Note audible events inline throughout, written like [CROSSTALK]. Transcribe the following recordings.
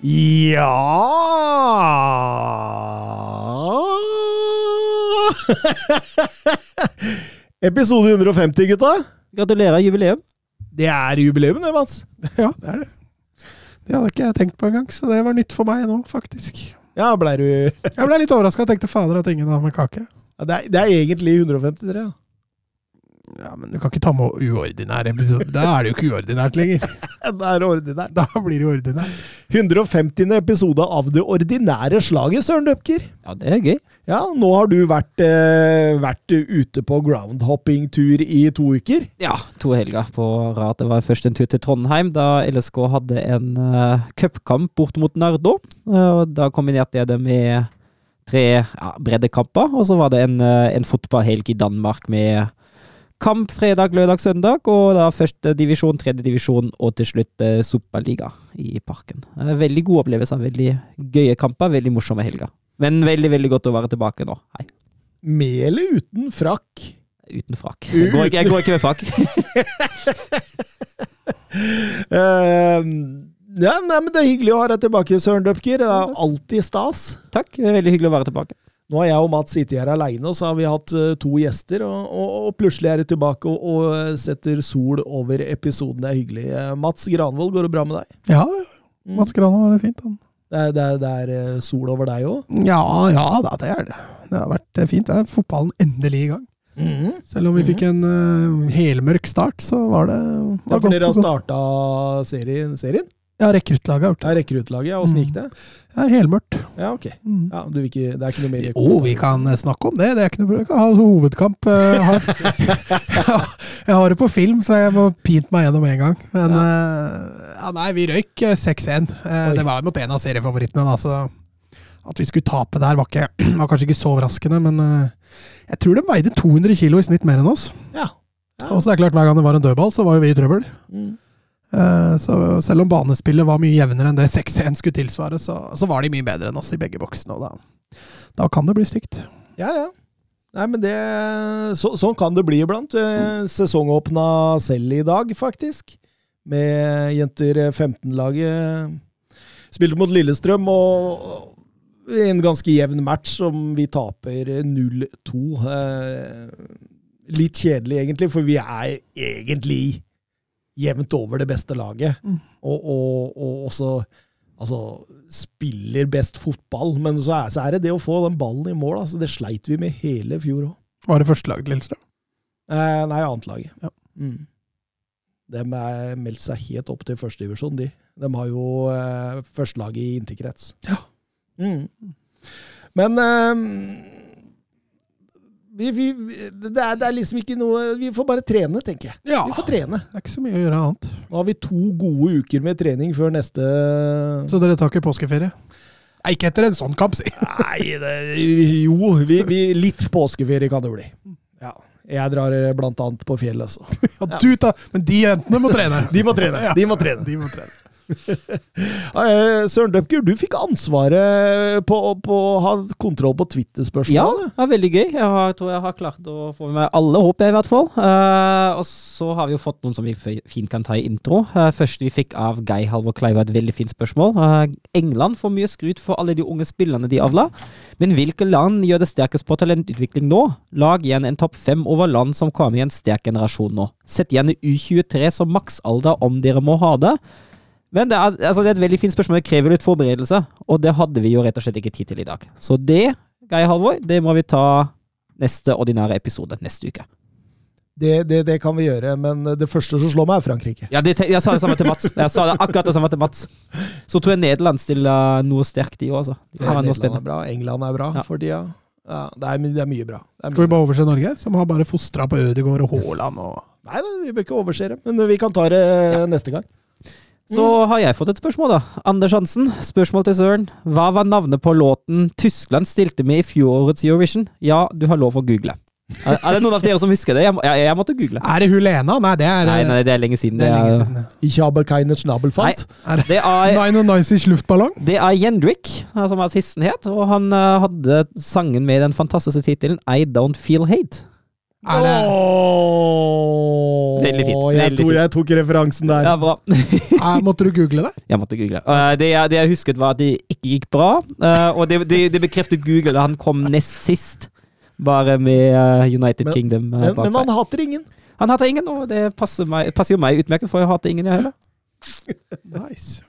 Ja [LAUGHS] Episode 150, gutta. Gratulerer, jubileum. Det er jubileum, det, Mats. Ja, det er det. Det hadde ikke jeg tenkt på engang, så det var nytt for meg nå, faktisk. Ja, blei du Jeg ble litt overraska. Tenkte fader at ingen har med kake. ja, det, er, det er egentlig 153, ja. Ja, Men du kan ikke ta med uordinær episode. Da er det jo ikke uordinært lenger. [LAUGHS] da er det ordinært. Da blir det uordinært. 150. episode av det ordinære slaget, Søren Døpker. Ja, det er gøy. Ja, nå har du vært, eh, vært ute på groundhopping-tur i to uker. Ja, to helger på rad. Det var først en tur til Trondheim, da LSK hadde en uh, cupkamp bort mot Nardo. Uh, da kombinerte jeg det med tre ja, breddekamper, og så var det en, uh, en fotballhelg i Danmark med kamp fredag, lørdag, søndag, og da første divisjon, tredje divisjon, og til slutt eh, Superliga i parken. Uh, veldig gode opplevelser, veldig gøye kamper, veldig morsomme helger. Men veldig, veldig godt å være tilbake nå. Hei. Med eller uten frakk? Uten frakk. Jeg går ikke, jeg går ikke med frakk. uh, [LAUGHS] ja, nei, men Det er hyggelig å ha deg tilbake, Søren Døpker. Det er alltid stas. Takk, det er veldig hyggelig å være tilbake. Nå har jeg og Mats sittet her aleine, og så har vi hatt eh, to gjester. Og, og, og plutselig er du tilbake og, og eh, setter sol over episoden. Det er hyggelig. Eh, Mats Granvold, går det bra med deg? Ja, Mats Granvold var det fint, han. Det er, det er, det er sol over deg òg? Ja, ja det er det. Det har vært fint. Det er fotballen endelig i gang. Selv om vi fikk en uh, helmørk start, så var det, Det var er For dere har starta serien? serien? Ja, rekruttlaget har gjort det. Ja, Rekruttlaget, ja. Åssen Mm. gikk det? Ja, helmørkt. Ja, ok. Mm. Ja, du vil ikke, det er ikke noe mer Jo, vi kan eh, snakke om det. Det er ikke noe problem. Vi kan ha hovedkamp. eh, Jeg har, [LAUGHS] jeg har det på film, så jeg må pint meg gjennom en gang. Men ja. ja, nei, vi røyk eh, 6-1. Eh, Det var mot en av seriefavorittene, da, så at vi skulle tape der, var, ikke, [CLEARS THROAT] var kanskje ikke så overraskende. Men eh, jeg tror de veide 200 kilo i snitt mer enn oss. Ja. Ja. Og så er det klart, hver gang det var en dødball, så var jo vi i trøbbel. Mm. Eh, Så selv om banespillet var mye jevnere enn det 6-1 skulle tilsvare, så, så var de mye bedre enn oss i begge boksene. Og da, da kan det bli stygt. Ja, ja. Nei, men det så, Sånn kan det bli iblant. Eh, Sesongåpna selv i dag, faktisk. Med jenter 15-laget. Spilte mot Lillestrøm, og en ganske jevn match som vi taper 0-2. Eh, Litt kjedelig, egentlig, for vi er egentlig jevnt over det beste laget. Mm. Og, og, og også altså, spiller best fotball, men så er, så er det det å få den ballen i mål. Altså, det sleit vi med hele fjor òg. Var det første laget til Lillestrøm? Eh, nei, annetlaget. Ja. Mm. De har meldt seg helt opp til førstedivisjon, de. De har jo eh, førstelaget i interkrets. Ja. Mm. Men eh, vi, vi, det, er, det er liksom ikke noe Vi får bare trene, tenker jeg. Ja. Vi får trene. Det er ikke så mye å gjøre annet. Nå har vi to gode uker med trening før neste Så dere tar ikke påskeferie? Nei, ikke etter en sånn kamp, si! Nei, det, jo, vi, vi, litt påskeferie kan det bli. Ja. Jeg drar blant annet på fjellet, så. [LAUGHS] Ja, du tar, men de jentene må trene! De må trene. Ja. De må trene. De må trene. [LAUGHS] Ja, eh, Søren Dupker, du fikk ansvaret på, på å ha kontroll på Ja, Twitter-spørsmålene. det var veldig gøy. Jeg har, tror jeg har klart å få med alle, håper jeg i hvert fall. Uh, og så har vi jo fått noen som vi fint kan ta i intro. Uh, første vi fikk av Geir Halvor Kleiva, et veldig fint spørsmål. Uh, England får mye skryt for alle de unge spillerne de avla, men hvilke land gjør det sterkest på talentutvikling nå? Lag igjen en topp fem over land som kommer i en sterk generasjon nå. Sett gjerne U23 som maksalder om dere må ha det. Men det er, altså det er et veldig fint spørsmål. Det krever litt forberedelse, og det hadde vi jo rett og slett ikke tid til i dag. Så det, Geir Halvor, det må vi ta neste ordinære episode neste uke. Det, det, det kan vi gjøre, men det første som slår meg, er Frankrike. Ja, det, jeg sa det samme til Mats. Jeg sa det akkurat det samme til Mats. Så tror jeg Nederland stiller noe sterkt, de òg, altså. De har Nederland er bra, England er bra Ja. for tida. Ja, det, er, det er mye bra. Det er Skal vi bare overse Norge, som har bare fostra på Ødegaard og Haaland og Nei, vi bør ikke overse det, men vi kan ta det neste gang. Så har jeg fått et spørsmål, da. Anders Hansen, spørsmål til Søren. Hva var navnet på låten Tyskland stilte med i fjorårets Eurovision? Ja, du har lov å google. Er, er det noen av dere som husker det? Jeg, må- jeg, jeg måtte google. Er det Hulena? Nei, det er, Nei, nei, det er lenge siden. det er lenge Det siden. ja. Ich habe keine Schnabelfant. Er det er, 99 luftballong? det er Jendrik, som artisten het, og han uh, hadde sangen med den fantastiske tittelen I Don't Feel Hate. Er det, Åh, Veldig fint, Jeg, veldig tror fint. jeg tok referansen der. Ja, bra. [LAUGHS] er, måtte du google det? Jeg måtte google. Uh, det, jeg, det jeg husket, var at det ikke gikk bra, Uh, og det, det, det bekreftet Google da han kom nest sist. Bare med uh, United Men- Kingdom eh, Men, bak men han hater ingen. Han hater ingen, og det passer, meg, passer jo meg utmerket, for jeg hater ingen, jeg heller. [LAUGHS] Nice.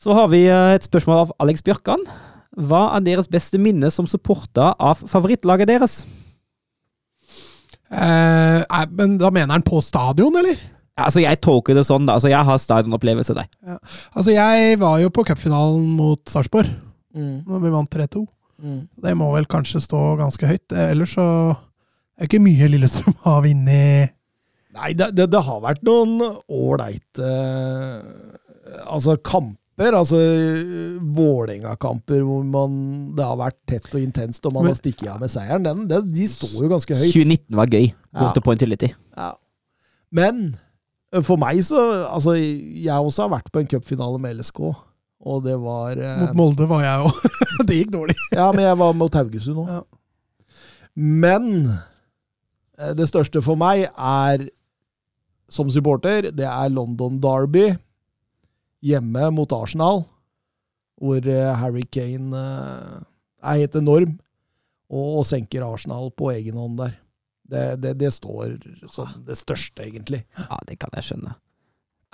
Så har vi eh, et spørsmål av Alex Bjørkan. Hva er deres beste minne som supporter av favorittlaget deres? Eh, men da mener han på stadion, eller? Altså, Jeg tolker det sånn, da. Altså, Jeg har stadionopplevelse der. Altså, jeg var jo på cupfinalen mot Sarpsborg, Mm. når vi vant 3-2. Mm. Det må vel kanskje stå ganske høyt. Eh, Ellers så er det ikke mye Lillestrøm har vunnet. Nei, det, det, det har vært noen ålreite Altså kamper. Altså Vålerenga-kamper hvor man, det har vært tett og intenst, og man har stikket av med seieren. Den, den, de står jo ganske høyt. 2019 var gøy. Ja. På Intility. Ja. Men for meg så Altså, jeg også har vært på en cupfinale med LSK, og det var Mot Molde var jeg òg. [LAUGHS] det gikk dårlig. Ja, men jeg var mot Haugesund òg. Ja. Men det største for meg er, som supporter, det er London Derby hjemme mot Arsenal, hvor eh, Harry Kane eh, er helt enorm og, og senker Arsenal på egen hånd der. Det, det, det står som det største, egentlig. Ja, det kan jeg skjønne.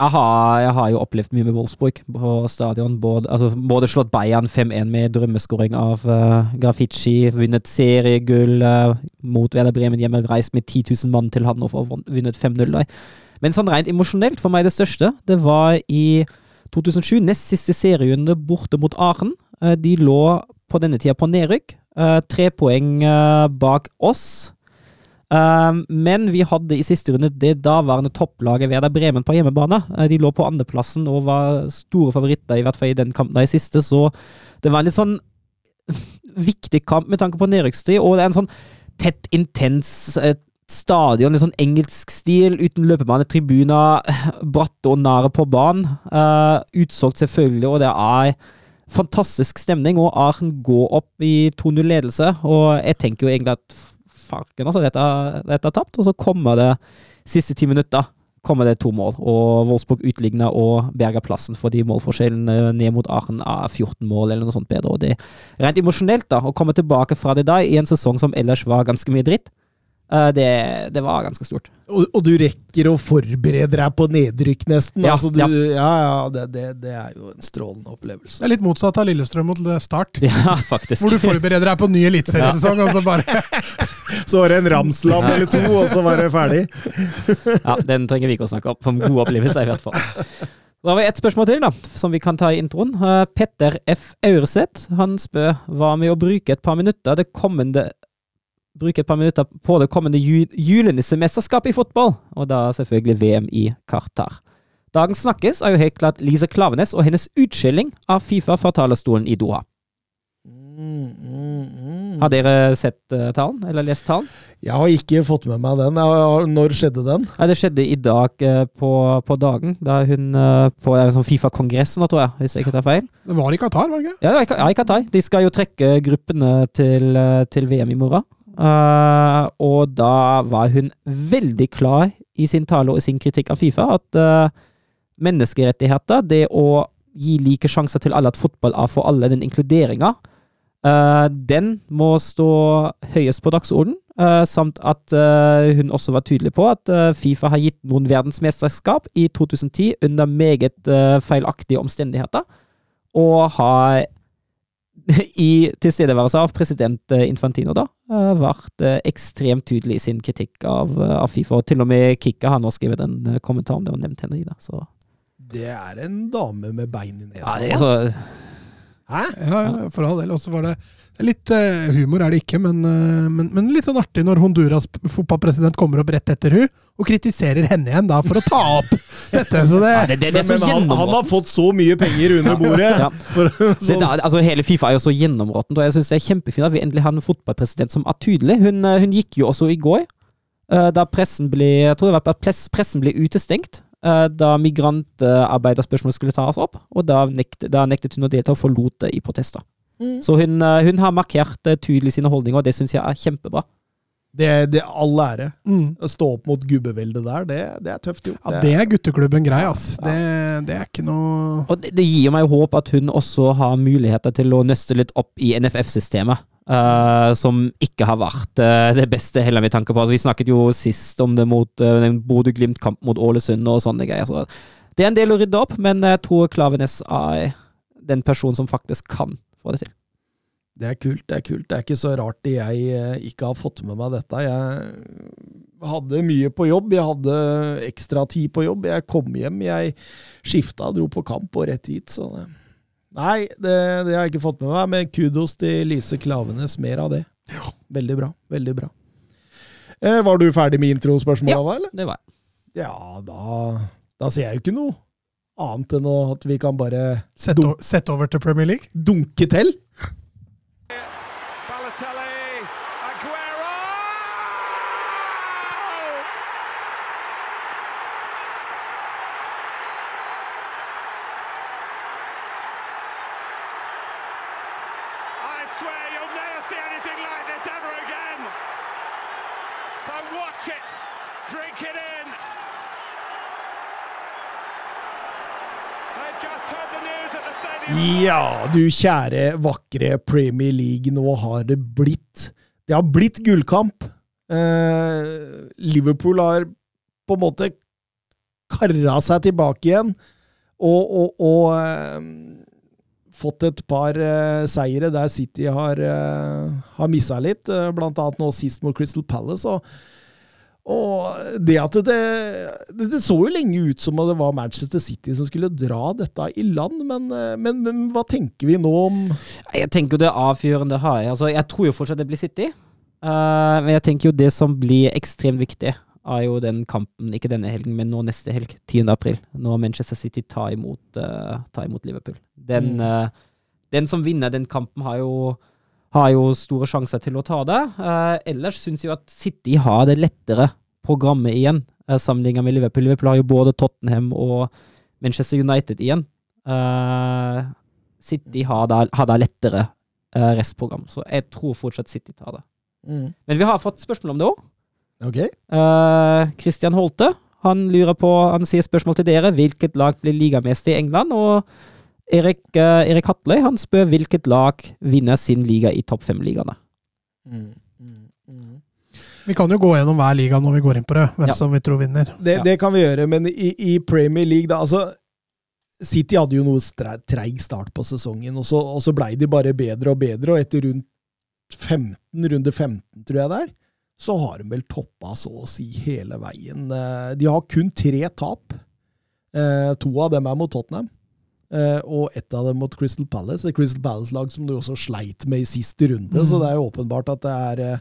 Jeg har, jeg har jo opplevd mye med Wolfsburg på stadion. Både, altså, både slått Bayern 5-1 med drømmeskåring av uh, Grafici, vunnet seriegull uh, mot Werder Bremen hjemme, reist med 10 000 mann til Hannover og vunnet- vunnet 5-0 der. Men sånn rent emosjonelt, for meg det største, det var i 2007, nest siste serierunde borte mot Aachen. Eh, de lå på denne tida på nedrykk. Eh, tre poeng eh, bak oss. Men vi hadde i siste runde det daværende topplaget Werder Bremen på hjemmebane. De lå på andreplassen og var store favoritter, i hvert fall i den kampen der i siste, så det var en litt sånn [LAUGHS] viktig kamp med tanke på nedrykkstid, og det er en sånn tett, intens stadion, litt sånn engelsk stil, uten løpebane, tribuner, bratte og nære på banen. Uh, utsolgt selvfølgelig, og det er fantastisk stemning, og Aachen går opp i 2-0-ledelse, og jeg tenker jo egentlig at farken, altså, dette, dette er tapt, og så kommer det siste ti minutter kommer det to mål, og Wolfsburg utligner og berger plassen fordi målforskjellen eh, ned mot Aachen er 14 mål eller noe sånt bedre. og det Rent emosjonelt, da, å komme tilbake fra det da i en sesong som ellers var ganske mye dritt, det, det var ganske stort. Og, og du rekker å forberede deg på nedrykk, nesten. Ja, altså, du, ja. ja, ja, det, det, det er jo en strålende opplevelse. Det er litt motsatt av Lillestrøm mot Start. [LAUGHS] Ja, faktisk. Hvor du forbereder deg på ny eliteseriesesong, og så bare [LAUGHS] Så var det en Ramsland eller to, og så var det ferdig. [LAUGHS] Ja, Den trenger vi ikke å snakke om. For en god opplevelse, i hvert fall. Da har vi ett spørsmål til, da, som vi kan ta i introen. Eh, Petter F. Aurseth han spør hva med å bruke et par minutter det kommende Bruke et par minutter på det kommende ju julenissemesterskapet i fotball, og da selvfølgelig VM i Qatar. Dagens snakkes er jo helt klart Lise Klavenes og hennes utskilling av Fifa fra talerstolen i Doha. Mm, mm, mm. Har dere sett uh, talen, eller lest talen? Jeg har ikke fått med meg den. Har- Når skjedde den? Ja, det skjedde i dag uh, på, på dagen, da hun uh, på sånn Fifa-kongress nå, tror jeg, hvis jeg ikke tar feil. Det var i Qatar, var det ikke? Ja, i ja, i Qatar. De skal jo trekke gruppene til, til VM i morgen. Eh, og da var hun veldig klar i sin tale og i sin kritikk av Fifa at uh, menneskerettigheter, det å gi like sjanser til alle, at fotball er for alle, den inkluderinga, uh, den må stå høyest på dagsorden. eh, samt at eh, hun også var tydelig på at eh, Fifa har gitt noen verdensmesterskap i 2010 under meget eh, feilaktige omstendigheter, og har i tilstedeværelse av president eh, Infantino da, eh, vært eh, ekstremt tydelig i sin kritikk av, av Fifa. Og til og med Kikka har nå skrevet en kommentar om det og nevnt henne i det. Så Det er en dame med bein i nesa. ja, det er så, Hæ? Ja, for all del. Og så var det litt uh, humor, er det ikke, men, uh, men, men litt sånn artig når Honduras fotballpresident kommer opp rett etter hun og kritiserer henne igjen da for å ta opp [LAUGHS] dette. Så det, Ja, det, det, det er Men, men han, han har fått så mye penger under bordet. Ja. [LAUGHS] For, Det, sånn. da- altså, hele Fifa er jo så gjennområttent, og jeg syns det er kjempefint at vi endelig har en fotballpresident som er tydelig. Hun, eh, hun gikk jo også i går, uh, da pressen ble Jeg tror det var press- pressen ble utestengt. Eh, Da migrantarbeiderspørsmålet skulle tas opp, og da, nektet, da nektet hun å delta og forlot det i protester. Mm. Så hun, eh, hun har markert eh, tydelig sine holdninger, og det syns jeg er kjempebra. Det, det er all ære. mm. Å stå opp mot gubbeveldet der, det, det er tøft gjort. ja, det er gutteklubben grei, ass. Det, det er ikke noe Og det, det gir meg håp at hun også har muligheter til å nøste litt opp i NFF-systemet. Eh, som ikke har vært uh, det beste, heller med tanke på altså, Vi snakket jo sist om det mot uh, Bodø-Glimt-kamp mot Ålesund og sånne greier. Så det er en del å rydde opp, men jeg tror Klavenes er den personen som faktisk kan få det til. Det er kult. Det er kult. Det er ikke så rart jeg eh, ikke har fått med meg dette. Jeg hadde mye på jobb. Jeg hadde ekstra tid på jobb. Jeg kom hjem, jeg skifta, dro på kamp og rett hit. Så det- Nei, det, det har jeg ikke fått med meg, men kudos til Lise Klavenes. Mer av det. Ja. Veldig bra. Veldig bra. Eh, var du ferdig med introspørsmåla, da, eller? Det var jeg. Ja, da, da ser jeg jo ikke noe annet enn at vi kan bare Sette sett over til Premier League. dunke til. Ja, du kjære, vakre Premier League, nå har det blitt Det har blitt gullkamp. Eh, Liverpool har på en måte karra seg tilbake igjen, og, og, og eh, fått et par eh, seire der City har, eh, har missa litt, eh, blant annet nå sist mot Crystal Palace. og og det at det, det, så jo lenge ut som det var Manchester City som skulle dra dette i land, men, eh, men, men hva tenker vi nå om Jeg tenker jo det avgjørende har jeg. Altså, jeg tror jo fortsatt det blir City. Uh, men jeg tenker jo det som blir ekstremt viktig, er jo den kampen, ikke denne helgen, men nå neste helg, 10. april, når Manchester City tar imot, uh, tar imot Liverpool. Den, Mm. uh, den som vinner den kampen, har jo, har jo store sjanser til å ta det. Eh, ellers syns jeg at City har det lettere programmet igjen, uh, sammenlignet med Liverpool. Liverpool har jo både Tottenham og Manchester United igjen. Eh, City har da, har da lettere eh, restprogram, så jeg tror fortsatt City tar det. Men vi har fått spørsmål om det òg. Ok. Christian Holte han lurer på, han sier spørsmål til dere. Hvilket lag blir ligamester i England? Og Erik, eh, Erik Hatløy han spør hvilket lag vinner sin liga i topp fem-ligaene. Vi kan jo gå gjennom hver liga når vi går inn på det, hvem Ja. som vi tror vinner. Det, Ja. det kan vi gjøre, men i, i Premier League, da altså City hadde jo noe treig start på sesongen, og så, og så blei de bare bedre og bedre, og etter rundt 15, runde 15, tror jeg det er, så har de vel toppa så å si hele veien. Eh, De har kun tre tap. Eh, To av dem er mot Tottenham, og ett av dem mot Crystal Palace. Et Crystal Palace-lag som du også sleit med i siste runde, Mm. så det er jo åpenbart at det er, eh,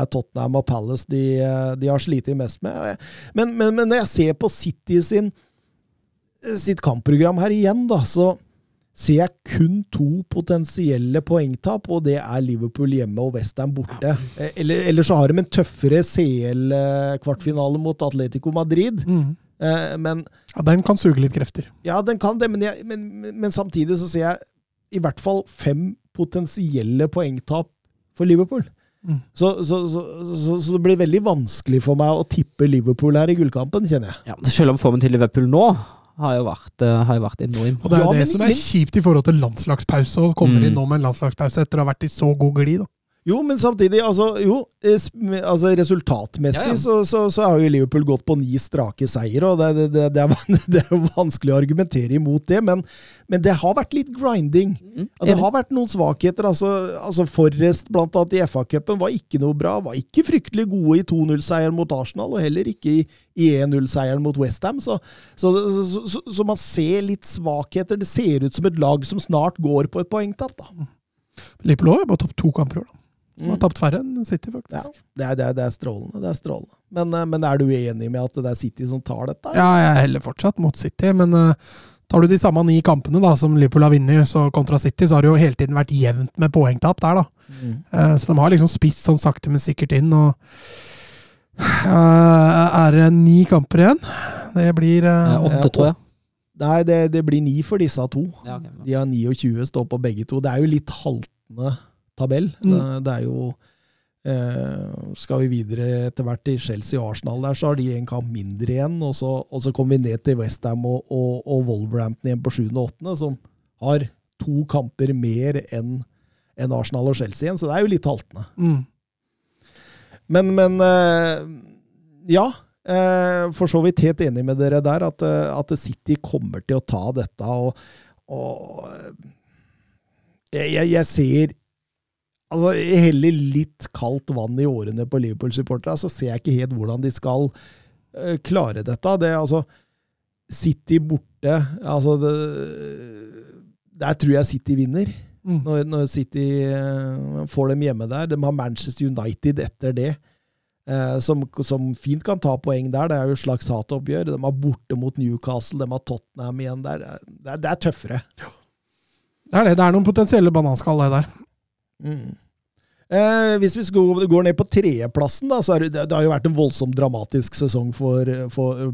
er Tottenham og Palace de, eh, de har slitt mest med. Men, men, men når jeg ser på City sin, sitt kampprogram her igjen, da, så ser jeg kun to potensielle poengtap, og det er Liverpool hjemme og Western borte. Eh, Eller, eller så har de en tøffere CL-kvartfinale mot Atletico Madrid. Mm. Eh, Men Ja, den kan suge litt krefter. ja, den kan det, men, jeg, men, men- samtidig så ser jeg i hvert fall fem potensielle poengtap for Liverpool. Mm. Så, så, så, så, så det blir veldig vanskelig for meg å tippe Liverpool her i gullkampen, kjenner jeg. Ja, selv om formen til Liverpool nå har jo vært, eh, har jo vært enorm. Og det er Ja, jo det som er kjipt i forhold til landslagspause, og kommer Mm. inn nå med en landslagspause etter å ha vært i så god glid. da. Jo, men samtidig, altså, jo, eh, altså resultatmessig Ja, ja. Så, så, så har jo Liverpool gått på ni strake seier, og det, det, det, er, det er [LAUGHS] vanskelig å argumentere imot det, men, men det har vært litt grinding. Mm, det har vært noen svakheter. altså, altså Forrest blant annet i FA-cupen var ikke noe bra. Var ikke fryktelig gode i 2-0-seieren mot Arsenal, og heller ikke i, i 1-0-seieren mot Westham. Så, så, så, så, så man ser litt svakheter. Det ser ut som et lag som snart går på et poengtap. da. Liverpool har bare tapt to kamper i år. da. De har tapt færre enn City, Ja, faktisk. det er, det, er, det er strålende. det er strålende. Men, eh, men er du enig med at det er City som tar dette? Ja, jeg heller fortsatt mot City, men eh, tar du de samme ni kampene da, som Liverpool har vunnet, så kontra City, så har det jo hele tiden vært jevnt med poengtap der, da. Mm. Uh, Så de har liksom spist sånn sakte, men sikkert inn. og uh, Er det ni kamper igjen? Det blir eh, Eh, Åtte, tror jeg. Nei, det, det blir ni for disse to. Ja, okay, De har 29 står på begge to. Det er jo litt haltende tabell. Mm. Det, det er jo eh, Skal vi videre etter hvert til Chelsea og Arsenal der, så har de en kamp mindre igjen. Og så, og så kommer vi ned til Westham og, og, og Wolverhampton igjen på 7. og 8., som har to kamper mer enn enn Arsenal og Chelsea igjen, så det er jo litt haltende. mm. Men, men eh, ja. eh, For så vidt helt enig med dere der, at, eh, at City kommer til å ta dette. Og, og jeg, jeg ser Altså, heller litt kaldt vann i årene på Liverpool-supportere, så ser jeg ikke helt hvordan de skal uh, klare dette. Det, er altså, City borte altså det, Der tror jeg City vinner Mm. når, når City uh, får dem hjemme der. De har Manchester United etter det, Uh, som, som fint kan ta poeng der. Det er jo et slags hatoppgjør. De har borte mot Newcastle, de har Tottenham igjen der. Det det er tøffere. Det er det. Det er noen potensielle bananskall det der. Mm. Eh, hvis vi går ned på tredjeplassen, da, så er det, det har jo vært en voldsomt dramatisk sesong for, for,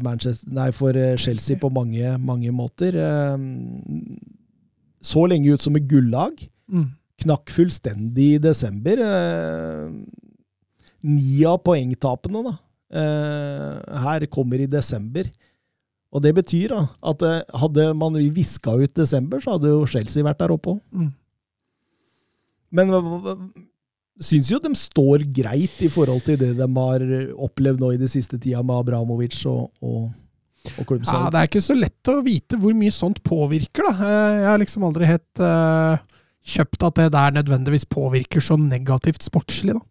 nei, for eh, Chelsea på mange, mange måter. Eh, så lenge ut som et gullag. Mm. knakk fullstendig i desember. Eh, ni av poengtapene da, eh, her kommer i desember. Og det betyr da, at eh, hadde man viska ut desember, så hadde jo Chelsea vært der oppe òg. Mm. Men syns jo de står greit i forhold til det de har opplevd nå i det siste tida med Abramovic og, og, og Ja, det er ikke så lett å vite hvor mye sånt påvirker, da. Eh, Jeg har liksom aldri helt uh, kjøpt at det der nødvendigvis påvirker så negativt sportslig, da.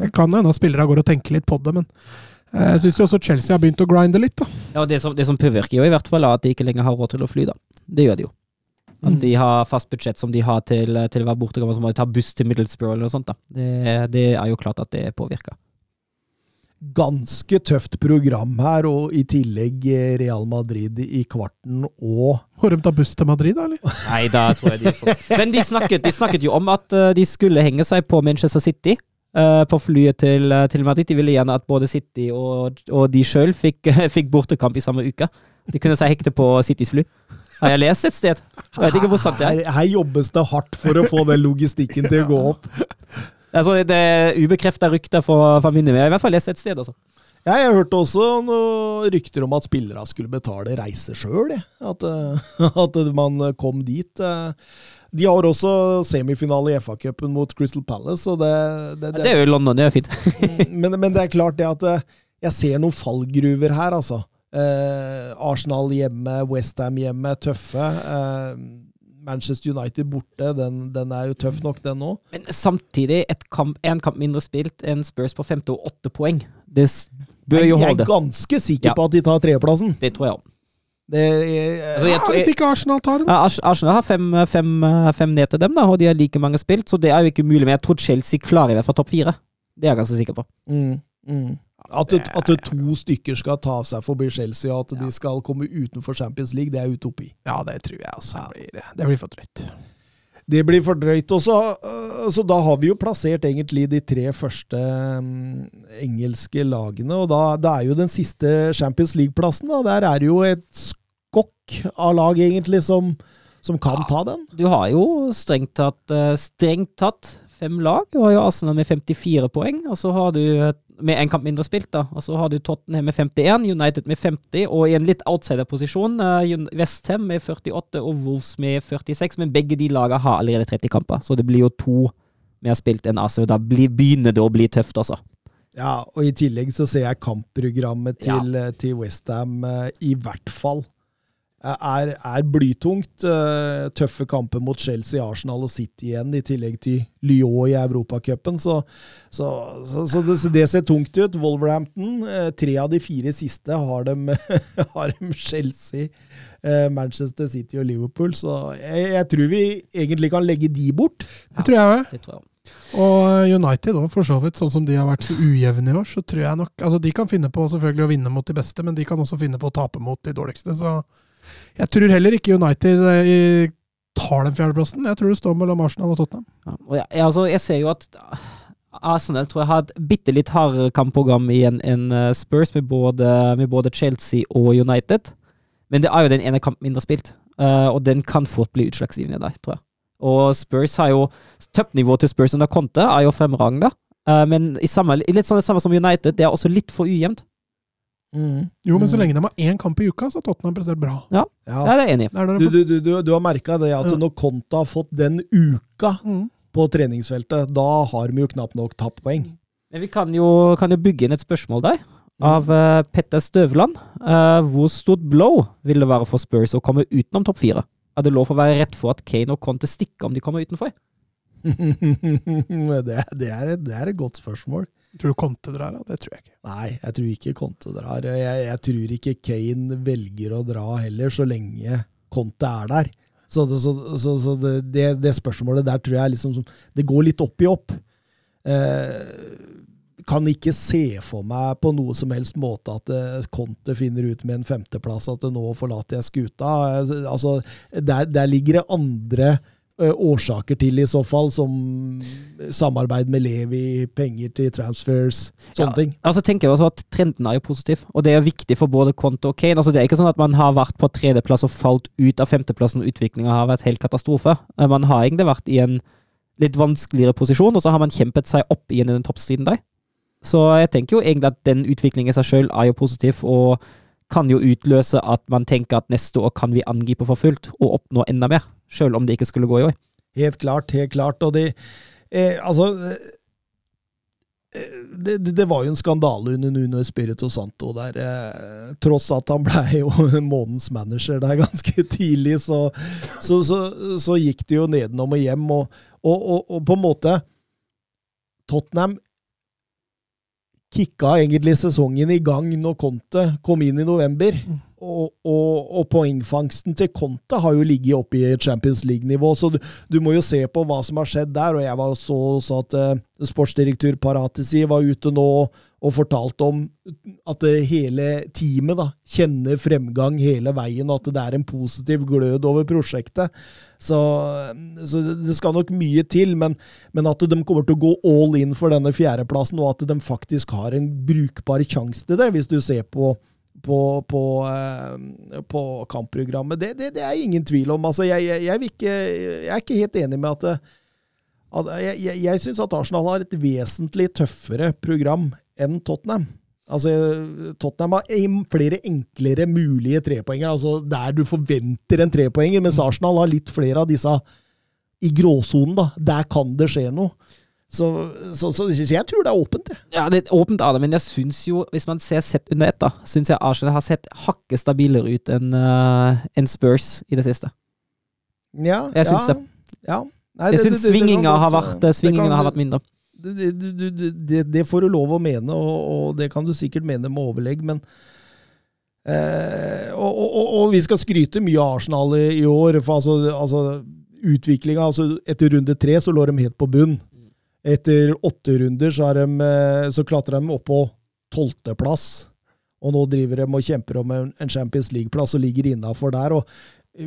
Det kan hende at spillere går og tenker litt på det, men eh, jeg syns jo også Chelsea har begynt å grinde litt, da. Ja, og det som, det som påvirker jo i hvert fall er at de ikke lenger har råd til å fly, da. Det gjør de jo. At Mm. de har fast budsjett som de har til, til å være borteganger, så må de ta buss til Middlesbrough eller noe sånt. da. Det, det er jo klart at det påvirker. Ganske tøft program her, og i tillegg eh, Real Madrid i kvarten og Må de ta buss til Madrid, da, eller? [LAUGHS] Nei, da tror jeg de får [LAUGHS] Men de snakket, de snakket jo om at eh, de skulle henge seg på Manchester City. Uh, på flyet til, til Madrid. De ville gjerne at både City og, og de sjøl fikk, [LAUGHS] fikk bortekamp i samme uke. De kunne seg hekte på Citys fly. Har jeg lest et sted? Jeg vet ikke hvor sant det er. Her, her jobbes det hardt for å få den logistikken til å gå opp. Altså, det er ubekrefta rykter fra, familien men jeg har i hvert fall lest et sted. Altså. Ja, jeg hørte også noen rykter om at spillere skulle betale reise sjøl. At, eh, [LAUGHS] at man kom dit. eh. De har også semifinale i FA-cupen mot Crystal Palace, og det, det, Det er jo London, det er fint. [LAUGHS] men, men det er klart det at eh, jeg ser noen fallgruver her, altså. Eh, Arsenal hjemme, Westham hjemme, tøffe. Eh, Manchester United borte, den, den er jo tøff nok, den òg. Men samtidig, kamp, en kamp mindre spilt enn Spurs på femte og åtte poeng. Det bør jo holde. Jeg er ganske sikker Ja. på at de tar tredjeplassen. Det tror jeg òg. Det er, Altså, jeg, Ja, Hvis ikke Arsenal tar den. Arsenal har fem, fem, fem ned til dem, da, og de har like mange spilt, så det er jo ikke umulig. Men jeg tror Chelsea klarer i hvert fall topp fire. Det er jeg ganske sikker på. mm, mm. At, det, at det to stykker skal ta seg forbi Chelsea, og at de skal komme utenfor Champions League, det er utopi. Ja, det tror jeg også. Det blir, det blir for drøyt. Det blir for drøyt. Også, så, øh, da har vi jo plassert egentlig de tre første mm, engelske lagene, og da, da er jo den siste Champions League-plassen, Og der er det jo et skokk av lag egentlig som, som kan ta den. Du har jo strengt tatt, eh, strengt tatt fem lag. Du har jo Arsenal med 54 poeng, og så har du eh, med en kamp mindre spilt, da. Og så har du Tottenham med 51, United med 50, og i en litt outsider-posisjon uh, Westham med 48 og Wolves med 46. Men begge de lagene har allerede 30 kamper, så det blir jo to mer spilt enn Arsenal. Da begynner det å bli tøft, altså. Ja, og i tillegg så ser jeg kampprogrammet til, ja. til Westham i hvert fall eh, er, er blytungt. Eh, Tøffe kamper mot Chelsea, Arsenal og City igjen, i tillegg til Lyon i Europacupen. Så, så, så, så, det, det ser tungt ut. Wolverhampton, eh, tre av de fire siste har dem, [LAUGHS] har dem Chelsea, eh, Manchester City og Liverpool. Så jeg, jeg tror vi egentlig kan legge de bort. Det tror jeg òg. Det tror jeg. Og United òg, for så vidt. Sånn som de har vært så ujevne i år, så tror jeg nok Altså, de kan finne på selvfølgelig å vinne mot de beste, men de kan også finne på å tape mot de dårligste. Så jeg tror heller ikke United i, tar den fjerdeplassen. Jeg tror det står mellom Arsenal og Tottenham. Ja, og jeg, altså, jeg ser jo at Arsenal tror jeg har et bitte litt hardere kampprogram i en, eh, Spurs med både, med både Chelsea og United. Men det er jo den ene kampen mindre spilt, uh, og den kan fort bli utslagsgivende der, tror jeg. Og Spurs har jo Toppnivået til Spurs under Conte er jo fremragende, Uh, men i samme, litt sånn det samme som United, det er også litt for ujevnt. Jo, men så Mm. lenge de har én kamp i uka, så har Tottenham prestert bra. Ja. Ja, det er jeg enig i. Det Du, du, du, du, du har merka det at Ja. når Konta har fått den uka Mm. på treningsfeltet, da har de jo knapt nok tapt poeng. Men vi kan jo, kan jo bygge inn et spørsmål der, av eh, Petter Støvland. Uh, hvor stort blow vil det være for Spurs å komme utenom topp fire? Er det lov å være redd for at Kane og Conte stikker om de kommer utenfor? det, [LAUGHS] det, er det er et godt spørsmål. Tror du Conte drar? Det tror jeg ikke. Nei, jeg tror ikke Conte drar. Jeg, jeg tror ikke Kane velger å dra heller, så lenge Conte er der. Så, så, så, så det, det, spørsmålet der tror jeg liksom Det går litt opp i opp. Eh, kan ikke se for meg på noe som helst måte at eh, Conte finner ut med en femteplass at nå forlater jeg skuta. Eh, Altså, der, der ligger det andre årsaker til, i så fall, som samarbeid med Levi, penger til transfers, sånne Ja, ting. Altså tenker jeg også at Trenden er jo positiv, og det er viktig for både Konto og Kane. Altså Det er ikke sånn at man har vært på tredjeplass og falt ut av femteplassen, og utviklinga har vært helt katastrofe. Eh, Man har egentlig vært i en litt vanskeligere posisjon, og så har man kjempet seg opp igjen i den toppstriden der. Så jeg tenker jo egentlig at den utviklingen i seg sjøl er jo positiv, og kan jo utløse at man tenker at neste år kan vi angripe for fullt og oppnå enda mer, sjøl om det ikke skulle gå i år. Helt klart, helt klart. Og de eh, Altså eh, det, det, det var jo en skandale under Nuno Espirito Santo der. Eh, tross at han ble jo [LAUGHS] månedens manager der ganske tidlig, så, så, så, så gikk det jo nedenom og hjem. Og, og, og, og på en måte Tottenham kicka egentlig sesongen i gang når Conte kom inn i november. Og, og, og poengfangsten til Conte har jo ligget oppe i Champions League-nivå, så du, du må jo se på hva som har skjedd der. Og jeg var så også at uh, sportsdirektør Paratisi var ute nå og fortalte om at hele teamet da, kjenner fremgang hele veien, og at det er en positiv glød over prosjektet. Så, så det skal nok mye til, men, men at de kommer til å gå all in for denne fjerdeplassen, og at de faktisk har en brukbar sjanse til det, hvis du ser på på, på, eh, på kampprogrammet. Det, det, det er ingen tvil om. Altså, jeg, jeg, jeg, ikke, jeg er ikke helt enig med at, det- Jeg, jeg, jeg syns at Arsenal har et vesentlig tøffere program enn Tottenham. Altså, Tottenham har flere enklere mulige trepoenger, altså der du forventer en trepoenger, mens Arsenal har litt flere av disse i gråsonen. da. Der kan det skje noe. Så, så, så, så jeg tror det er åpent, det. Ja, det er åpent av det, men jeg syns jo, hvis man ser sett under ett, da, syns jeg Arsenal har sett hakket stabilere ut enn eh, enn Spurs i det siste. Ja, Jeg syns ja, det. Ja. Nei, Jeg syns svinginga har vært, eh, svingingene har vært mindre. Det, det, får du lov å mene, og, og det kan du sikkert mene med overlegg, men eh, og, og, og, vi skal skryte mye av Arsenal i, i år. for altså, altså utviklinga altså, Etter runde tre så lå de helt på bunn. Etter åtte runder så, de, eh, så klatrer de opp på tolvteplass. Og nå driver de og kjemper om en Champions League-plass og ligger innafor der. og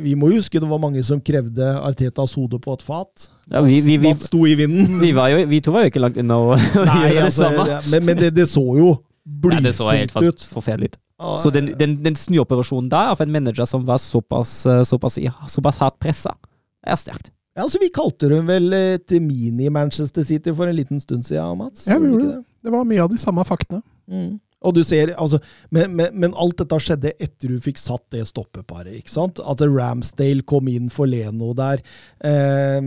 vi må huske det var mange som krevde Artetas hode på et fat. Ja, vi, vi, vi, sto i vinden. [LAUGHS] vi, var jo, vi to var jo ikke langt unna å [LAUGHS] gjøre det altså, samme. ja, men, men det, det så jo Nei, det så helt blytungt ut. forferdelig ut. Så den, den, den snuoperasjonen der av en manager som var såpass, eh, såpass, såpass hardt pressa, er sterkt. Ja, altså, vi kalte dem vel et mini-Manchester City for en liten stund siden, Mats? Ja, vi gjorde det. Det var mye av de samme faktene. Mm. Og du ser, altså, men, men, men alt dette skjedde etter du fikk satt det stoppeparet. ikke sant? At Ramsdale kom inn for Leno der. Eh,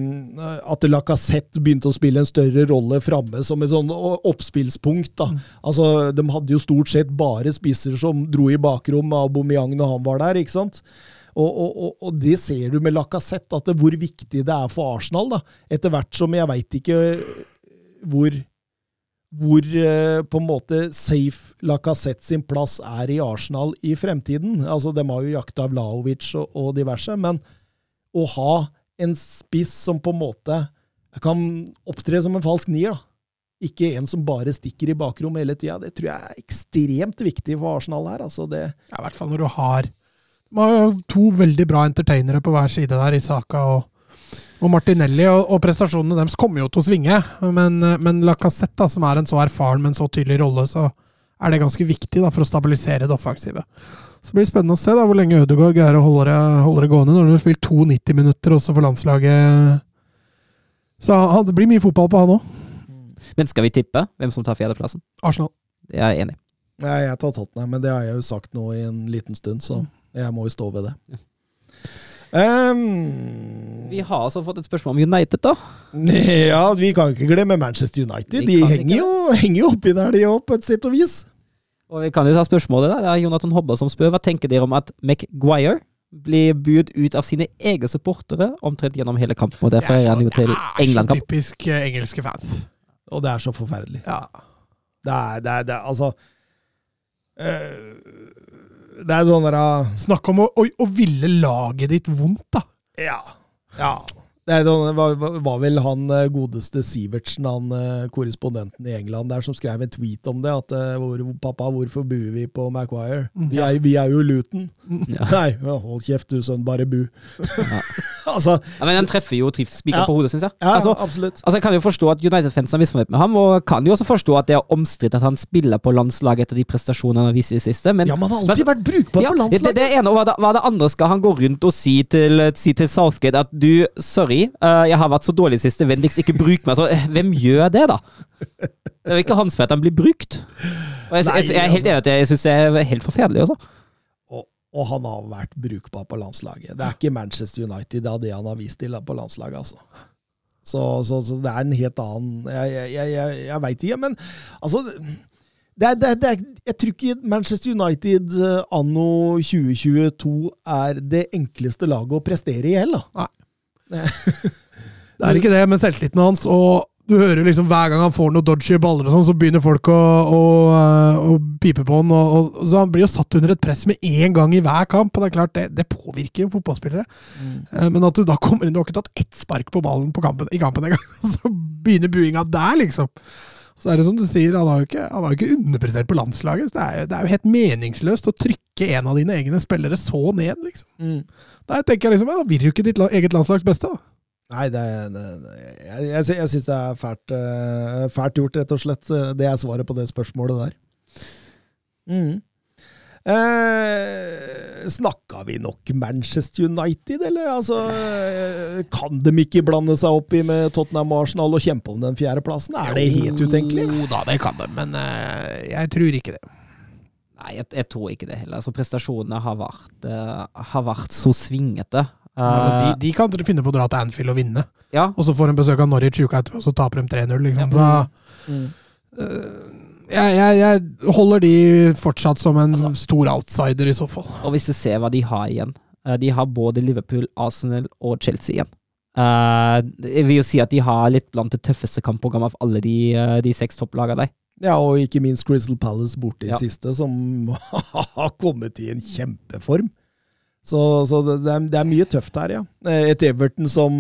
at Lacassette begynte å spille en større rolle framme som et sånn oppspillspunkt. da. Altså, De hadde jo stort sett bare spisser som dro i bakrom av Aubameyang når han var der. ikke sant? Og, og, og, og det ser du med Lacassette, at det, hvor viktig det er for Arsenal. da. Etter hvert som jeg veit ikke hvor hvor eh, på en måte safe Lacassette sin plass er i Arsenal i fremtiden. Altså, De har jo jakta Vlaovic og, og, diverse, men å ha en spiss som på en måte kan opptre som en falsk nier, da. ikke en som bare stikker i bakrom hele tida, det tror jeg er ekstremt viktig for Arsenal her. altså det... Ja, I hvert fall når du har, har to veldig bra entertainere på hver side der, i Saka og og Martinelli og, og, prestasjonene deres kommer jo til å svinge, men, men Lacassette, som er en så erfaren men så tydelig rolle, så er det ganske viktig da, for å stabilisere det offensive. Så blir det spennende å se da, hvor lenge Ødegaard greier å holde det, holde det gående når du har spilt to 90 minutter også for landslaget. Så det blir mye fotball på han òg. Men skal vi tippe hvem som tar fjerdeplassen? Arsenal. Jeg er enig. Nei, jeg tar Tottenham, men det har jeg jo sagt nå i en liten stund, så jeg må jo stå ved det. Ja. Um, vi har altså fått et spørsmål om United, da. [LAUGHS] Ja, vi kan ikke glemme Manchester United. De henger jo, [LAUGHS] henger jo, oppi der, de òg, på et sett og vis. Og vi kan jo ta spørsmålet der. Det er Jonathan Hobba som spør. Hva tenker dere om at McGuire blir budt ut av sine egne supportere omtrent gjennom hele kampen? Og derfor er han jo til England-kamp. Typisk uh, engelske fans. Og det er så forferdelig. Ja. Det er, det er, det er altså uh, det er sånn der Snakk om å, å, å, ville laget ditt vondt, da. Ja. ja. Det sånn, var, var, vel han eh, godeste Sivertsen, han eh, korrespondenten i England der, som skrev en tweet om det. At eh, hvor, 'Pappa, hvorfor buer vi på Maguire? Mm. Vi er, vi er jo Luton.' Ja. Nei, hold kjeft du sønn, bare bu. Ja. [LAUGHS] altså, ja, men Den treffer jo spikeren ja. på hodet, syns jeg. Ja, altså, absolutt. Altså, Jeg kan jo forstå at United-fansen er misfornøyd med ham, og kan jo også forstå at det er omstridt at han spiller på landslaget etter de prestasjonene han har vist i det siste. Men, ja, man har alltid men, vært brukbar på landslaget! Det, det, ene, og hva det, hva det andre skal han gå rundt og si til, si til Southgate at du, sorry Uh, jeg har vært så dårlig siste, vennligst ikke bruk meg. Så, uh, hvem gjør det, da? Det er jo ikke hans feil at han blir brukt. Og jeg, jeg, jeg er helt enig at jeg syns det er helt forferdelig. også. Og, og, han har vært brukbar på landslaget. Det er ikke Manchester United av det han har vist til på landslaget, altså. Så, så, så det er en helt annen Jeg, jeg, jeg, jeg veit ikke, men altså det er, det, er, det er, jeg tror ikke Manchester United uh, anno 2022 er det enkleste laget å prestere i heller. Nei. Det er ikke det men selvtilliten hans. og du hører liksom Hver gang han får noen dodgy baller, og sånn, så begynner folk å, å, å pipe på han. Og, og, så Han blir jo satt under et press med én gang i hver kamp. og Det er klart, det, det påvirker jo fotballspillere. Mm. Eh, men at du da kommer inn Du har ikke tatt ett spark på ballen på kampen, i kampen engang, [LAUGHS] så begynner buinga der, liksom. Så er det som du sier, han har jo ikke, han har ikke underprestert på landslaget. Så det er, det er, jo helt meningsløst å trykke en av dine egne spillere så ned, liksom. Mm. Da tenker jeg liksom, ja, da vil jo ikke ditt eget landslags beste, da. Nei, det, det, jeg, jeg, jeg syns det er fælt, uh, fælt, gjort, rett og slett. Det er svaret på det spørsmålet der. Mm. Eh, snakka vi nok Manchester United, eller? Altså, eh, kan de ikke blande seg opp i med Tottenham og Arsenal og kjempe om den fjerdeplassen? Er det helt utenkelig? Jo da, det kan de, men eh, jeg tror ikke det. Nei, jeg, jeg, tror ikke det heller. Altså, prestasjonene har vært, uh, har vært så svingete. Uh, ja, de, de, kan dere finne på å dra til Anfield og vinne, ja. og så får de besøk av Norwich uka etterpå, og så taper de 3-0. Liksom. Ja. Mm. Uh, jeg, jeg, jeg, holder de fortsatt som en altså, stor outsider, i så fall. Og hvis du ser hva de har igjen De har både Liverpool, Arsenal og Chelsea igjen. jeg vil jo si at de har litt blant det tøffeste kampprogrammet av alle de, de seks topplagene der. Ja, og ikke minst Crystal Palace borte i ja. siste, som [LAUGHS] har kommet i en kjempeform. Så, så det, det, er, det, er, mye tøft her, ja. Et Everton som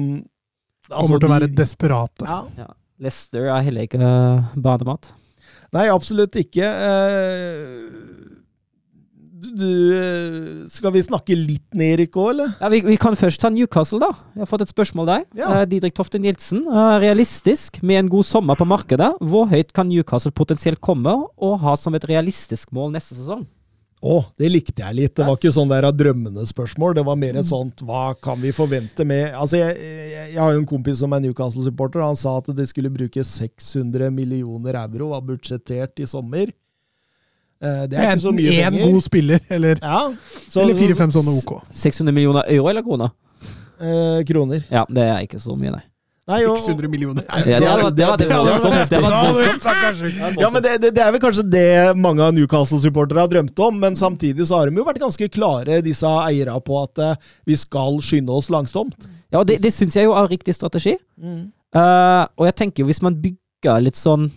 altså, Kommer til å være desperate. Ja. ja. Leicester er heller ikke uh, banemat. Nei, absolutt ikke. Du, du, eh, skal vi snakke litt ned, Erik òg, eller? Ja, vi, vi, kan først ta Newcastle, da. Jeg har fått et spørsmål der. Ja. Uh, Didrik Tofte Nilsen. Uh, realistisk, med en god sommer på markedet, hvor høyt kan Newcastle potensielt komme og ha som et realistisk mål neste sesong? Å, oh, det likte jeg litt. Det var ikke sånn der drømmende spørsmål. Det var mer et sånt hva kan vi forvente med Altså, jeg, jeg, jeg har jo en kompis som er Newcastle-supporter. Han sa at de skulle bruke 600 millioner euro, var budsjettert i sommer. Eh, Det er ikke så mye Enten én god spiller, eller, Ja, så, eller fire-fem sånne OK. 600 millioner euro eller kroner? eh, kroner. Ja, det er ikke så mye, nei. Nei, og- 600 millioner. Ja, det var, det var, det var. Det var Ja, men det, det, det er vel kanskje det mange av Newcastle-supportere har drømt om, men samtidig så har de jo vært ganske klare, disse eierne, på at eh, vi skal skynde oss langsomt. Ja, og det, det syns jeg jo er riktig strategi. Uh, og jeg tenker jo hvis man bygger litt sånn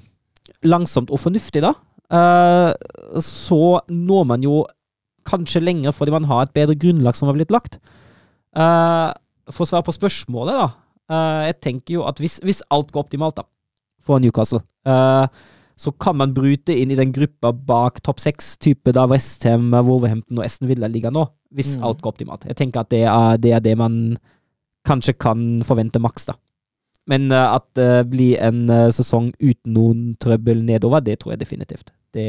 langsomt og fornuftig, da, uh, så når man jo kanskje lenger fordi man har et bedre grunnlag som har blitt lagt. Uh, for å svare på spørsmålet, da. Eh, jeg tenker jo at hvis, hvis alt går optimalt, da, for Newcastle, uh, så kan man bryte inn i den gruppa bak topp seks, type da Westham, Wolverhampton og Aston Villa ligger nå, hvis Mm. alt går optimalt. Jeg tenker at det er, det er det man kanskje kan forvente maks, da. Men eh, at det blir en eh, sesong uten noen trøbbel nedover, det tror jeg definitivt. Det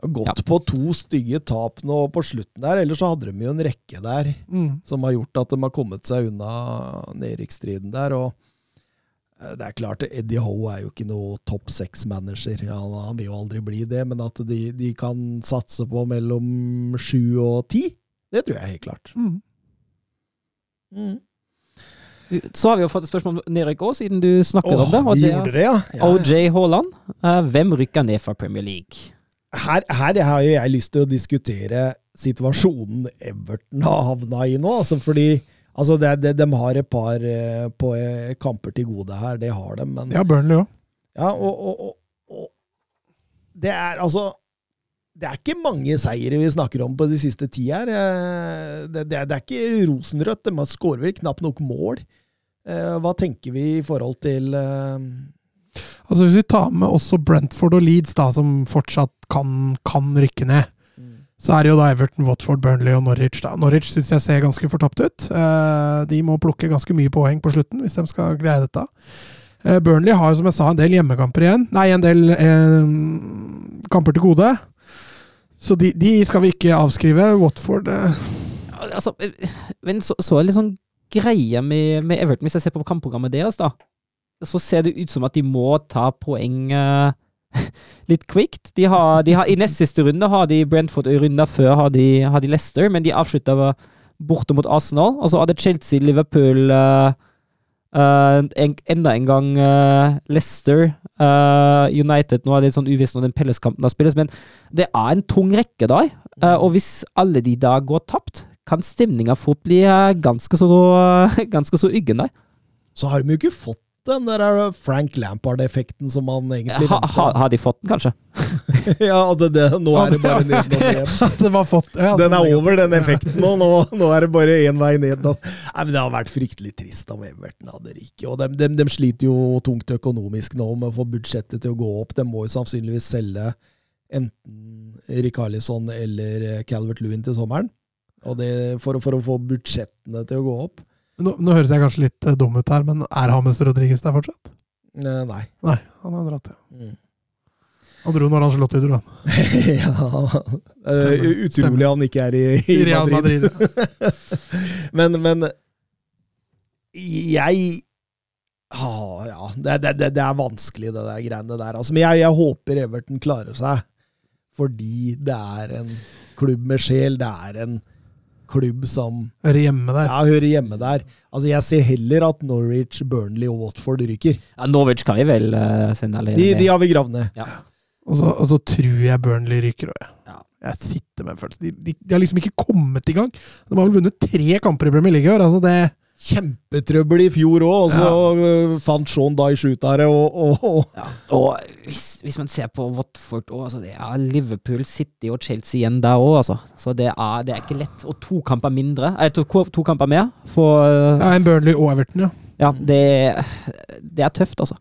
Gått på to stygge tap nå på slutten der, ellers så hadde de jo en rekke der Mm. som har gjort at de har kommet seg unna nedrykksstriden der. og eh, det er klart, Eddie Howe er jo ikke noe topp seks-manager. Han, han vil jo aldri bli det, men at de, de kan satse på mellom sju og ti, det tror jeg helt klart. Mm. Så har vi jo fått et spørsmål om nedrykk òg, siden du snakker om det. Åh, Og vi det gjorde det, ja. ja. OJ Haaland. Eh, hvem rykker ned fra Premier League? Her, her har jo jeg lyst til å diskutere situasjonen Everton har havna i nå. Altså fordi altså det, det, De har et par eh, på, eh, kamper til gode her, det har de. Men Ja, Burnley òg. Ja, og, og, og, og Det er altså Det er ikke mange seire vi snakker om på de siste ti her. Eh, Det, det, det er ikke rosenrødt. De skårer vel knapt nok mål. Eh, Hva tenker vi i forhold til eh, Altså Hvis vi tar med også Brentford og Leeds, da, som fortsatt kan, kan rykke ned, så er det jo da Everton, Watford, Burnley og Norwich. da. Norwich syns jeg ser ganske fortapt ut. De må plukke ganske mye poeng på slutten hvis de skal greie dette. Burnley har som jeg sa en del hjemmekamper igjen. Nei, en del eh, kamper til gode. Så de, de skal vi ikke avskrive. Watford eh, Altså, eh, men så, så er det litt sånn greie med, med Everton, hvis jeg ser på kampprogrammet deres, da. Så ser det ut som at de må ta poeng eh, [LAUGHS] litt quikt. De har, de har, I nest siste runde har de Brentford, og i før har de, har de Leicester, men de avslutta borte mot Arsenal. Og så hadde Chelsea, Liverpool eh, eh, en, enda en gang uh, Leicester, Uh, United Nå er det litt sånn uvisst når den pelleskampen spilles, men det er en tung rekke da. og hvis alle de da går tapt, kan stemninga fort bli ganske så, [LAUGHS] ganske så yggen der. Så har de jo ikke fått den der Frank Lampard-effekten som han egentlig Ha, ha, har de fått den, kanskje? [LAUGHS] Ja, altså det, nå er det bare ned og ned. Den er over, den effekten nå. Nå, nå er det bare én vei ned. Nei, men Det har vært fryktelig trist om Everton hadde ryket. Og de, de, de sliter jo tungt økonomisk nå med å få budsjettet til å gå opp. De må jo sannsynligvis selge enten Rikarlison eller Calvert Lewin til sommeren. Og det, for, for å få budsjettene til å gå opp. Nå, nå høres jeg kanskje litt eh, dum ut her, men er Hames Rodriguez der fortsatt? Nei. Nei, han har dratt, ja. Mm. Han dro når Angelotti dro, han. [LAUGHS] ja. Eh, Stemmer. utrolig han ikke er i, i, [LAUGHS] Real Madrid. Madrid. [LAUGHS] men, men jeg ah, Ja, det, det, det, det er vanskelig, det der greiene der. Altså, men jeg, jeg håper Everton klarer seg. Fordi det er en klubb med sjel. Det er en klubb som Hører hjemme der. ja, hører hjemme der. Altså, Jeg ser heller at Norwich, Burnley og Watford ryker. Ja, Norwich kan vi vel uh, sende alene De, de har vi gravd ned. Ja. Og så, og så tror jeg Burnley ryker òg, jeg. Ja. Jeg sitter med en følelse. De, de, de har liksom ikke kommet i gang. De har vel vunnet tre kamper i Premier League i år. Altså det, Kjempetrøbbel i fjor òg, og så ja. fant Sean Dyche ut av det. Og, og, og Ja. Og hvis, hvis man ser på Watford òg, altså det er Liverpool, City og Chelsea igjen der òg, altså. Så det er, det er ikke lett. Og to kamper mindre, eh, to, to kamper mer for eh, ja, en Burnley og Everton, ja. Ja, det, det er tøft, altså.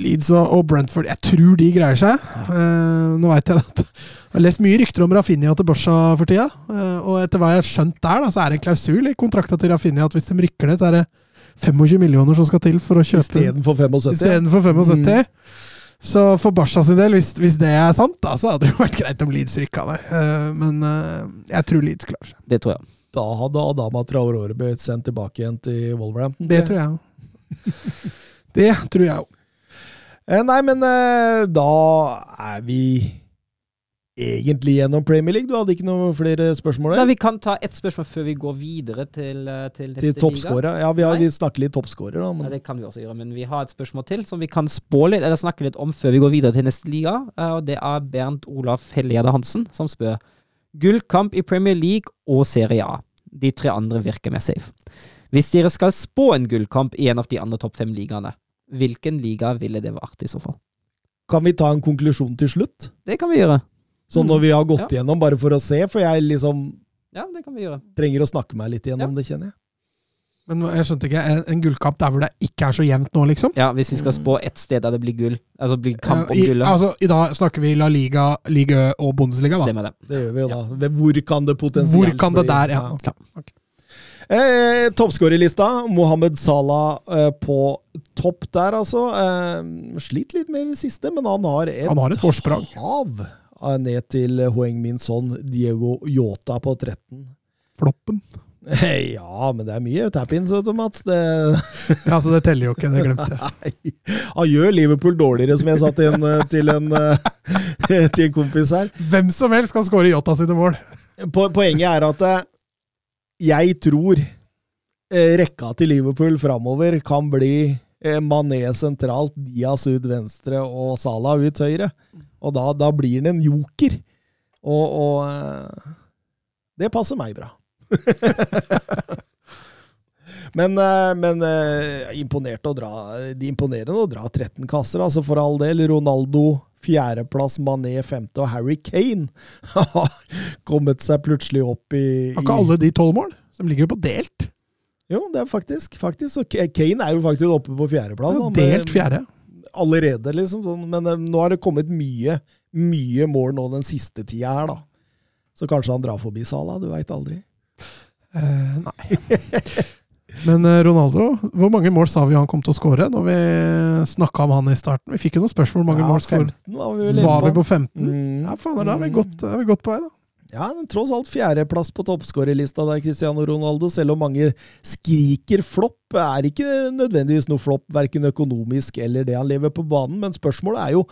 Leeds og, og Brentford, jeg tror de greier seg. Uh, nå veit jeg at jeg har lest mye rykter om Rafinha til Borsa for tida. eh, og etter hva jeg har skjønt der, da, så er det en klausul i kontrakta til Rafinha at hvis de rykker ned, så er det 25 millioner som skal til for å kjøpe istedenfor 75. istedenfor 75. Mm. Så for Barca sin del, hvis, hvis det er sant, da, så hadde det jo vært greit om Leeds rykka ned. Eh, men eh, jeg tror Leeds klarer seg. Det tror jeg. Da hadde Adama Traorore blitt sendt tilbake igjen til Wolverhampton. Det tror jeg òg. [LAUGHS] Det tror jeg òg. Nei, men da er vi egentlig gjennom Premier League. Du hadde ikke noen flere spørsmål Da, vi kan ta ett spørsmål før vi går videre til, eh, til neste Til liga. Ja, vi, har, vi snakker litt toppskårer, da. Ja, det kan vi også gjøre, men vi har et spørsmål til som vi kan spå litt, eller snakke litt om før vi går videre til neste liga. eh, Og det er Bernt Olaf Helgjerde Hansen som spør Gullkamp i Premier League og Serie A. De tre andre virker mer safe. Hvis dere skal spå en gullkamp i en av de andre topp fem-ligaene, hvilken liga ville det vært i så fall? kan vi ta en konklusjon til slutt? Det kan vi gjøre. Sånn når vi har gått Ja. igjennom, bare for å se, for jeg liksom Ja, det kan vi gjøre. trenger å snakke meg litt gjennom det, kjenner jeg. Men jeg skjønte ikke, en, en gullkamp der hvor det ikke er så jevnt nå, liksom? Ja, hvis vi skal spå ett sted der det blir gull, altså blir kamp om I, altså, I dag snakker vi La Liga, Liga og Bundesliga, da. stemmer det. Det gjør vi jo da. Hvor kan det potensielt Hvor kan det der, ja. Ja. Eh, Toppskårerlista. Mohammed Salah eh, på topp der, altså. Eh, slit litt mer i det siste, men han har et, Han har et hav eh, ned til Hoeng Min Son, Diego Yota på 13. Floppen. Ja, men det er mye tap-ins, vet du, Mats. Det, [LAUGHS] Ja, så det teller jo ikke, det glemte jeg. han gjør Liverpool dårligere, som jeg sa til en, eh, til en, eh, [LAUGHS] til en kompis her. Hvem som helst kan skåre Jota sine mål. Po- Poenget er at eh, jeg tror eh, rekka til Liverpool framover kan bli eh, Mané sentralt, Diaz ut venstre og Salah ut høyre. Og da, da blir han en joker. Og, og eh, det passer meg bra. [LAUGHS] men eh, men eh, imponert å dra, de imponerende å dra 13 kasser, altså for all del. Ronaldo fjerdeplass, Mané femte, og Harry Kane [LAUGHS] har kommet seg plutselig opp i, Har ikke alle de tolv mål? Som ligger jo på delt. Jo, det er faktisk. faktisk. Og Kane er jo faktisk oppe på fjerdeplass. Ja, delt fjerde. Allerede, liksom. Sånn. Men eh, nå har det kommet mye, mye mål nå den siste tida her, da. Så kanskje han drar forbi Sala, du veit aldri. Eh, nei. [LAUGHS] Men eh, Ronaldo, hvor mange mål sa vi han kom til å skåre når vi snakka om han i starten? Vi fikk jo noen spørsmål hvor mange Ja, mål skåret. 15 var vi Var vi på 15? Mm. Ja, faen, da er vi godt, da er vi godt på vei, da. Ja, tross alt fjerdeplass på toppskårerlista der, Cristiano Ronaldo. Selv om mange skriker flopp, er ikke nødvendigvis noe flopp, verken økonomisk eller det han lever på banen. Men spørsmålet er jo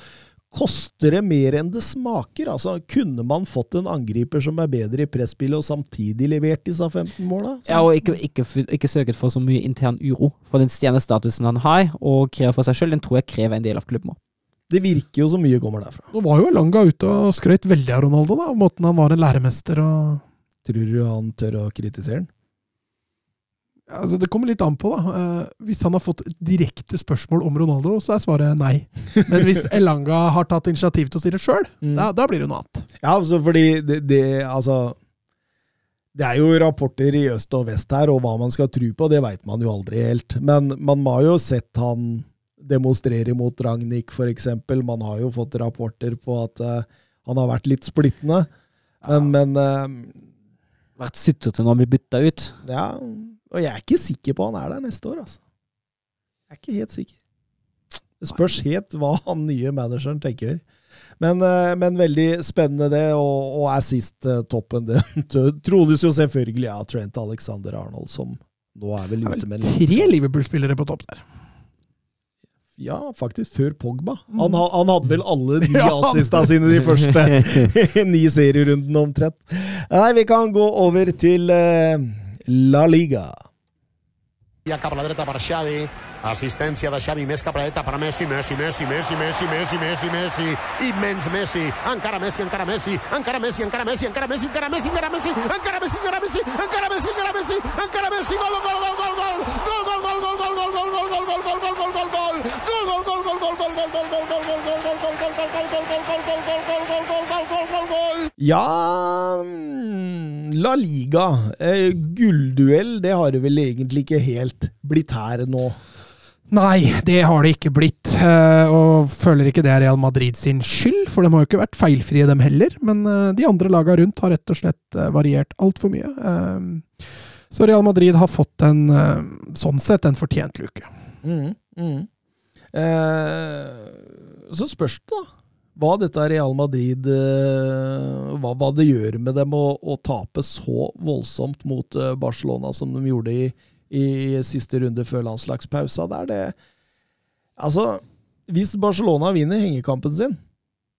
Koster det mer enn det smaker? Altså, Kunne man fått en angriper som er bedre i presspillet og samtidig levert disse 15 måla? Ja, og ikke, ikke, ikke søket for så mye intern uro. For den stjernestatusen han har, og krever for seg selv, den tror jeg krever en del av klubben òg. Det virker jo så mye kommer derfra. Nå var jo Langa ute og skrøt veldig av Ronaldo, da. om Måten han var en læremester og Tror du han tør å kritisere den? Altså, Det kommer litt an på, da. Eh, hvis han har fått direkte spørsmål om Ronaldo, så er svaret nei. Men hvis [LAUGHS] Elanga har tatt initiativ til å stille sjøl, Mm. da, da blir det noe annet. Ja, altså fordi det, det Altså Det er jo rapporter i øst og vest her, og hva man skal tro på, det veit man jo aldri helt. Men man har jo sett han demonstrere mot Ragnhild, f.eks. Man har jo fått rapporter på at uh, han har vært litt splittende. Men, men uh, Vært sutrete når han blir bytta ut. Ja. Og jeg er ikke sikker på han er der neste år, altså. Jeg er ikke helt sikker. Det spørs helt hva han nye manageren tenker. Men, eh, men veldig spennende det, og, og sist toppen Det [LAUGHS] trodes jo selvfølgelig av Trent Alexander Arnold, som nå er vel er ute med en tre Liverpool-spillere på topp der. Ja, faktisk før Pogba. Han, han hadde vel alle ni [LAUGHS] Ja. assista sine de første [LAUGHS] ni serierundene omtrent. Nei, vi kan gå over til uh, La Liga. La dreta Xavi, assistència de Xavi més cap a la per Messi, Messi, Messi, Messi, Messi, Messi, Messi, Messi, immens Messi, encara Messi, encara Messi, encara Messi, encara Messi, encara Messi, encara Messi, encara Messi, encara Messi, encara Messi, encara Messi, encara Messi, encara Messi, gol, gol, gol, gol, gol, gol, gol, gol, gol, gol, gol, gol, gol, gol, gol, gol, gol, gol, gol, Ja mm, La Liga. Eh, gullduell, det har det vel egentlig ikke helt blitt her nå. Nei, det har det ikke blitt. eh, Og føler ikke det er Real Madrid sin skyld, for de har jo ikke vært feilfrie, dem heller. Men eh, de andre laga rundt har rett og slett eh, variert altfor mye. Så Real Madrid har fått en, sånn sett, en fortjent luke. Mm, mm. Eh, så spørs det, da. Hva dette Real Madrid hva, hva det gjør med dem å, å tape så voldsomt mot Barcelona som de gjorde i, i siste runde før landslagspausa. Det er det Altså, hvis Barcelona vinner hengekampen sin,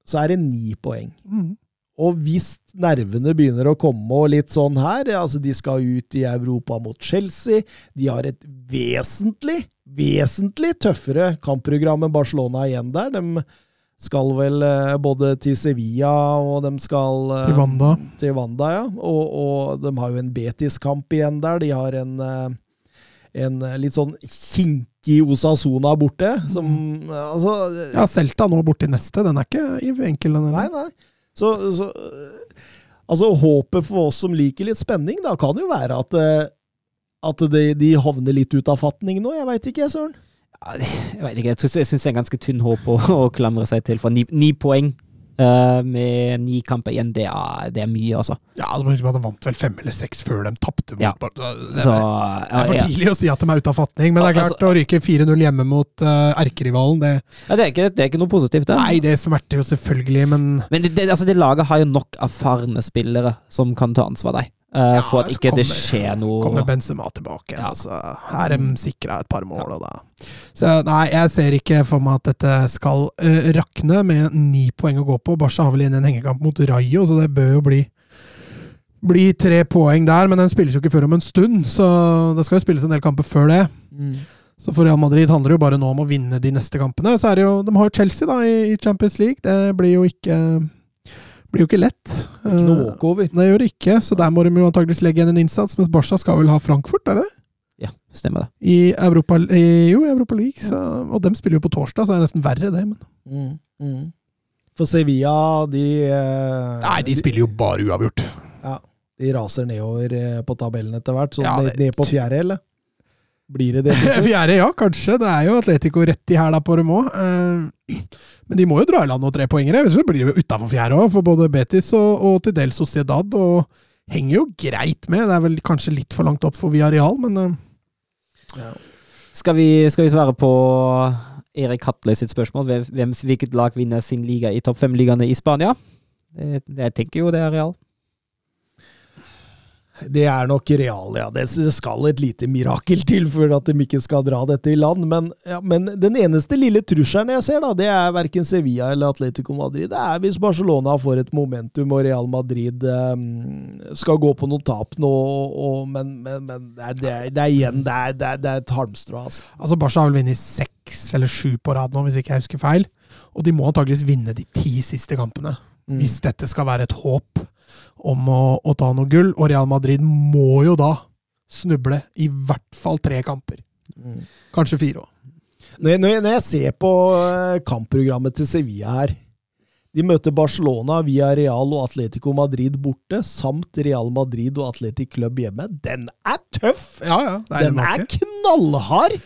så er det ni poeng. Mm. og hvis nervene begynner å komme og litt sånn her altså De skal ut i Europa mot Chelsea. De har et vesentlig, vesentlig tøffere kampprogram enn Barcelona igjen der. De skal vel eh, både til Sevilla og de skal eh, Til Wanda. Til Wanda, ja. Og, og de har jo en Betis-kamp igjen der. De har en, eh, en litt sånn kinkig Osasona borte. Som Altså Ja, Celta nå borti neste. Den er ikke enkel, den Nei, nei. Så, så Altså, håpet for oss som liker litt spenning, da kan jo være at, eh, at de, de havner litt ut av fatning nå. Jeg veit ikke, Søren. Jeg vet ikke, jeg syns det er en ganske tynn håp å, å klamre seg til. For ni, ni poeng eh, med ni kamper igjen, det er, det er mye, altså. Ja, altså, De vant vel fem eller seks før de tapte. Ja. Det, Det, Så, det er for ja. tidlig å si at de er ute av fatning, men det er Altså- klart å ryke 4-0 hjemme mot uh, erkerivalen det, Ja, det, er ikke, det er ikke noe positivt, det. Nei, det smerter jo selvfølgelig, men Men altså, det laget har jo nok erfarne spillere som kan ta ansvar de. Uh, Ja, for at ikke ikke det skjer noe kommer Benzema tilbake. Altså, her er de sikra et par mål, og da Så nei, jeg ser ikke for meg at dette skal uh, rakne med ni poeng å gå på. Barca har vel igjen en hengekamp mot Rayo, så det bør jo bli bli tre poeng der, men den spilles jo ikke før om en stund, så det skal jo spilles en del kamper før det. Så for Real Madrid handler det jo bare nå om å vinne de neste kampene. Så er det jo, De har jo Chelsea da i Champions League. Det blir jo ikke blir jo ikke lett. Eh, Knåke over. Det gjør det ikke, så der må de jo antakeligvis legge igjen en innsats. Mens Barca skal vel ha Frankfurt, er det? Ja, stemmer det. I Europa, jo, Europa League. Så, og dem spiller jo på torsdag, så det er nesten verre, det. Men. Mm, mm. For Sevilla, de eh, Nei, de spiller jo bare uavgjort. Ja, De raser nedover eh, på tabellen etter hvert. Så Ja, det- ned på fjerde, eller? Blir det det? [LAUGHS] Fjerde, ja, kanskje. Det er jo Atletico rett i hæla på dem òg. Men de må jo dra i land noen trepoengere. Ellers blir jo utafor fjerde òg, for både Betis og, og til dels Sociedad. Og henger jo greit med. Det er vel kanskje litt for langt opp for Villarreal, men Skal vi, skal vi svare på Erik Hatløy sitt spørsmål? Hvem, hvilket lag vinner sin liga i topp fem-ligaene i Spania? Det, det, tenker jo det er Real. Det er nok real, ja. Det, skal et lite mirakel til for at de ikke skal dra dette i land. Men, ja, men den eneste lille trusselen jeg ser, da, det er verken Sevilla eller Atletico Madrid. Det er hvis Barcelona får et momentum og Real Madrid um, skal gå på noen tap nå, og, men, men, men det, er, det, er, det er igjen det er, det er, det er et halmstrå, altså. Altså, Barca har vel vunnet seks eller sju på rad nå, hvis ikke jeg husker feil. Og de må antakeligvis vinne de ti siste kampene, Mm. hvis dette skal være et håp om å, å ta noe gull. Og Real Madrid må jo da snuble i hvert fall tre kamper. Mm. Kanskje fire òg. Når når, når jeg ser på eh, kampprogrammet til Sevilla her De møter Barcelona via Real og Atletico Madrid borte, samt Real Madrid og Atletic Club hjemme. Den er tøff! Ja, ja. er Den er knallhard!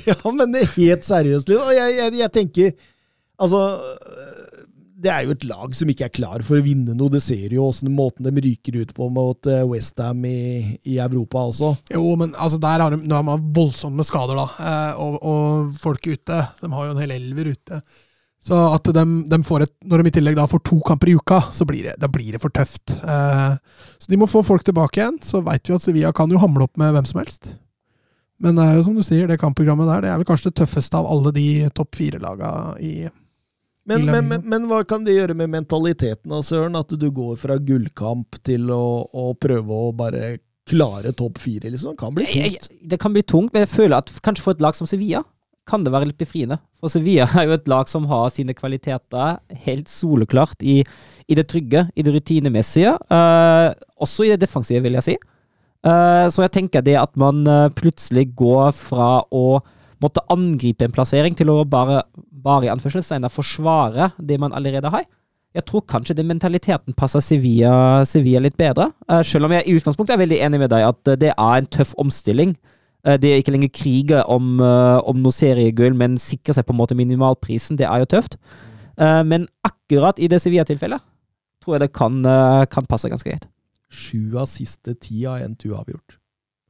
[LAUGHS] ja, men det helt seriøst. Liv. Og jeg, jeg, jeg tenker Altså Det er jo et lag som ikke er klar for å vinne noe. Det ser jo åssen måten de ryker ut på mot Westham i, i Europa også. Jo, men altså, der har de, nå har man voldsomme skader, da. Eh, og, og folk ute. De har jo en hel elver ute. Så at de, de får et, når de i tillegg da får to kamper i uka, så blir det, da blir det for tøft. Eh, så de må få folk tilbake igjen. Så veit vi at Sevilla kan jo hamle opp med hvem som helst. Men det er jo som du sier, det kampprogrammet der det er vel kanskje det tøffeste av alle de topp fire-laga i Men, men, men, men hva kan det gjøre med mentaliteten, av Søren? At du går fra gullkamp til å, å prøve å bare klare topp fire, liksom? Kan bli tungt. Det kan bli tungt, men jeg føler at kanskje for et lag som Sevilla kan det være litt befriende. For Sevilla [LAUGHS] er jo et lag som har sine kvaliteter helt soleklart i, i det trygge, i det rutinemessige. Uh, også i det defensive, vil jeg si. Uh, så jeg tenker det at man eh, plutselig går fra å måtte angripe en plassering til å bare, bare i anførselstegn forsvare det man allerede har. Jeg tror kanskje den mentaliteten passer Sevilla, Sevilla litt bedre. Uh, selv om jeg i utgangspunktet er veldig enig med deg at eh, det er en tøff omstilling. Uh, det er ikke lenger krige om, uh, om noe seriegull, men sikre seg på en måte minimalprisen. Det er jo tøft. Men akkurat i det Sevilla-tilfellet tror jeg det kan, kan passe ganske greit. Sju av siste ti har endt uavgjort.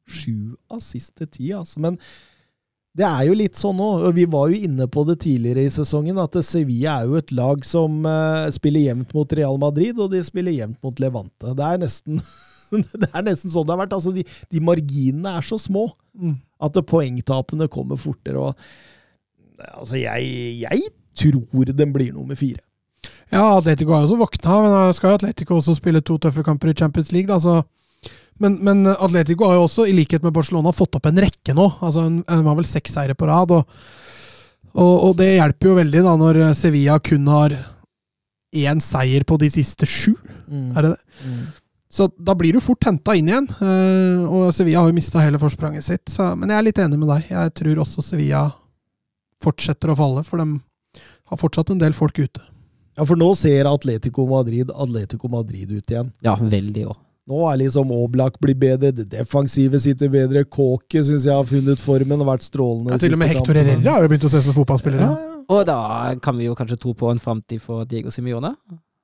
Sju av siste ti, altså. Men det er jo litt sånn nå, og vi var jo inne på det tidligere i sesongen, at Sevilla er jo et lag som eh, spiller jevnt mot Real Madrid, og de spiller jevnt mot Levante. Det er nesten, [LAUGHS] det er nesten sånn det har vært. Altså, de, de marginene er så små mm. at poengtapene kommer fortere. og altså, jeg, jeg tror den blir nummer fire. Ja, Atletico har jo også våkna, men skal Atletico også spille to tøffe kamper i Champions League. Da, så. Men, men Atletico har jo også, i likhet med Barcelona, fått opp en rekke nå. Altså, De har vel seks seire på rad. Og, og, og, det hjelper jo veldig da når Sevilla kun har én seier på de siste sju. Mm. Er det det? Mm. Så da blir du fort henta inn igjen. Uh, og Sevilla har jo mista hele forspranget sitt. Så, men jeg er litt enig med deg. Jeg tror også Sevilla fortsetter å falle, for de har fortsatt en del folk ute. Ja, for nå ser Atletico Madrid Atletico Madrid ut igjen. Ja, veldig òg. Nå er liksom Oblak blir bedre, det defensive sitter bedre, Kåke syns jeg har funnet formen og vært strålende. Ja, til og med Hector Herrera har jo begynt å se som fotballspiller. Ja, ja. Og da kan vi jo kanskje tro på en framtid for Diego Simione.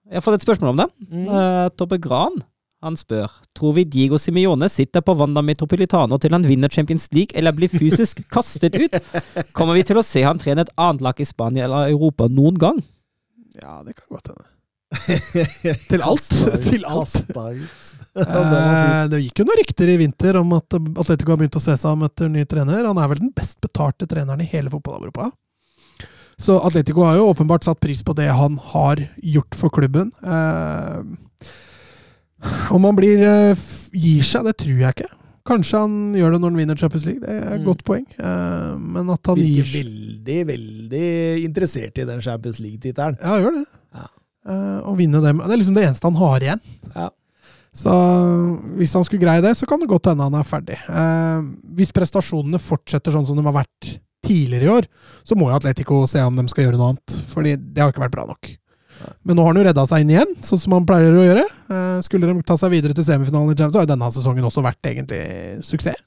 Jeg har fått et spørsmål om det. Mm. Uh, Tobbe Gran han spør tror vi Diego Simione sitter på Wanda Metropolitano til han vinner Champions League eller blir fysisk [LAUGHS] kastet ut. Kommer vi til å se han trene et annet lag i Spania eller Europa noen gang? Ja, det kan godt hende. Til alt. til alt. Eh, det gikk jo noen rykter i vinter om at Atletico har begynt å se seg om etter ny trener. Han er vel den best betalte treneren i hele fotball-Europa. Så Atletico har jo åpenbart satt pris på det han har gjort for klubben. Eh, om han blir, eh, gir seg, det tror jeg ikke. Kanskje han gjør det når han vinner Champions League. Det er et mm. godt poeng. Men at han Virker gir veldig, veldig interessert i den Champions League-tittelen. Ja, gjør det. Uh, å vinne dem. Det er liksom det eneste han har igjen. Ja. Så hvis han skulle greie det, så kan det godt hende han er ferdig. Uh, hvis prestasjonene fortsetter sånn som de har vært tidligere i år, så må jo Atletico se om de skal gjøre noe annet. Fordi det har ikke vært bra nok. Men nå har han jo redda seg inn igjen, sånn som han pleier å gjøre. Eh, skulle de ta seg videre til semifinalen i Champions, så har denne sesongen også vært egentlig suksess.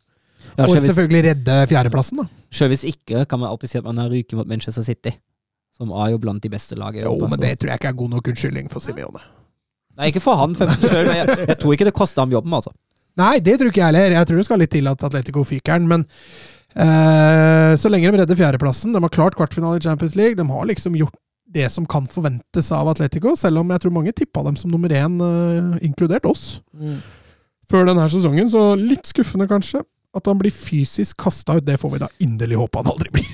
Ja, og selvfølgelig redde fjerdeplassen, da. Selv hvis ikke, kan man alltid si at man har ryket mot Manchester City. Som er jo blant de beste lagene. Jo, men det tror jeg ikke er god nok unnskyldning for Simione. Nei, ikke for han. For selv, jeg, jeg, tror ikke det koster ham jobben, altså. Nei, det tror ikke jeg heller. Jeg tror det skal litt til at Atletico fyker den, men eh, så lenge de redder fjerdeplassen De har klart kvartfinale i Champions League. De har liksom gjort det som kan forventes av Atletico, selv om jeg tror mange tippa dem som nummer én, uh, inkludert oss, mm. før denne sesongen. Så litt skuffende, kanskje. At han blir fysisk kasta ut, det får vi da inderlig håpe han aldri blir.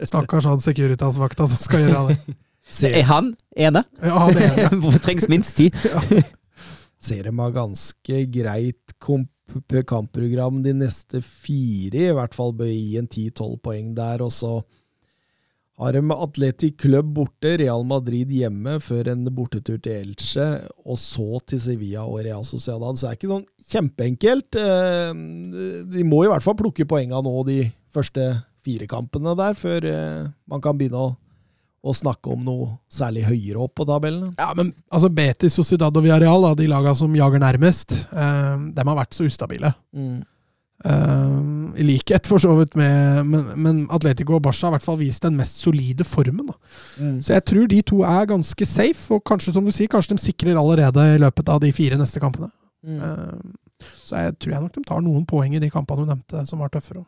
[LAUGHS] Stakkars han Securitas-vakta som skal gjøre det. Er han ene? Ja, han er ene. [LAUGHS] Hvorfor trengs minst ti? ja. Ser de har ganske greit kampprogram de neste fire, i hvert fall bør gi en 10-12 poeng der. og så har de Atletic Club borte, Real Madrid hjemme, før en bortetur til Elche, og så til Sevilla og Real Sociedad. Så det er ikke sånn kjempeenkelt. Eh, de må i hvert fall plukke poenga nå de første fire kampene der, før eh, man kan begynne å, å snakke om noe særlig høyere opp på tabellen. Ja, men altså Betis, Sociedad og Villarreal, de lagene som jager nærmest, eh, de har vært så ustabile. Mm. Uh, I likhet for så vidt med men, men, Atletico og Barca har i hvert fall vist den mest solide formen. Mm. Så jeg tror de to er ganske safe, og kanskje som du sier, kanskje de sikrer allerede i løpet av de fire neste kampene. Mm. Uh, så jeg tror jeg nok de tar noen poeng i de kampene du nevnte, som var tøffere.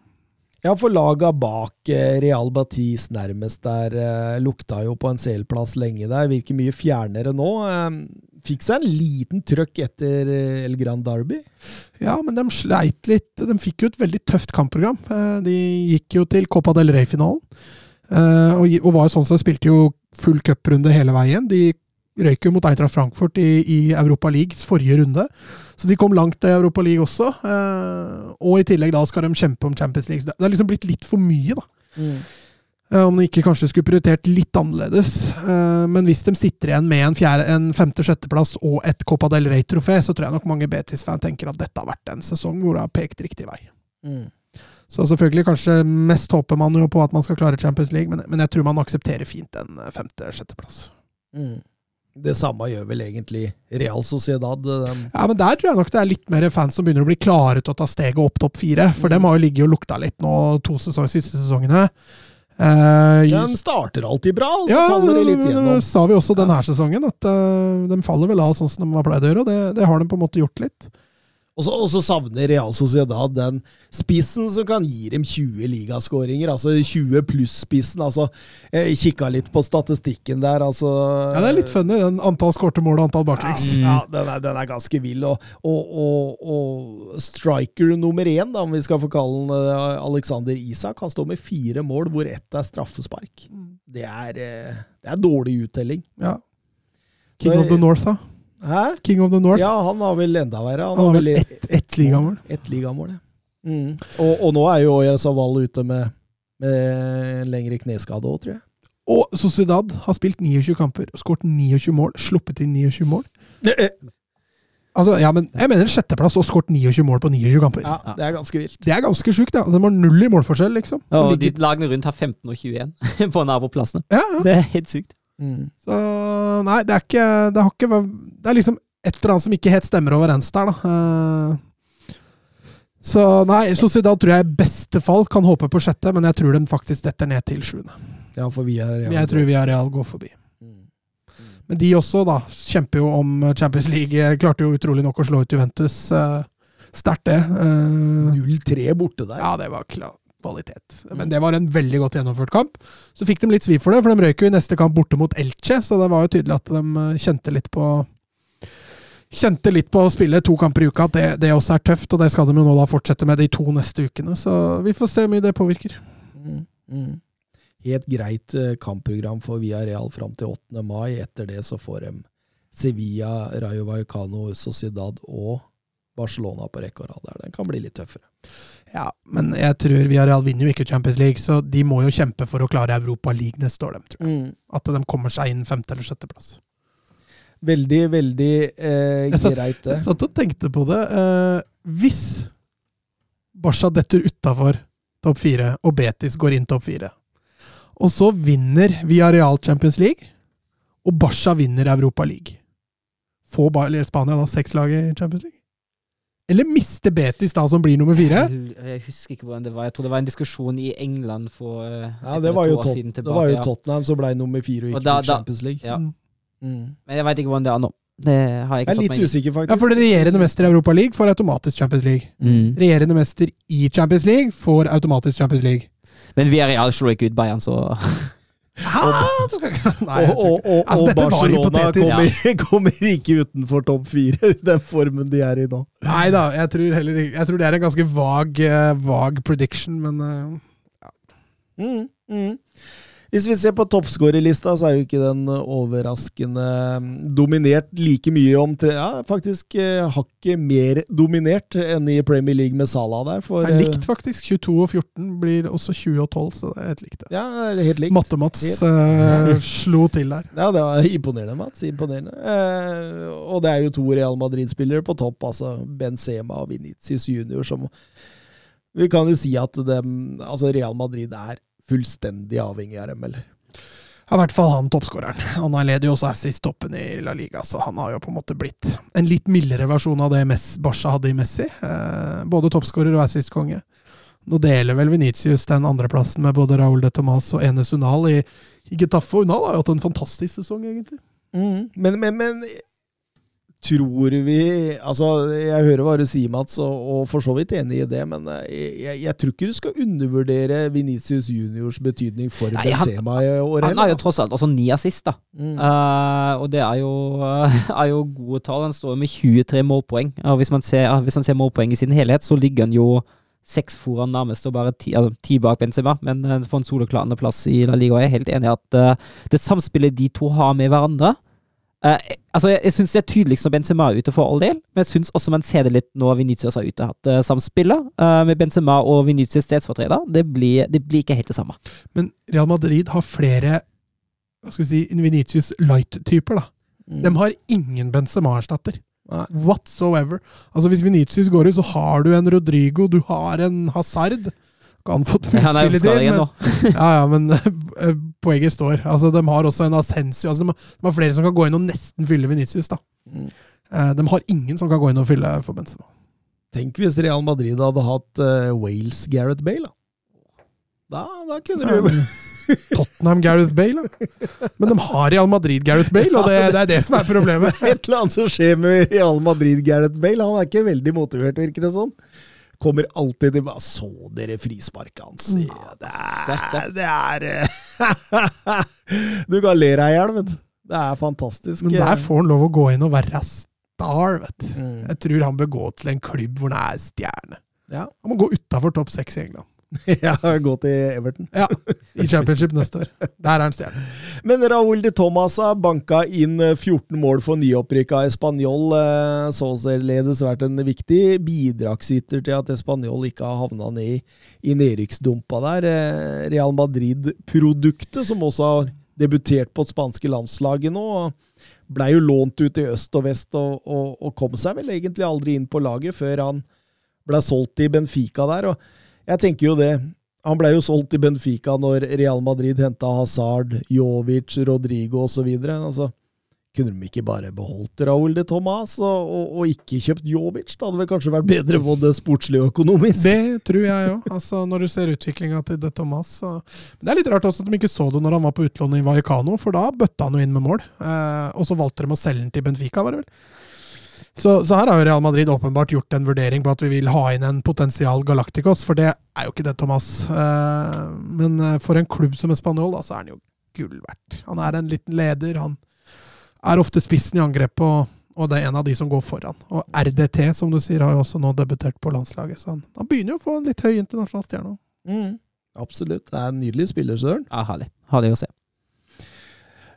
Ja, for laga bak eh, Real Batis nærmest der eh, lukta jo på en CL-plass lenge der. Virker mye fjernere nå. Eh, fikk seg en liten trøkk etter eh, El Grand Derby. Ja, men de sleit litt. De fikk jo et veldig tøft kampprogram. De gikk jo til Copa del Rey-finalen. Og var jo sånn som spilte jo full cuprunde hele veien. De røyk jo mot Eintracht Frankfurt i, i Europa Leagues forrige runde. Så de kom langt i Europa League også. Og i tillegg da skal de kjempe om Champions League. Det er liksom blitt litt for mye, da. Mm. Eh, om de ikke kanskje skulle prioritert litt annerledes. Eh, men hvis de sitter igjen med en, fjerde, en femte-sjetteplass og et Copa del Rey-trofé, så tror jeg nok mange Betis-fan tenker at dette har vært en sesong hvor det har pekt riktig vei. Mm. Så selvfølgelig, kanskje mest håper man jo på at man skal klare Champions League, men, men jeg tror man aksepterer fint en eh, femte-sjetteplass. Mm. Det samme gjør vel egentlig Real Sociedad. Ja, men Der tror jeg nok det er litt mer fans som begynner å bli klare til å ta steget opp topp fire. For mm. dem har jo ligget og lukta litt nå to sesong, siste sesongene. Uh, de starter alltid bra, og så ja, faller de litt gjennom. Det sa vi også denne sesongen, at uh, de faller vel av sånn som de har pleid å gjøre, og det, det har de på en måte gjort litt. Og så, savner Real Sociedad den spissen som kan gi dem 20 ligaskåringer. Altså 20 pluss-spissen. Altså, jeg kikka litt på statistikken der. Altså, ja, Det er litt funny, den antall skårte mål og antall baklengs. Ja, ja den, er, den, er, ganske vill. Og, og, og, striker nummer én, da, om vi skal få kalle han eh, Alexander Isak, han står med fire mål, hvor ett er straffespark. det er, eh, det er dårlig uttelling. Ja. King of the North, da. Hæ? King of the North. Ja, han har vel enda verre. Han Han har vel ett et ligamål. Ett ligamål, ja. Mm. Og, og nå er jo Jarzabal ute med, med en lengre kneskade òg, tror jeg. Og Sociedad har spilt 29 kamper og skåret 29 mål. Sluppet inn 29 mål. Altså, ja, men jeg mener sjetteplass og skåret 29 mål på 29 kamper. Ja, det er ganske vilt. Det er ganske sjukt. Ja. De har null i målforskjell, liksom. Og Og de lagene rundt har 15 og 21 på naboplassene. ja, ja. Det er helt sykt. Mm. Så nei, det er ikke Det har ikke Det er liksom et eller annet som ikke helt stemmer overens der, da. Eh, Så nei, Sociedad tror jeg i beste fall kan håpe på sjette, men jeg tror de faktisk detter ned til sjuende. Ja, for vi er Real. Jeg tror vi er Real går forbi. Mm. Men de også, da, kjemper jo om Champions League. Klarte jo utrolig nok å slå ut Juventus. eh, Sterkt, det. Eh, 0-3 borte der. Ja, det var klar kvalitet. Men det var en veldig godt gjennomført kamp. Så fikk de litt svi for det, for de røyk jo i neste kamp borte mot Elche, så det var jo tydelig at de eh, kjente litt på Kjente litt på å spille to kamper i uka, at det, det også er tøft. Og det skal de jo nå da fortsette med de to neste ukene, så vi får se hvor mye det påvirker. Mm. Mm. Helt greit eh, kampprogram for Villarreal fram til 8. mai. Etter det så får de Sevilla, Rayo Vallecano, Sociedad og Barcelona på rekke og rad. Den kan bli litt tøffere. Ja, men jeg tror Villarreal vinner jo ikke Champions League, så de må jo kjempe for å klare Europa League neste år, dem, tror jeg. At de kommer seg inn femte- eller sjetteplass. Veldig, veldig eh, greit, det. Jeg satt og tenkte på det. Eh, hvis Barca detter utafor topp fire, og Betis går inn topp fire, og så vinner Villarreal Champions League, og Barca vinner Europa League Får Spania da seks lag i Champions League? Eller miste Betis, da, som blir nummer fire? Jeg, jeg husker ikke hvordan det var. Jeg tror det var en diskusjon i England for eh, Ja, et det var jo, år tot siden det var jo ja. Tottenham som ble nummer fire og gikk da- Champions League. Ja. Mm. Mm. Men jeg veit ikke hvordan det er nå. Det har jeg Jeg ikke er satt litt meg usikker, faktisk. Ja, for det regjerende mester i Europa League får automatisk Champions League. Mm. Regjerende mester i Champions League får automatisk Champions League. Men vi er i slo ikke ut Bayern, så [LAUGHS] Nei, og, og, og, Altså, Barcelona kommer, [LAUGHS] kommer ikke utenfor topp fire, i den formen de er i nå. Nei da, jeg tror heller Jeg tror det er en ganske vag, uh, vag prediction, men Ja Mm, mm. Hvis vi ser på toppskårerlista, så er jo ikke den overraskende mm, dominert like mye om tre, Ja, faktisk eh, hakket mer dominert enn i Premier League med Salah der. For, det er eh, likt, faktisk. 22 og 14 blir også 20 og 12, så det er helt likt. det. Ja, det er helt likt. Matte-Mats Helt- eh, [LAUGHS] slo til der. Ja, det var imponerende, Mats. Imponerende. Eh, og det er jo to Real Madrid-spillere på topp, altså Benzema og Vinicius Junior, som Vi kan jo si at dem, altså Real Madrid er fullstendig avhengig av eller? Ja, I hvert fall han toppskåreren. Han har leder jo også assist-toppen i La Liga, så han har jo på en måte blitt en litt mildere versjon av det Barca hadde i Messi. Eh, både toppskårer og assist-konge. Nå deler vel Venitius den andreplassen med både Raúl de Tomàs og Enes Unal i, i Getafe. Unal har jo hatt en fantastisk sesong, egentlig. Men, men, men tror vi Altså, jeg hører hva du sier, Mats, og, og for så vidt enig i det, men eh, jeg, jeg tror ikke du skal undervurdere Vinicius Juniors betydning for Nei, Benzema i år Han har jo tross alt også ni assist, da. Mm. Uh, og det er jo, [LAUGHS] er jo gode tall. Han står med 23 målpoeng. Og hvis man ser, hvis man ser målpoeng i sin helhet, så ligger han jo seks foran nærmest og bare ti, altså, ti bak Benzema. Men eh, på en soloklarende plass i La Liga. er jeg er helt enig i at det samspillet de to har med hverandre eh, altså Jeg, jeg syns det er tydeligst når Benzema er ute, for all del. Men jeg syns også man ser det litt når Venitius er ute. At uh, samspillet uh, med Benzema og Venitius stedsfortreder, det blir, det blir ikke helt det samme. Men Real Madrid har flere hva skal vi si, Vinicius Light-typer. da. Mm. De har ingen Benzema-erstatter. Whatsoever. Altså Hvis Vinicius går ut, så har du en Rodrigo, du har en Hazard. Kan få Han er jo spilletid, igjen men- nå. [LAUGHS] Ja, ja, men eh, poenget står. Altså, De har også en Ascensio. Altså, de, de har flere som kan gå inn og nesten fylle Venitius. da. Mm. Eh, De har ingen som kan gå inn og fylle for Benzema. Tenk hvis Real Madrid hadde hatt uh, Wales Gareth Bale, da. Da, da kunne Ja, du [LAUGHS] Tottenham Gareth Bale, da. Men de har Real Madrid Gareth Bale, og det, det er det som er problemet. [LAUGHS] Et eller annet som skjer med Real Madrid Gareth Bale. Han er ikke veldig motivert, virker det sånn. Kommer alltid til bare, Så dere frisparket hans? Ja, det er, det er eh, [LAUGHS] Du kan le deg i hjel, vet du. Det er fantastisk. Men der får han lov å gå inn og være star, vet du. Mm. Jeg tror han bør gå til en klubb hvor han er stjerne. Ja. Han må gå utafor topp seks i England. [LAUGHS] ja, gå til Everton. Ja, i championship neste år. Der er han stjerne. Men Raúl de Thomas har banka inn 14 mål for nyopprykka Español. eh, Således vært en viktig bidragsyter til at Español ikke har havna ned i, nedrykksdumpa der. Eh, Real Madrid-produktet, som også har debutert på det spanske landslaget nå. Blei jo lånt ut i øst og vest, og, og, og kom seg vel egentlig aldri inn på laget før han ble solgt til Benfica der. og jeg tenker jo det. Han ble jo solgt til Benfica når Real Madrid henta Hazard, Jovic, Rodrigo osv. Altså, kunne de ikke bare beholdt Raúl de Tomas og, og, og, ikke kjøpt Jovic? Det hadde vel kanskje vært bedre både sportslig og økonomisk? Det tror jeg òg. Altså, når du ser utviklinga til de Tomas så. Det er litt rart også at de ikke så det når han var på utlån i Vallecano, for da bøtta han jo inn med mål. Eh, og så valgte de å selge den til Benfica, var det vel. Så, så, her har jo Real Madrid åpenbart gjort en vurdering på at vi vil ha inn en potensial Galacticos, for det er jo ikke det, Thomas. Eh, men for en klubb som Español, så er han jo gull verdt. Han er en liten leder. Han er ofte spissen i angrepet, og, og, det er en av de som går foran. Og RDT, som du sier, har jo også nå debutert på landslaget, så han, han begynner jo å få en litt høy internasjonal stjerne. Mm, absolutt. Det er en nydelig spiller, Søren. Ja, herlig. Herlig å se.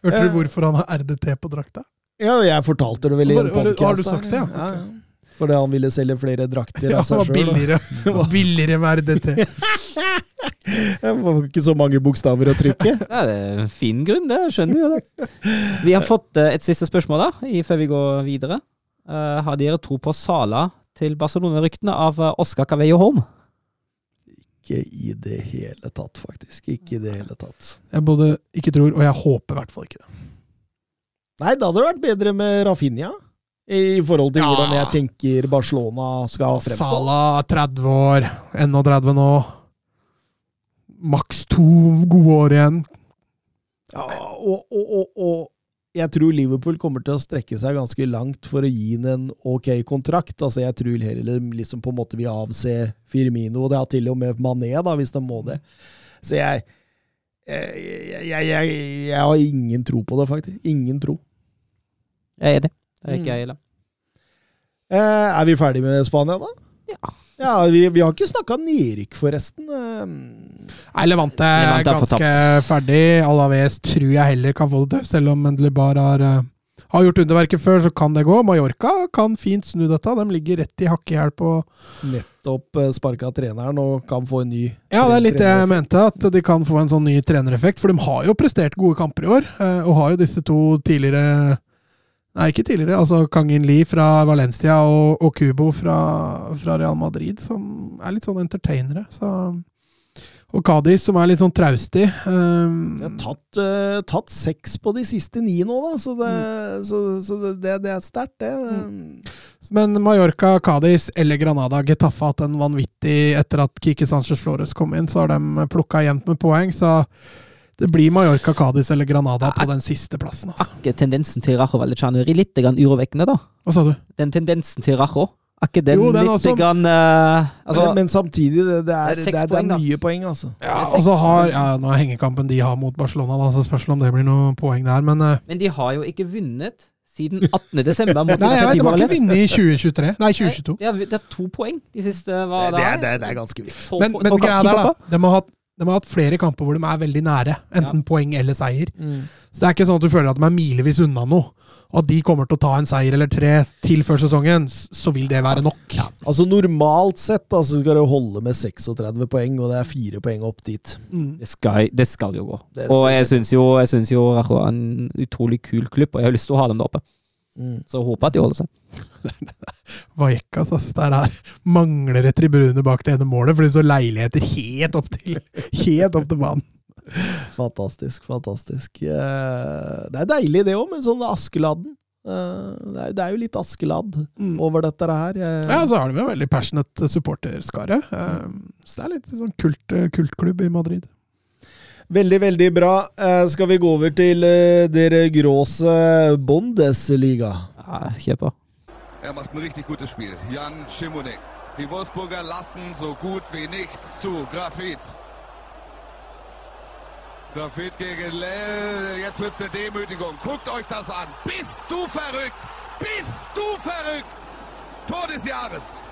Hørte du hvorfor han har RDT på drakta? Ja, jeg fortalte det vel i en podkast. Har du sagt det, ja? ja, ja. Fordi han ville selge flere drakter av seg sjøl. Billigere, [LAUGHS] billigere med Jeg det var ikke så mange bokstaver å trykke. [LAUGHS] Ja, det er en fin grunn, det. Skjønner jo det. Vi har fått et siste spørsmål da, før vi går videre. Uh, har dere tro på Sala til Barcelona-ryktene av Oscar Cavello Holm? Ikke i det hele tatt, faktisk. Ikke i det hele tatt. Jeg både ikke tror, og jeg håper i hvert fall ikke det. Nei, da hadde det vært bedre med Rafinha. I forhold til ja. hvordan jeg tenker Barcelona skal fremstå. Sala 30 år, 31 nå. Maks to gode år igjen. Ja, og, og, og, og, jeg tror Liverpool kommer til å strekke seg ganske langt for å gi ham en ok kontrakt. Altså, Jeg tror heller liksom på en måte vil avse Firmino, og det har til og med Mané, da, hvis de må det. Så jeg jeg, jeg, jeg, jeg, har ingen tro på det, faktisk. Ingen tro. Jeg er enig. Det er ikke jeg heller. Eh, er vi ferdig med Spania, da? Ja. ja vi, vi, har ikke snakka nedrykk, forresten. Eh, Nei, Levante er ganske ferdig. Alaves tror jeg heller kan få det tøft, selv om Mendelibar har uh, har gjort underverket før, så kan det gå. Mallorca kan fint snu dette. De ligger rett i hakkehæl på Nettopp eh, sparka treneren og kan få en ny Ja, det er litt det jeg mente, at de kan få en sånn ny trenereffekt. For de har jo prestert gode kamper i år, eh, og har jo disse to tidligere Nei, ikke tidligere. altså Kangin Lee fra Valencia og, og Kubo fra, fra, Real Madrid, som er litt sånn entertainere. Så og Kadis, som er litt sånn traustig. Um, har tatt, uh, tatt seks på de siste ni nå, da, så det, mm. så, så det, det er sterkt, det. Mm. Men Mallorca, Kadis eller Granada Getafe hatt en vanvittig Etter at Kiki Sanchez Flores kom inn, så har de plukka jevnt med poeng. Så det blir Mallorca, Cádiz eller Granada på den siste plassen. Altså. Akke tendensen til Rajo Vallecano litt urovekkende, da? Hva sa du? Den tendensen til Rajo er ikke den, jo, den litt også, grann, uh, altså, men, men, samtidig, det, det er, det er, det er mye poeng, altså. Ja, og så har ja, Nå er hengekampen de har mot Barcelona, da, så spørs om det blir noen poeng der, men uh, Men de har jo ikke vunnet siden 18. desember. [LAUGHS] Nei, jeg vet, de har ikke vunnet i 2023. Nei, 2022. Nei, det er to poeng de siste hva det, er, det, er, det er ganske vilt. Men, men greia der, da. De har, hatt, de har hatt flere kamper hvor de er veldig nære. Enten ja. poeng eller seier. Mm. Så det er ikke sånn at du føler at de er milevis unna noe og at de kommer til å ta en seier eller tre til før sesongen, så vil det være nok. Ja. Altså Normalt sett altså, skal det holde med 36 poeng, og det er fire poeng opp dit. Mm. Det, skal, det, skal, jo gå. Det, og jeg syns jo, jeg synes jo Rajo er en utrolig kul klubb, og jeg har lyst til å ha dem der oppe. Mm. Så jeg håper at de holder seg. [LAUGHS] Vallecas, ass. Der er, mangler et tribuner bak det ene målet, for det står leiligheter helt opp til, helt opp til banen. Fantastisk, fantastisk. Eh, det er deilig, det òg, med sånn Askeladden. Eh, det er jo litt Askeladd mm. over dette her. Ja, så har de jo veldig passionate supporterskare. Eh, så det er litt sånn kult, kultklubb i Madrid. Veldig, veldig bra. Skal vi gå over til dere gråse Bundesliga? Ja, kjør på. Er macht ein richtig gutes Spiel. Jan Schimonek. Die Wolfsburger lassen so gut wie nichts zu. Grafit. Grafit gegen Lell. Jetzt wird es eine Demütigung. Guckt euch das an. Bist du verrückt? Bist du verrückt? Tor des Jahres.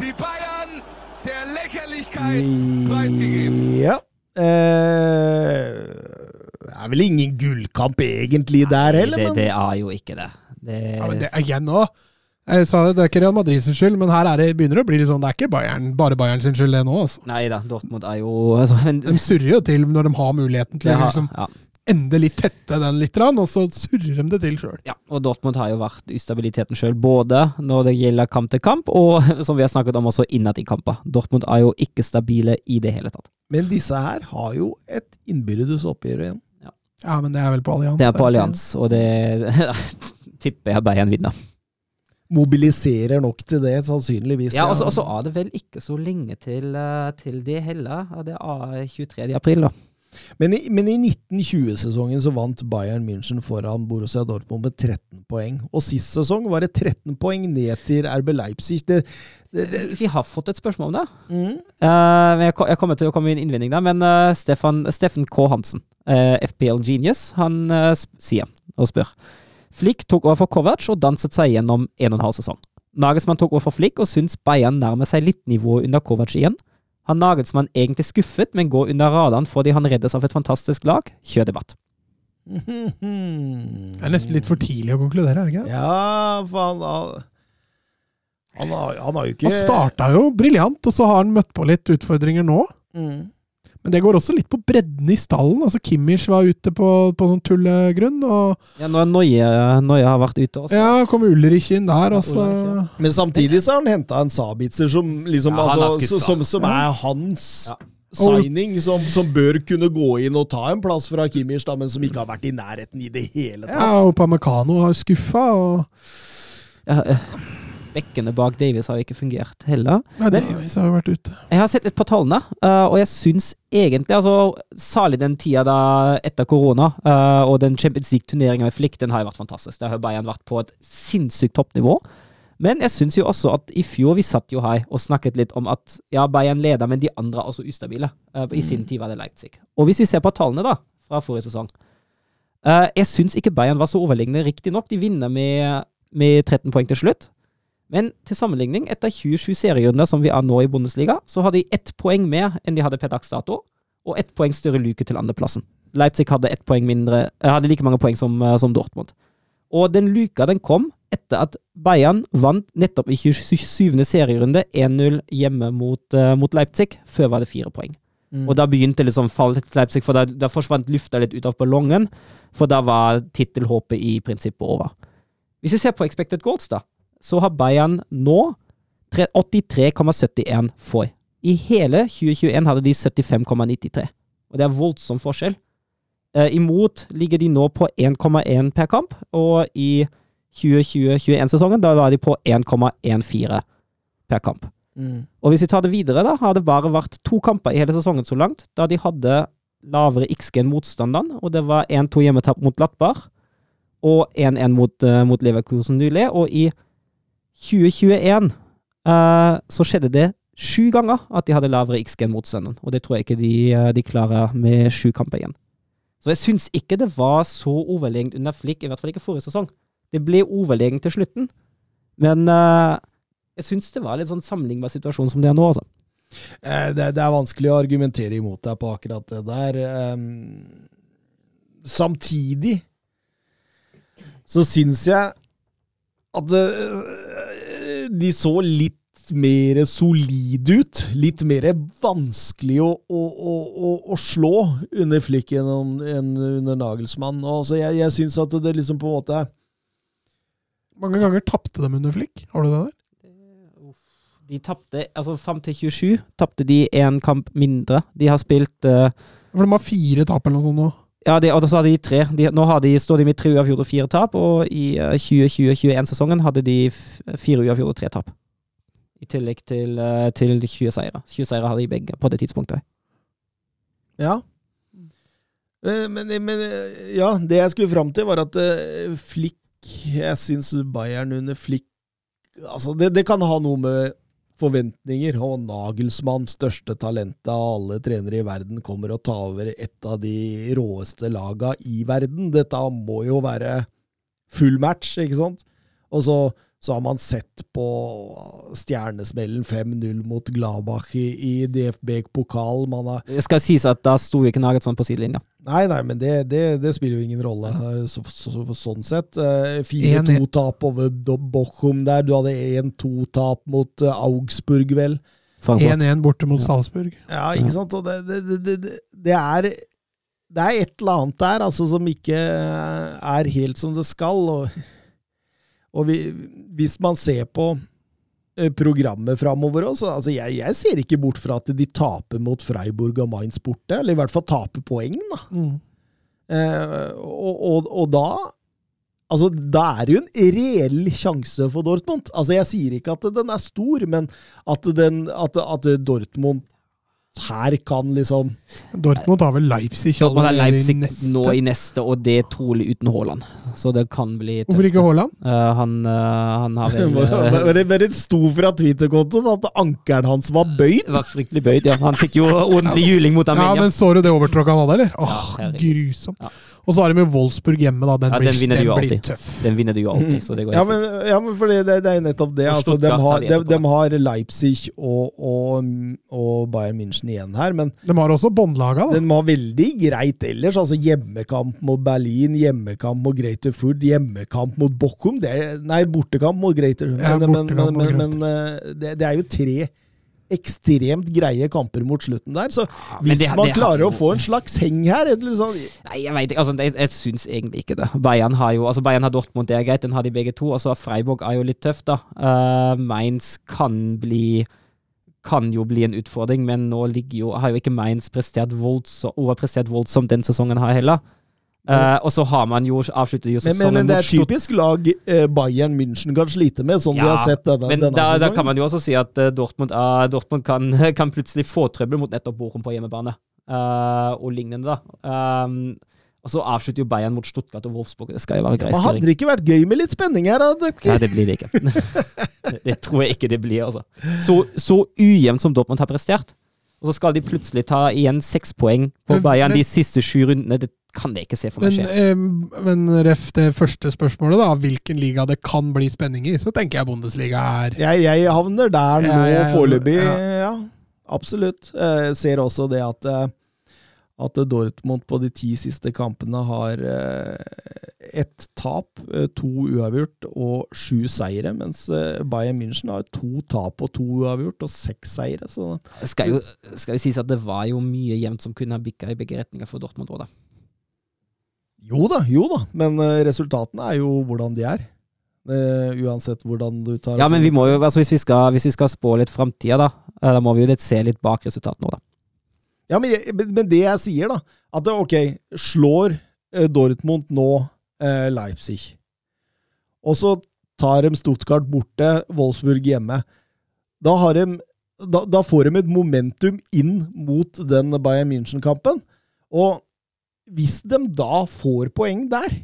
Die Bayern der Lächerlichkeit preisgegeben. Ja. Eh, det er vel ingen gullkamp egentlig der heller, det, men det er jo ikke det. det, Ja, men det igjen nå. Jeg sa det, det er ikke Real Madrid sin skyld, men her er det, begynner det å bli litt sånn Det er ikke Bayern, bare Bayern sin skyld, det nå. altså. Nei da, Dortmund er jo altså, men, De surrer jo til når de har muligheten til det liksom, ja, endelig tette den litt, og så surrer de det til sjøl. ja, og Dortmund har jo vært ustabiliteten sjøl, både når det gjelder kamp til kamp, og [LAUGHS] som vi har snakket om også innad i kamper. Dortmund er jo ikke stabile i det hele tatt. Men disse her har jo et innbyrdes oppgjør igjen. Ja, men det er vel på allians. Det er på allians, og det [LAUGHS] tipper jeg Bayern vinner. Mobiliserer nok til det, sannsynligvis. Ja, og så er det vel ikke så lenge til, eh, til det heller. Det er 23. april, da. Men i, men i 1920-sesongen så vant Bayern München foran Borussia Dortmund med 13 poeng. Og sist sesong var det 13 poeng ned til RB Leipzig. Det, det, det, Vi har fått et spørsmål om det. mm. Uh, jeg, jeg kommer til å komme med en innvending der, men uh, Stefan, Steffen K. Hansen, uh, FPL Genius, han eh, sier og spør Flick tok over for Kovac og danset seg gjennom en og en halv sesong. Nagelsmann tok over for Flick og syns Bayern nærmer seg litt nivået under Kovac igjen. Har Nagelsmann egentlig skuffet, men går under radaren fordi han reddes av et fantastisk lag? Kjør debatt. [LAUGHS] Det er nesten litt for tidlig å konkludere, er det ikke? Ja, for han har han har, han har jo ikke Han starta jo briljant, og så har han møtt på litt utfordringer nå. mm. Men det går også litt på bredden i stallen. Altså Kimmich var ute på, på noen tullegrunn, og Ja, nå er Noye, Noye har vært ute også. ja, kom Ulrich inn der, og så Ulrich, ja. Men samtidig så har han henta en Sabitzer som liksom Ja, han er altså, som, som er hans Ja. signing, som, som bør kunne gå inn og ta en plass fra Kimmich, da, men som ikke har vært i nærheten i det hele tatt. Ja, og Pamecano har skuffa, og Ja, eh, Bekkene bak Davies har ikke fungert heller. Nei, Davies har jo vært ute. Jeg har sett litt på tallene, eh, og jeg syns egentlig altså, Særlig den tida da etter korona eh, og den Champions League-turneringa med Flick, den har jo vært fantastisk. Der har Bayern vært på et sinnssykt toppnivå. Men jeg syns jo også at i fjor vi satt jo her og snakket litt om at ja, Bayern leder, men de andre er også ustabile. Eh, I sin tid var det Leipzig. Og hvis vi ser på tallene da, fra forrige sesong Jeg syns ikke Bayern var så overlegne, riktignok. De vinner med, med 13 poeng til slutt. Men til sammenligning, etter 27 serierunder som vi er nå i Bundesliga, så har de ett poeng mer enn de hadde per dags dato, og ett poeng større luke til andreplassen. Leipzig hadde mindre, eh, hadde like mange poeng som, eh, som Dortmund. Og den luka den kom etter at Bayern vant nettopp i 27. serierunde 1-0 hjemme mot, uh, mot Leipzig. Før var det fire poeng. Mm. Og da begynte liksom fallet til Leipzig, for da, da forsvant lufta litt ut av ballongen. For da var tittelhåpet i prinsippet over. Hvis vi ser på expected goals, da, så har Bayern nå 83,71 for. I hele 2021 hadde de 75,93. Og det er voldsom forskjell. Eh, imot ligger de nå på 1,1 per kamp, og i 2020-2021-sesongen da var de på 1,14 per kamp. Mm. Og hvis vi tar det videre, da, har det bare vært to kamper i hele sesongen så langt, da de hadde lavere XG enn motstanderen, og det var 1-2 hjemmetap mot Latbar, og 1-1 mot, uh, mot Leverkusen nylig, og i 2021 uh, så skjedde det sju ganger at de hadde lavere XG enn motstanderen, og det tror jeg ikke de, eh, de klarer med sju kamper igjen. Så jeg syns ikke det var så overlegent under Flick, i hvert fall ikke forrige sesong. Det ble overlegent til slutten, men uh, jeg syns det var litt sånn sammenlignbar situasjon som det er nå, altså. Eh, Det, det er vanskelig å argumentere imot deg på akkurat det der. Samtidig så syns jeg at eh, de så litt mer solide ut. Litt mer vanskelig å, å, å, å, slå under Flick enn under Nagelsmann. Og så jeg jeg syns at det liksom på en måte Mange ganger tapte de under Flick. Har du det der? De tapte, altså fram til 27 tapte de én kamp mindre. De har spilt uh, For de har fire tap eller noe sånt nå. Ja, de, og så hadde de tre. De, nå de, står de med tre uavgjorde og fire tap, og i uh, 2020-2021-sesongen hadde de fire uavgjorde og tre tap. I tillegg til, eh, til 20 seire. 20 seire hadde de begge på det tidspunktet. Ja. Eh, Men, men eh, ja, det jeg skulle fram til, var at eh, Flick Jeg syns Bayern under Flick Altså, det, det kan ha noe med forventninger. Og Nagelsmann, største talentet av alle trenere i verden, kommer og tar over et av de råeste laga i verden. Dette må jo være full match, ikke sant? Og så, så har man sett på stjernesmellen 5-0 mot Gladbach i, i DFB-pokal. Det skal sies at da sto ikke Nagelsmann på sidelinja. Nei, nei, men det, det, det spiller jo ingen rolle, eh, så, så, så, sånn sett. Eh, 4-2-tap over Do- Bochum der. Du hadde 1-2-tap mot eh, Augsburg, vel. 1-1 borte mot Salzburg. Ja, ikke sant? Og det, det, det, det, det- det er det er et eller annet der altså, som ikke er helt som det skal. Og, og vi, hvis man ser på eh, programmet framover også altså jeg, jeg ser ikke bort fra at de taper mot Freiburg og Mainz borte, eller i hvert fall taper poeng. da. Mm. Eh, og, og, og da Altså, da er det jo en reell sjanse for Dortmund. Altså, Jeg sier ikke at den er stor, men at, den, at, at Dortmund her kan liksom Dortmund har vel Leipzig Dortmund har Leipzig i neste. nå i neste, og det er trolig uten Haaland. Så det kan bli tøft. Hvorfor ikke Haaland? Uh, han, uh, han har vel [LAUGHS] uh, Bare, bare sto fra Twitter-kontoen at ankelen hans var bøyd. var fryktelig bøyd, ja. Han fikk jo [LAUGHS] ordentlig juling mot Ja, men Så du det overtråkket han hadde, eller? Åh, Ja, grusomt. Ja. Og så har de jo Wolfsburg hjemme, da. Den, Ja, blir, den vinner den de jo blir alltid. tøff. Den vinner du jo alltid, så det går Ja, men, ja, men fordi det, det er jo nettopp det. Altså, de, har, de de, har Leipzig og, og, og Bayern München igjen her, men De har også båndlaga, da. De har veldig greit ellers. altså Hjemmekamp mot Berlin, hjemmekamp mot Greater Food, hjemmekamp mot Bochum. Det er, nei, bortekamp mot Greater. Food. Ja, Men, men, men eh, det, det er jo tre ekstremt greie kamper mot slutten der. Så ja, hvis det- man det klarer det, å få en slags heng her sånn, Nei, jeg vet ikke. Altså, jeg, jeg syns egentlig ikke det. Bayern har jo altså Bayern har Dortmund, det er greit, den har de begge to. Og så Freiburg er jo litt tøft, da. Uh, Mainz kan bli kan jo bli en utfordring, men nå jo, har jo ikke Mainz prestert voldsomt, overprestert voldsomt den sesongen her heller. Eh, og så har man jo avsluttet jo men, sesongen men, men det er typisk lag eh, Bayern München kan slite med, sånn vi Ja, har sett denne, Men denne da, da kan man jo også si at uh, Dortmund, uh, Dortmund kan, [LAUGHS] kan plutselig få trøbbel mot nettopp Bochum på hjemmebane, eh, og lignende, da. Um, og så avslutter jo Bayern mot Stuttgart og Wolfsburg. Det skal jo være grei Men hadde det ikke vært gøy med litt spenning her? da, Nei, det blir det ikke. [LAUGHS] det tror jeg ikke det blir, altså. Så, så ujevnt som Dortmund har prestert, og så skal de plutselig ta igjen seks poeng på Bayern de siste sju rundene. Det kan det ikke se for meg Men, skje. eh, men ref det første spørsmålet, da, hvilken liga det kan bli spenning i, så tenker jeg Bundesliga er Jeg, jeg havner der nå foreløpig. ja. Ja. absolutt. Jeg ser også det at, eh, at Dortmund på de ti siste kampene har eh, ett tap, eh, to uavgjort og sju seire, mens eh, Bayern München har to tap og to uavgjort og seks seire. Så skal jo, skal jo sies at det var jo mye jevnt som kunne ha bikka i begge retninger for Dortmund òg, da. Jo da, jo da, men eh, resultatene er jo hvordan de er. Eh, uansett hvordan du tar Ja, men vi må jo, altså hvis vi skal, hvis vi skal spå litt framtida, da, eh, da må vi jo litt se litt bak resultatene òg, da. Ja, men, men det jeg sier, da At ok, slår Dortmund nå eh, Leipzig, og så tar de Stuttgart borte, Wolfsburg hjemme. Da, har de, da, da får de et momentum inn mot den Bayern München-kampen. Og hvis de da får poeng der,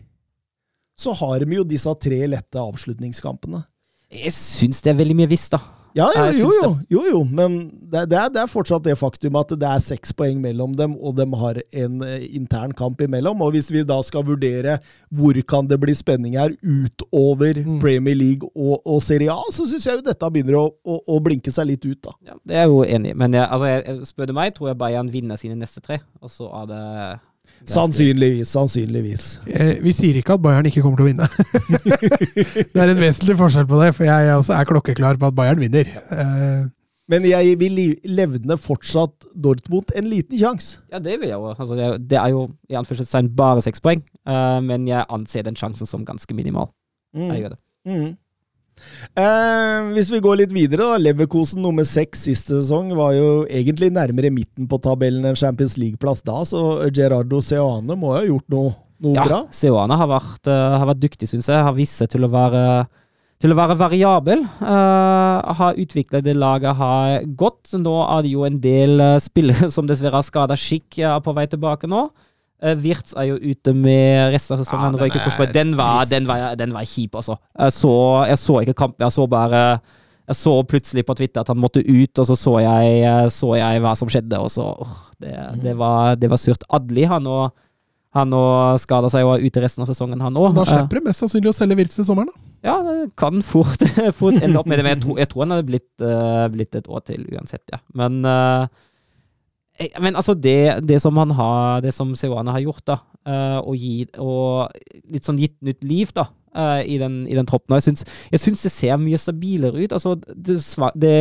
så har de jo disse tre lette avslutningskampene. Jeg syns det er veldig mye visst, da. Ja, jo, jo, jo, jo, jo, men det, det, er, det fortsatt det faktum at det er seks poeng mellom dem, og de har en eh, intern kamp imellom. Og hvis vi da skal vurdere hvor kan det bli spenning her utover Mm. Premier League og, Serie A, så syns jeg jo dette begynner å, blinke seg litt ut, da. Ja, det er jo enig. Men jeg, altså, spør du meg, tror jeg Bayern vinner sine neste tre. Og så er det Sannsynligvis, sannsynligvis. Eh, Vi sier ikke at Bayern ikke kommer til å vinne. [LAUGHS] det er en vesentlig forskjell på det, for jeg også er klokkeklar på at Bayern vinner. Eh, Men jeg vil levne fortsatt Dortmund en liten sjanse. Ja, det vil jeg jo. Altså, det, er- jo i anførselstegn bare seks poeng, uh, men jeg anser den sjansen som ganske minimal. Jeg gjør det. Mm. Eh, hvis vi går litt videre, da. Leverkosen nummer seks siste sesong var jo egentlig nærmere midten på tabellen enn Champions League-plass da, så Gerardo Seoane må jo ha gjort noe, noe Ja, bra. Seoane har vært, eh, har vært dyktig, syns jeg. Har vist seg til å være til å være variabel. Uh, har utvikla det laget har gått. Nå er det jo en del uh, spillere som dessverre har skada skikk, er på vei tilbake nå. Uh, Wirtz er jo ute med resten av sesongen. Ja, den er den, var, den, var, den var kjip, altså. Jeg så, jeg så ikke kampen, jeg så bare jeg så plutselig på Twitter at han måtte ut, og så så jeg, så jeg hva som skjedde, og så oh, det, det, var, det var surt. Adli har nå, Han skada seg og er ute resten av sesongen, han òg. Da slipper de mest sannsynlig å selge Wirtz til sommeren, da. Ja, det kan fort, [LAUGHS] fort ende opp med det. Men jeg tror, jeg tror han hadde blitt, uh, blitt et år til uansett, ja. Men, eh, jeg- men altså, det, det som han har Det som Seoane har gjort, da, eh, og, gi, og litt sånn gitt nytt liv, da, eh, i den, i den troppen. Og jeg syns, jeg syns det ser mye stabilere ut. Altså, det, det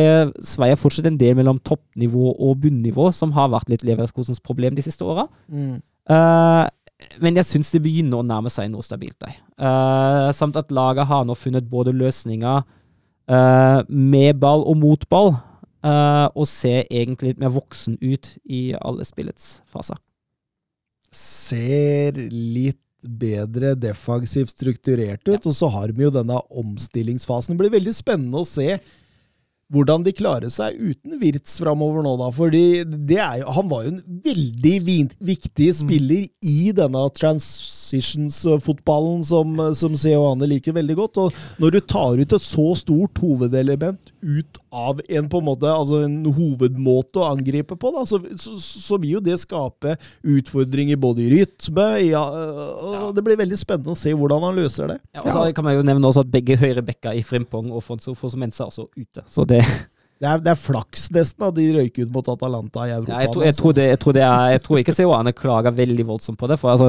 sveier fortsatt en del mellom toppnivå og bunnivå, som har vært litt Leverskosens problem de siste åra. Eh, men jeg syns det begynner å nærme seg noe stabilt. Der. Eh, samt at laget har nå funnet både løsninger uh, med ball og mot ball, eh, og ser egentlig litt mer voksen ut i alle spillets faser. Ser litt bedre defensivt strukturert ut, og så har vi jo denne omstillingsfasen. Det blir veldig spennende å se hvordan de klarer seg uten Wirtz framover nå, da. Fordi det jo, han var jo en veldig viktig spiller i denne transitions-fotballen som, som Seoane liker veldig godt. Og når du tar ut et så stort hovedelement ut av en på en måte, altså en hovedmåte å angripe på, da, så, så, så vil jo det skape utfordringer både i rytme ja, og Det blir veldig spennende å se hvordan han løser det. Ja, og så kan man jo nevne også at begge høyre bekker i Frimpong og Fonso Fosomensa er også ute. Så det, Det er, det er flaks nesten at de røyker ut mot Atalanta i Europa. ja, jeg, tror, jeg, tror det, jeg, tror det er, jeg tror ikke Seoane klager veldig voldsomt på det. For altså,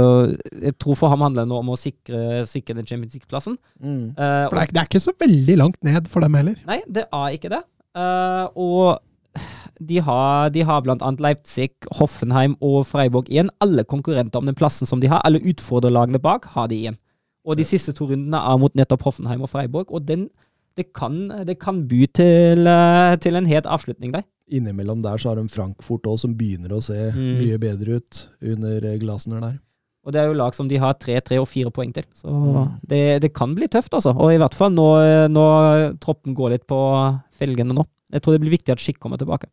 jeg tror for ham handler det nå om å sikre, sikre den Champions League-plassen. Mm. Uh, For det er, det er ikke så veldig langt ned for dem heller. Nei, det er ikke det. Uh, og de har, de har annet Leipzig, Hoffenheim og Freiburg igjen. Alle konkurrenter om den plassen som de har, alle utfordrerlagene bak, har de igjen. Og de siste to rundene er mot nettopp Hoffenheim og Freiburg, og den, det, kan, det kan by til, eh, til en het avslutning der. Innimellom der så har de Frankfurt òg, som begynner å se Mm. mye bedre ut under eh, Glasner der. Og det er jo lag som de har tre, tre og fire poeng til. Så Mm. det, det kan bli tøft, altså. Og i hvert fall når, når troppen går litt på felgene nå. Jeg tror det blir viktig at Skikk kommer tilbake.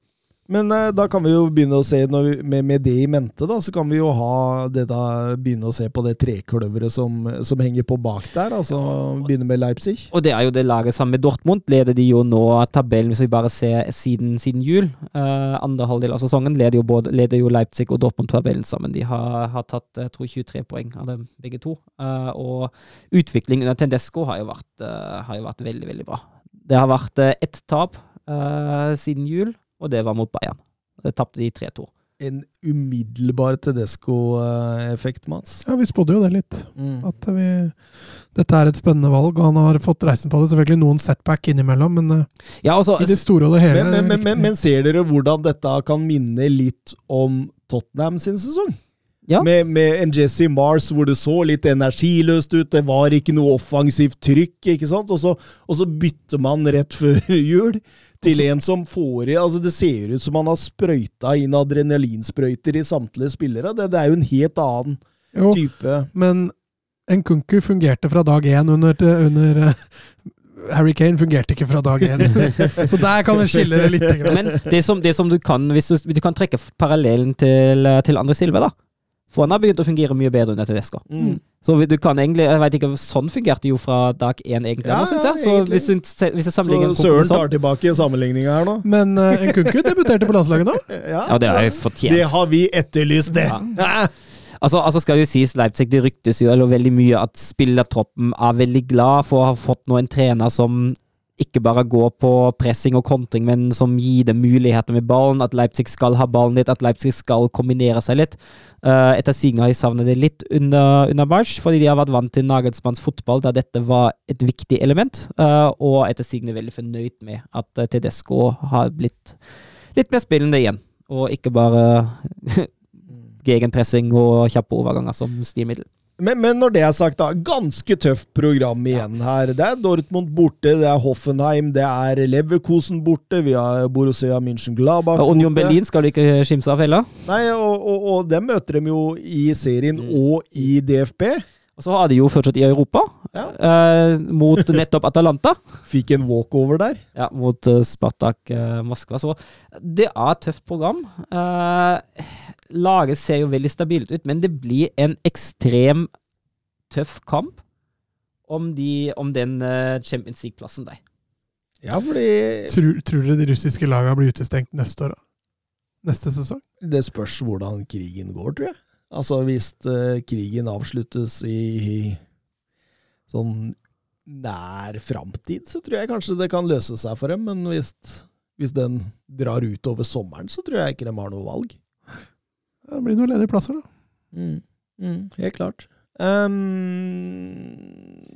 Men eh, da kan vi jo begynne å se, vi, med, med det i mente, da, så kan vi jo ha det da, begynne å se på det trekløveret som, som henger på bak der. Altså begynne med Leipzig. Og det er jo det laget sammen med Dortmund. Leder de jo nå tabellen, hvis vi bare ser siden, siden jul. Uh, andre halvdel av sesongen leder jo, både, leder jo Leipzig og Dortmund tabellen sammen. De har, har tatt jeg tror 23 poeng av dem begge to. Uh, og utviklingen under Tendesco har jo vært, uh, har jo vært veldig, veldig bra. Det har vært ett tap eh, siden jul, og det var mot Bayern. Det tapte de 3-2. En umiddelbar Tedesco-effekt, Mats. Ja, vi spådde jo det litt. Mm. At vi, dette er et spennende valg, og han har fått reisen på det. Selvfølgelig noen setback innimellom, men eh, Ja, altså, i det store og det hele Men, men, men, men, men ser dere hvordan dette kan minne litt om Tottenham sin sesong? Ja. Med, med en Jesse Mars hvor det så litt energiløst ut, det var ikke noe offensivt trykk, ikke sant? Og så, og så bytter man rett før [LAUGHS] jul til en som får i altså Det ser ut som han har sprøyta inn adrenalinsprøyter i samtlige spillere. Det, det er jo en helt annen jo, type men Nkunku fungerte fra dag én under, under eh, Harry Kane fungerte ikke fra dag én. [LAUGHS] Så der kan vi skille det litt. Men det som, det som du kan, hvis du, du kan trekke parallellen til, til Andre Silve, da. For han har begynt å fungere mye bedre under Tedesco. mm. Så du kan egentlig, jeg vet ikke, Sånn fungerte jo fra dag én, egentlig. Ja, nå, synes ja, jeg. Så hvis du, hvis Så Søren tar tilbake sammenligninga her nå. Men uh, Nkunku debuterte på landslaget nå. [LAUGHS] Ja, Ja, det har jeg fortjent. Det har vi etterlyst, det! Altså, altså skal jo sies Leipzig, det ryktes jo eller veldig mye at spillertroppen er veldig glad for å ha fått nå en trener som ikke bare gå på pressing og kontring, men som gir dem muligheter med ballen. At Leipzig skal ha ballen litt, at Leipzig skal kombinere seg litt. Uh, etter sigende har jeg savnet det litt under, under March, fordi de har vært vant til Nagelsmanns fotball, der dette var et viktig element. Uh, og etter sigende veldig fornøyd med at uh, Tedesco har blitt litt mer spillende igjen, og ikke bare [LAUGHS] gegenpressing og kjappe overganger som stilmiddel. Men, men når det er sagt, da. Ganske tøft program igjen her. Det er Dortmund borte, det er Hoffenheim, det er Leverkusen borte, vi har Borussia München-Gladbach Og Union. Berlin skal du ikke skimse av heller. Nei, og, og, og dem møter dem jo i serien og i DFB. Og så har de jo fortsatt i Europa, Ja. eh, mot [LAUGHS] nettopp Atalanta. Fikk en walkover der. Ja, mot uh, Spartak uh, Moskva. Så det er et tøft program. Eh, laget ser jo veldig stabilt ut, men det blir en ekstrem tøff kamp om, de, om den eh, Champions League-plassen der. Ja, fordi Tror, tror dere de russiske lagene blir utestengt neste år? da? Neste sesong? det spørs hvordan krigen går, tror jeg. Altså hvis uh, krigen avsluttes i, i sånn nær framtid, så tror jeg kanskje det kan løse seg for dem. Men hvis, hvis den drar utover sommeren, så tror jeg ikke de har noe valg. Det blir noen ledige plasser, da. Mm. Mm, helt klart. Um,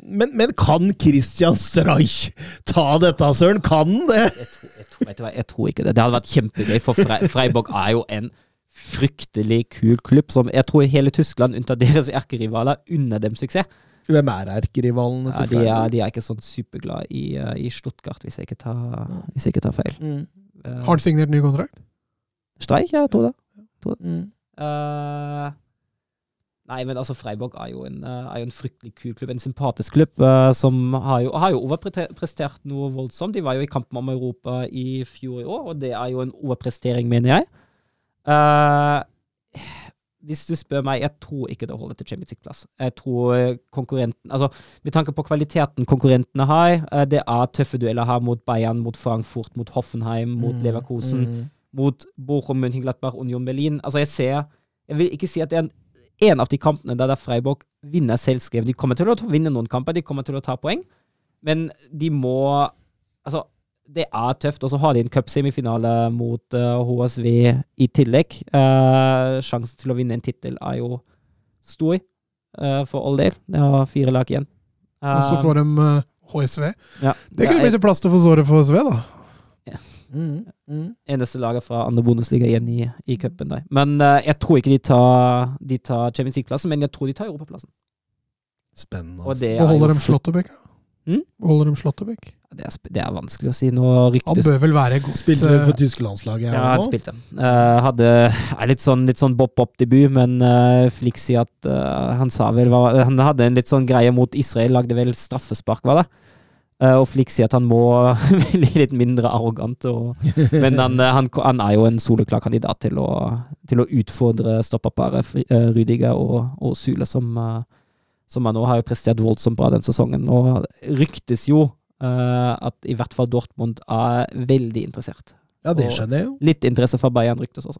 men, men kan Christian Streich ta dette, Søren? Kan han det? Jeg tror, jeg, tror, jeg, jeg tror ikke det. Det hadde vært kjempegøy, for Fre Freiburg er jo en fryktelig kul klubb som jeg tror hele Tyskland, unntatt deres erkerivaler, unner dem suksess. Hvem er erkerivalene Ja, til de, er, de er ikke sånn superglad i, uh, i Stuttgart, hvis jeg ikke tar, hvis jeg ikke tar feil. Mm, Uh, Har han signert ny kontrakt? Streich? Ja, jeg tror det. mm. Eh, nei, men altså, Freiburg er jo en, eh, er jo en fryktelig kul klubb. En sympatisk klubb uh, som har jo, har jo overprestert noe voldsomt. De var jo i kampen om Europa i fjor i år, og det er jo en overprestering, mener jeg. Uh, hvis du spør meg, jeg tror ikke det holder til Champions League-plass. Jeg tror konkurrenten Altså, med tanke på kvaliteten konkurrentene har, uh, det er tøffe dueller her mot Bayern, mot Frankfurt, mot Hoffenheim, mot Mm, Leverkusen mm. Mot Bochum, Mönchengladbach, Union Berlin. Altså, jeg ser Jeg vil ikke si at det er en, en av de kampene der, der Freiburg vinner selvskrevet. De kommer til å vinne noen kamper, de kommer til å ta poeng, men de må Altså, det er tøft. Og så har de en cupsemifinale mot uh, HSV i tillegg. Uh, sjansen til å vinne en tittel er jo stor, uh, for all del. Det har fire lag igjen. Og så Eh, får de eh, HSV. ja, Det kunne litt plass til å få såret for HSV, da. Mm, mm. eneste laget fra andre Bundesliga igjen i, i cupen. der. Men uh, jeg tror ikke de tar, de tar Champions League-plassen, men jeg tror de tar Europaplassen. Spennende. Og altså. det er, holder de Slåttebekk? Mm? Holder de Slåttebekk? det, er, det er vanskelig å si. Nå Han bør vel være god. Spilte vel for eh, tyske landslaget Ja, han spilte. Uh, hadde uh, litt sånn, litt sånn bob-bob-debut, men uh, Flick sier at eh, han sa vel var, Han hadde en litt sånn greie mot Israel, lagde vel straffespark, var det? Eh, og Flick sier at han må [LAUGHS] bli litt mindre arrogant. Og, [LAUGHS] men han, eh, han, han er jo en soleklar kandidat til å, til å utfordre stoppaparet eh, Rudiger og, og Sule, som, som han nå har jo prestert voldsomt bra den sesongen. Og ryktes jo at i hvert fall Dortmund er veldig interessert. Ja, det skjønner jeg jo. Litt interesse fra Bayern ryktes også.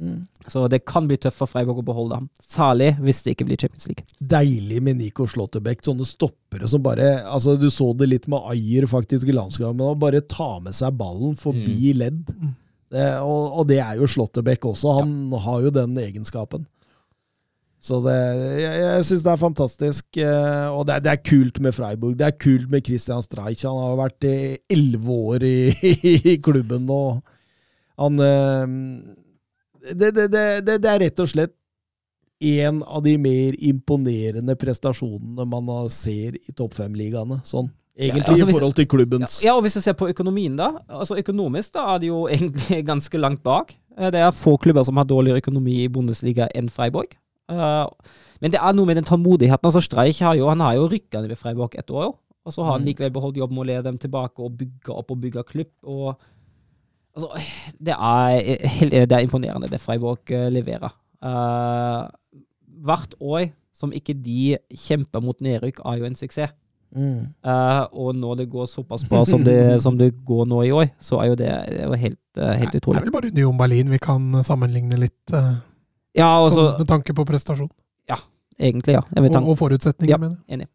Mm. Så det kan bli tøft for Freiburg å beholde ham. Særlig hvis det ikke blir Champions League. Deilig med Nico Slåttebekk. Sånne stoppere som bare altså Du så det litt med Ayer faktisk i landskampen, å bare ta med seg ballen forbi ledd. Mm. Det, og, og det er jo Slåttebekk også. Han har jo den egenskapen. Så det, jeg, jeg syns det er fantastisk. eh, Og det er, det er kult med Freiburg. Det er kult med Christian Streich. Han har vært i elleve år i, [LAUGHS] i klubben, og han eh, det, det, det, det, det er rett og slett en av de mer imponerende prestasjonene man ser i topp fem-ligaene. Sånn. Egentlig Ja, altså hvis- i forhold til klubbens Ja, og hvis du ser på økonomien, da. altså Økonomisk da er de jo egentlig [LAUGHS] ganske langt bak. Eh, Det er få klubber som har dårligere økonomi i Bundesliga enn Freiburg. Eh, Men det er noe med den tålmodigheten. altså Streich har jo, han har jo rykka ned ved Freiburg et år, og så har han Mm. likevel beholdt jobben med å lede dem tilbake og bygge opp og bygge klubb. og altså, det er, det er imponerende, det Freiburg eh, leverer. Uh, hvert år som ikke de kjemper mot nedrykk, er jo en suksess. mm. Uh, og når det går såpass bra som det, [LAUGHS] som det går nå i år, så er jo det, det er jo helt, uh, helt Det er utrolig. vel bare Union Berlin vi kan sammenligne litt, eh, Ja, også, med tanke på prestasjon. egentlig, ja. Jeg vet, Og, og forutsetninger, Ja. mener jeg. enig.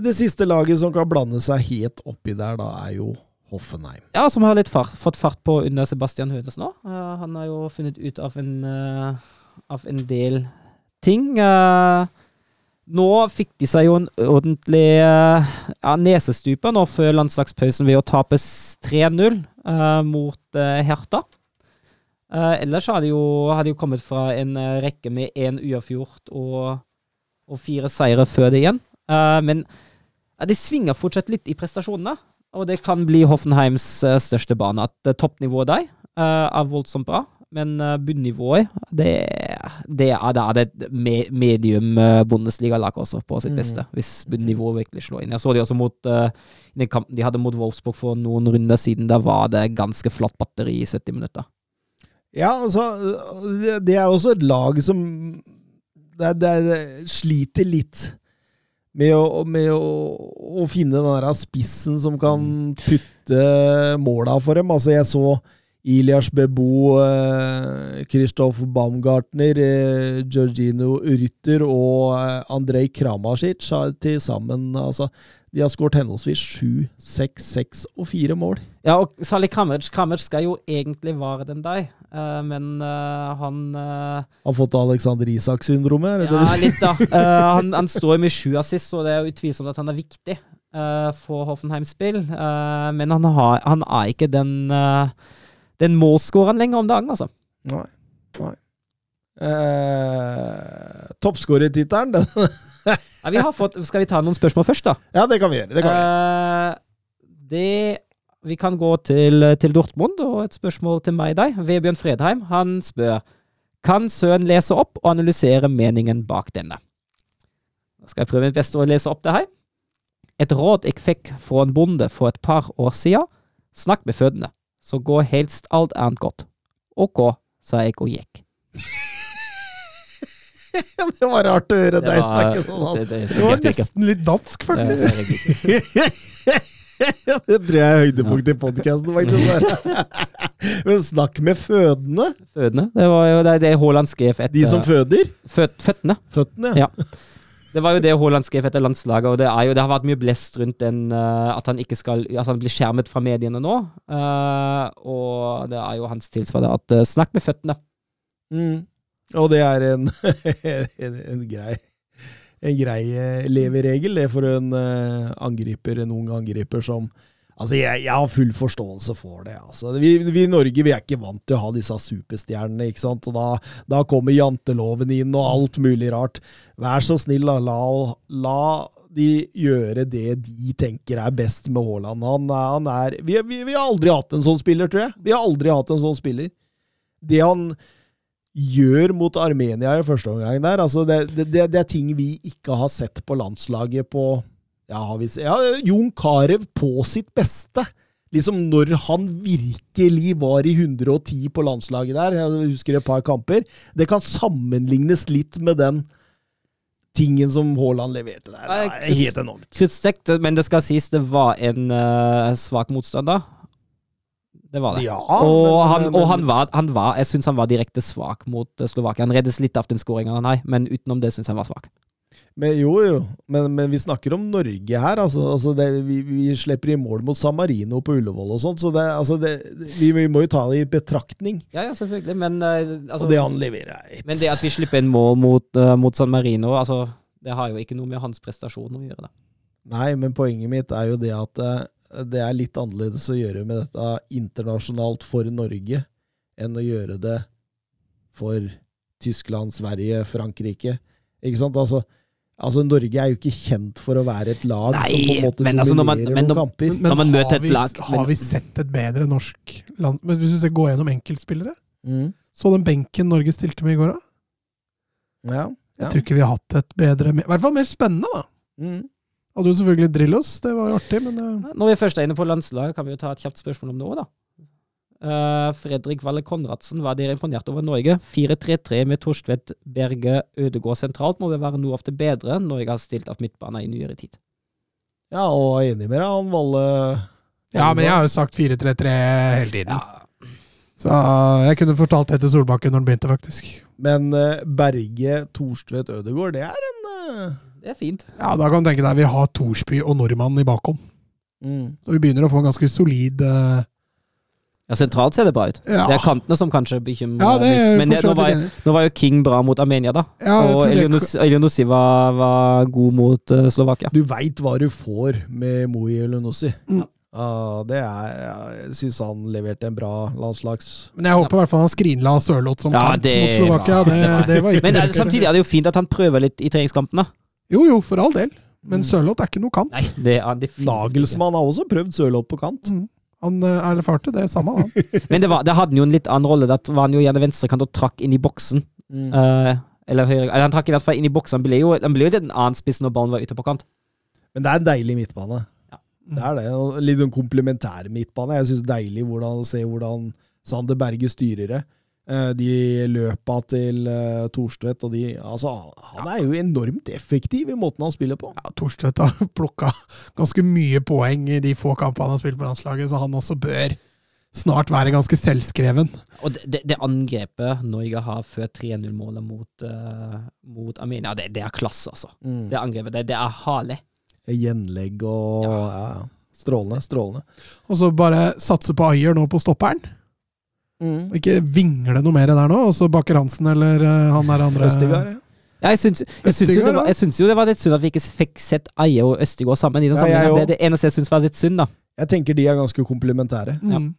Det siste laget som kan blande seg helt oppi der, da, er jo Hoffenheim. Ja, som har litt fart, fått fart på under Sebastian Hønes nå. Uh, han har jo funnet ut av en, uh, av en del ting. Uh, nå fikk de seg jo en ordentlig ja, nesestupe nå før landslagspausen ved å tape 3-0 eh, mot Herta. Ellers har de, jo, har jo kommet fra en rekke med én uavgjort og, og fire seire før det igjen. Men ja, det svinger fortsatt litt i prestasjonene. Og det kan bli Hoffenheims eh, største bane. At uh, toppnivået der eh, er voldsomt bra, men bunnivået, det, det er, det det et medium Bundesliga-lag også, på sitt Mm. beste. Hvis bunnivået virkelig slår inn. Jeg så de også mot eh, i den kampen de hadde mot Wolfsburg for noen runder siden. Da var det ganske flott batteri i 70 minutter. Ja, altså det- er også et lag som det, det, det, er- sliter litt med å, med å, å finne den der spissen som kan putte måla for dem. Altså, jeg så Ilias Bebo, eh, Baumgartner, eh, Georgino Rytter og eh, Andrej Kramasic til sammen altså, De har skåret henholdsvis sju, seks, seks og fire mål. Ja, og Salih Kramers, Kramers skal jo egentlig være den deg, eh, men eh, han eh, Har fått Alexander Isak-syndromet? Ja, litt, da. [LAUGHS] Han, han står med sju assist, og det er utvilsomt at han er viktig for Hoffenheims spill. Eh, men han, har, han er ikke den, den målskåreren lenger om dagen, altså. Nei. Nei. Eh, Toppskårertittelen, den [LAUGHS] Ja, vi har fått, skal vi ta noen spørsmål først, da? Ja, det kan vi gjøre. Det kan vi gjøre. Uh, det Vi kan gå til, til Dortmund, og et spørsmål til meg deg. Vebjørn Fredheim han spør Kan Søren lese opp og analysere meningen bak denne? Da skal jeg prøve mitt beste å lese opp det her. Et råd jeg fikk fra en bonde for et par år siden. Snakk med fødende, så går helst alt annet godt. Ok, sa jeg og gikk. [LAUGHS] det var rart å høre deg snakke sånn. Altså. det- det Det var nesten litt dansk, faktisk. Eh, [LAUGHS] det tror jeg er høydepunktet i podkasten, faktisk. [LAUGHS] Men snakk med fødende. Fødende. Det var jo det, det Haaland skrev etter De som føder. Føt, Føttene. Føttene. Ja. Det var jo det Haaland skrev etter landslaget, og det, jo, det har vært mye blest rundt den uh, at han ikke skal Altså han blir skjermet fra mediene nå. Uh, og det er jo hans tilsvar at uh, snakk med føttene. Mm. Og det er en, [LAUGHS] en, en grei en grei eh, leveregel, det for en eh, angriper, en ung angriper som Altså, jeg, jeg har full forståelse for det. altså. Vi, vi i Norge vi er ikke vant til å ha disse superstjernene, ikke sant? Og da, da kommer janteloven inn og alt mulig rart. Vær så snill, da. La, la de gjøre det de tenker er best med Haaland. Han, han er vi, vi, vi har aldri hatt en sånn spiller, tror jeg. Vi har aldri hatt en sånn spiller. Det han gjør mot Armenia i første omgang der, altså det, det, det, er ting vi ikke har sett på landslaget på ja, har vi, ja, Jon Carew på sitt beste. Liksom når han virkelig var i 110 på landslaget der. Jeg husker et par kamper. Det kan sammenlignes litt med den tingen som Haaland leverte der. Det er helt enormt. Kruttstekt, men det skal sies det var en uh, svak motstander. Det var det. Ja, og, men- han, men- han var, han var Jeg syns han var direkte svak mot eh, Slovakia. Han reddes litt av den skåringa han har, men utenom det syns jeg han var svak. Men jo, jo. Men, men vi snakker om Norge her. Altså, altså det, vi, vi slipper i mål mot San Marino på Ullevål og sånt, så det, altså det, vi, vi må jo ta det i betraktning. Ja, ja, selvfølgelig, men eh, altså, og det han leverer, er Men det at vi slipper inn mål mot, uh, mot San Marino, altså, det har jo ikke noe med hans prestasjon å gjøre. Da. Nei, men poenget mitt er jo det at eh, det er litt annerledes å gjøre med dette internasjonalt for Norge enn å gjøre det for Tyskland, Sverige, Frankrike. Ikke sant? Altså, altså Norge er jo ikke kjent for å være et lag Nei, som på en måte men altså, når man- men noen kamper. Men Når man møter har, et vi, lag- har men- vi sett et bedre norsk land Men Hvis du går gjennom enkeltspillere Mm. Så den benken Norge stilte med i går, da? Ja. Jeg tror ikke vi har hatt et bedre I hvert fall mer spennende, da. Mm. Hadde jo selvfølgelig Drillos, det var jo artig, men uh... Når vi først er inne på landslaget, kan vi jo ta et kjapt spørsmål om det òg, da. Uh, Fredrik Valle Konradsen, var dere imponert over Norge? 4-3-3 med Torstvedt, Berge, Ødegård sentralt må vel være noe av det bedre Norge har stilt av midtbane i nyere tid. ja, og jeg er enig med deg, han Valle Ja, men jeg har jo sagt 4-3-3 hele tiden. Ja, Så eh, jeg kunne fortalt det til Solbakken når han begynte, faktisk. Men Berge, Torstvedt, Ødegaard, det er en eh, det er fint. Ja, da kan du tenke deg vi har Thorsby og Nordmann i bakhånd. mm. Så vi begynner å få en ganske solid uh... Ja, Sentralt ser det bra ut. Ja. Det er kantene som kanskje bekymrer Ja, det er. Men det, nå, var, nå var jo King bra mot Armenia, da. Ja, og Elionossi var, var god mot uh, Slovakia. Du veit hva du får med Moi Elionossi. Mm. Ja, det er, jeg syns han leverte en bra landslags... Men jeg håper i hvert fall han skrinla Sørloth som Ja, kant det- mot Slovakia. Det, det var ikke [LAUGHS] Men det er, samtidig er det jo fint at han prøver litt i treningskampene. Jo, jo, for all del. Men Mm. Sørloth er ikke noe kant. Nei, det er definitivt ikke. Nagelsmann har også prøvd Sørloth på kant. Mm. Han eh, erfarte det samme, han. [LAUGHS] Men det, var, det hadde jo en litt annen rolle. Da var han jo gjerne venstrekant og trakk inn i boksen. Mm. Uh, eller høyre eller Han trakk i hvert fall inn i boksen. Han ble jo, han ble jo en annen spiss når ballen var ute på kant. Men det er en deilig midtbane. Ja. Det er det. Litt sånn komplementær midtbane. Jeg syns deilig hvordan, å se hvordan Sander Berge styrer det. Eh, De løpa til uh, Thorstvedt og de Altså, han er jo enormt effektiv i måten han spiller på. Ja, Thorstvedt har [LAUGHS] plukka ganske mye poeng i de få kampene han har spilt på landslaget, så han også bør snart være ganske selvskreven. Og det, det, det angrepet Norge har før 3-0-målet mot, uh, mot Armenia, det, det er klasse, altså. Mm. Det angrepet, det, det er herlig. Gjenlegg og ja. ja. Strålende. Strålende. Og så bare satse på Ayer nå på stopperen. Mm. Ikke vingle noe mer der nå, og så Baker Hansen eller eh, han der andre Østigard, ja. Ja, jeg syns, jeg, syns jo det var, jeg syns jo det var litt synd at vi ikke fikk sett Eie og Østigård sammen. i den Ja, jeg Det det eneste jeg syns var litt synd, da. Jeg tenker de er ganske komplementære. Mm.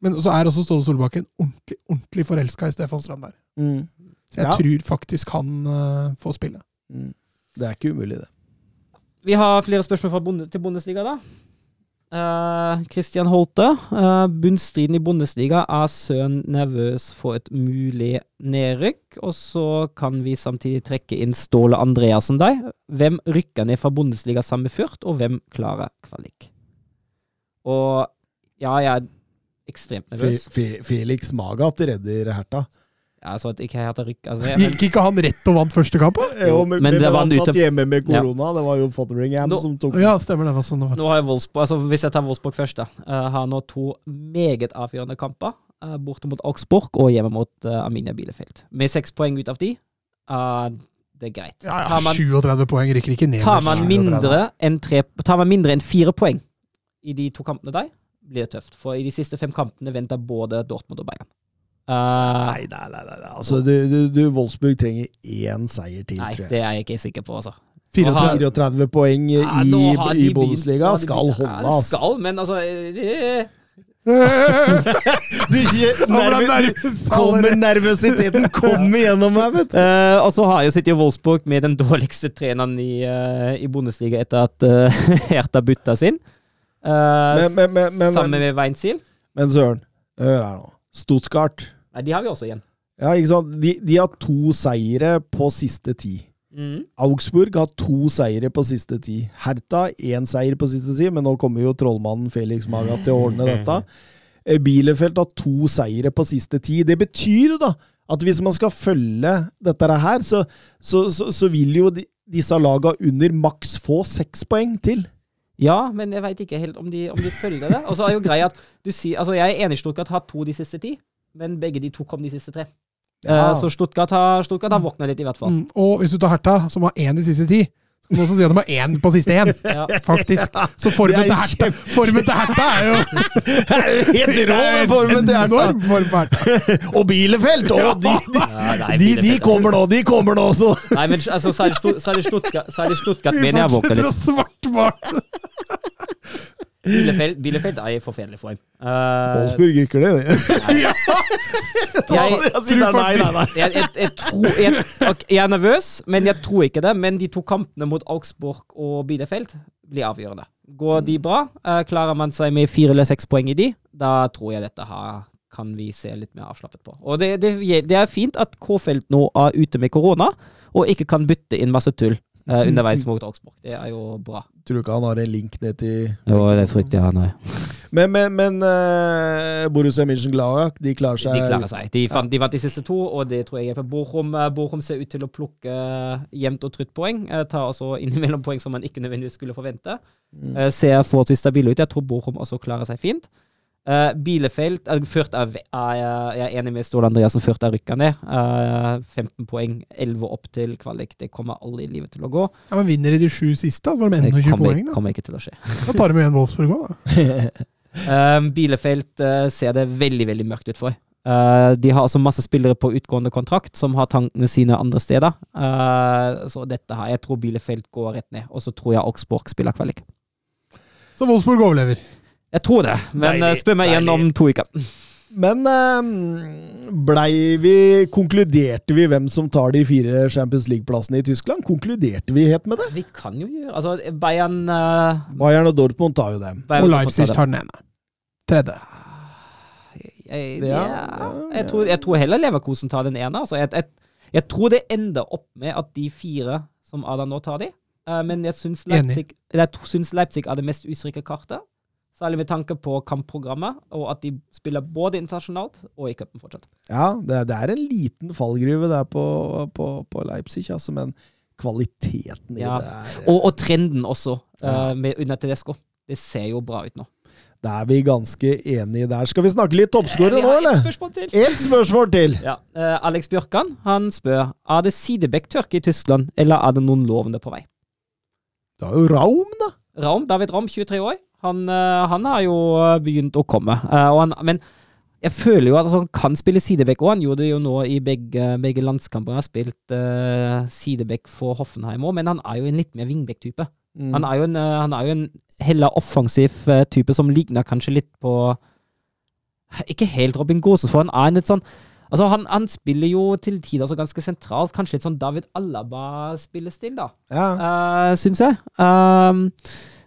Men så er også Ståle Solbakken ordentlig, ordentlig forelska i Stefan Strandberg. Mm. Så jeg Ja. tror faktisk han uh, får spille. Mm. Det er ikke umulig, det. Vi har flere spørsmål fra bonde, til Bundesliga, da. Eh, Christian Holte. Uh, bunnstriden i Bundesliga er sønn nervøs for et mulig nedrykk. Og så kan vi samtidig trekke inn Ståle Andreassen deg. Hvem rykker ned fra Bundesliga samme med og hvem klarer kvalik? Og ja, jeg er ekstremt Fe nervøs. Fe Felix Magath redder Herta. Ja, så at ikke altså, jeg, Gikk ikke han rett og vant første kamp? Jo, men, men men, det var han satt ute- hjemme med korona. Det var jo Fotheringham Nå- som tok Ja, stemmer det. var sånn det var. Nå har jeg Wolfsburg, altså Hvis jeg tar Wolfsburg først, da. eh, har nå to meget avgjørende kamper. eh, borte mot Augsburg og hjemme mot uh, Aminia Bielefeld. Med seks poeng ut av de, Uh, det er greit. Ja, ja, man, 37 poeng rykker ikke ned. tar man mindre enn tre Tar man mindre enn fire poeng i de to kampene der, blir det tøft. For i de siste fem kampene venter både Dortmund og Bayern. Eh, Nei, nei, nei. nei. Altså, du, du, du, Wolfsburg trenger én seier til, nei, tror jeg. det er jeg ikke sikker på, altså. 34. 34 poeng i, Ja, i Bundesliga skal holde, Ja, det altså. skal, men altså det... [LAUGHS] Du, nervøs, kommer nervøsiteten kommer [LAUGHS] gjennom meg, vet du. Uh, og så har jo City Wolfsburg med den dårligste treneren i, uh, i Bundesliga etter at uh, [LAUGHS] Hertha bytta sin. Uh, Men, men, men, men, sammen med Weinziel. men Søren, hør her nå. Stuttgart. Nei, de har vi også igjen. Ja, ikke sant? De, de har to seire på siste ti. Mm. Augsburg har to seire på siste ti. Hertha én seier på siste ti, men nå kommer jo trollmannen Felix Maga til å ordne dette. Eh, Bielefeld har to seire på siste ti. Det betyr jo da at hvis man skal følge dette her, så, så, så, så vil jo de, disse laga under maks få seks poeng til. Ja, men jeg veit ikke helt om de, om de følger det. Og så er jo greia at du sier Altså, jeg er enig i Stuttgart har to de siste ti, men begge de to kom de siste tre. Ja. Så Stuttgart har, Stuttgart har våkna litt, i hvert fall. Mm, og hvis du tar Herta, som har én de siste ti, så kan du også si at de har én på siste én. [LAUGHS] Ja. Faktisk. Så formen til Herta, formen til Herta [LAUGHS] er jo Helt rå den formen til Hertha! enorm form på Hertha. [LAUGHS] Og Bielefeld! Og de, de, Ja, de, de kommer nå, de kommer nå, også! Nei, men altså, så er det Stutt- så er det Stuttgart, så er det Stuttgart Vi mener jeg har fortsetter å litt. svartmale. Bielefeld, Bielefeld er i forferdelig form. Eh, Wolfsburg rykker det. [LAUGHS] det. Nei. jeg, jeg, jeg, tror, jeg, er nervøs, men jeg tror ikke det. Men de to kampene mot Augsburg og Bielefeld blir avgjørende. Går de bra, uh, klarer man seg med fire eller seks poeng i de, da tror jeg dette her kan vi se litt mer avslappet på. Og det, det, det er fint at K-felt nå er ute med korona, og ikke kan bytte inn masse tull eh, underveis mot Augsburg. Det er jo bra. Tror du ikke han har en link ned til Jo, det frykter jeg, nei. Men, men, men uh, Borussia Mönchengladbach, de klarer seg De klarer seg. De, fant, de vant de siste to, og det tror jeg er for Bochum. eh, Bochum ser ut til å plukke jevnt og trutt poeng. eh, Tar altså [LAUGHS] innimellom poeng som man ikke nødvendigvis skulle forvente. Mm. Ser forholdsvis stabile ut. Jeg tror Bochum også klarer seg fint. Uh, Bielefeld er, Ført av, er, Jeg er enig med Ståle Andreassen. Ført av rykka ned. Uh, 15 poeng, 11 opp til kvalik. Det kommer aldri i livet til å gå. Ja, men vinner de de sju siste, da var de Det 21 kommer, poeng. Da. kommer ikke til å skje. [LAUGHS] da tar de igjen Wolfsburg òg, da. uh, [LAUGHS] Bielefeld uh, ser det veldig veldig mørkt ut for. Eh, de har altså masse spillere på utgående kontrakt som har tankene sine andre steder. Eh, så dette her, jeg tror Bielefeld går rett ned. Og så tror jeg Augsburg spiller kvalik. Så Wolfsburg overlever. Jeg tror det, men eh, Deilig, spør meg igjen om to uker. Men eh, blei vi Konkluderte vi hvem som tar de fire Champions League-plassene i Tyskland? Konkluderte vi helt med det? Vi kan jo gjøre Altså, Bayern uh, Bayern og Dortmund tar jo dem. Bayern Og Leipzig tar den ene. Tredje. Jeg, Ja, ja, ja, jeg, ja. tror, jeg tror heller Leverkosen tar den ene. Altså. Jeg, jeg, jeg tror det ender opp med at de fire som Adam nå tar de. Eh, men jeg syns Leipzig, Leipzig er det mest usikre kartet. Særlig med tanke på kampprogrammet, og at de spiller både internasjonalt og i cupen fortsatt. Ja, det, det er en liten fallgruve der på, på, på Leipzig, altså, men kvaliteten i Ja. det er Og, og trenden også, ja. uh, med under Tedesco. Det ser jo bra ut nå. Da er vi ganske enige der. Skal vi snakke litt toppskårer Vi nå, har ett spørsmål til. Et spørsmål til! Ja, Uh, Alex Bjørkan han spør er det sidebekktørke i Tyskland, eller er det noen lovende på vei. Det er jo Raum, da. Raum, David Raum, 23 år, han, eh, han har jo eh, begynt å komme. Eh, han, men jeg føler jo at han kan spille sidebekk òg. Han gjorde det jo nå i begge, begge landskamper. Han har spilt uh, sidebekk for Hoffenheim òg, men han er jo en litt mer vingbekk-type. Mm. Han, er jo en, han er jo en heller offensiv type som ligner kanskje litt på Ikke helt Robin Gåses, for han er en litt sånn Altså, han, han spiller jo til tider så ganske sentralt. Kanskje litt sånn David Alaba-spillestil, da. Ja. Uh, syns jeg. Um,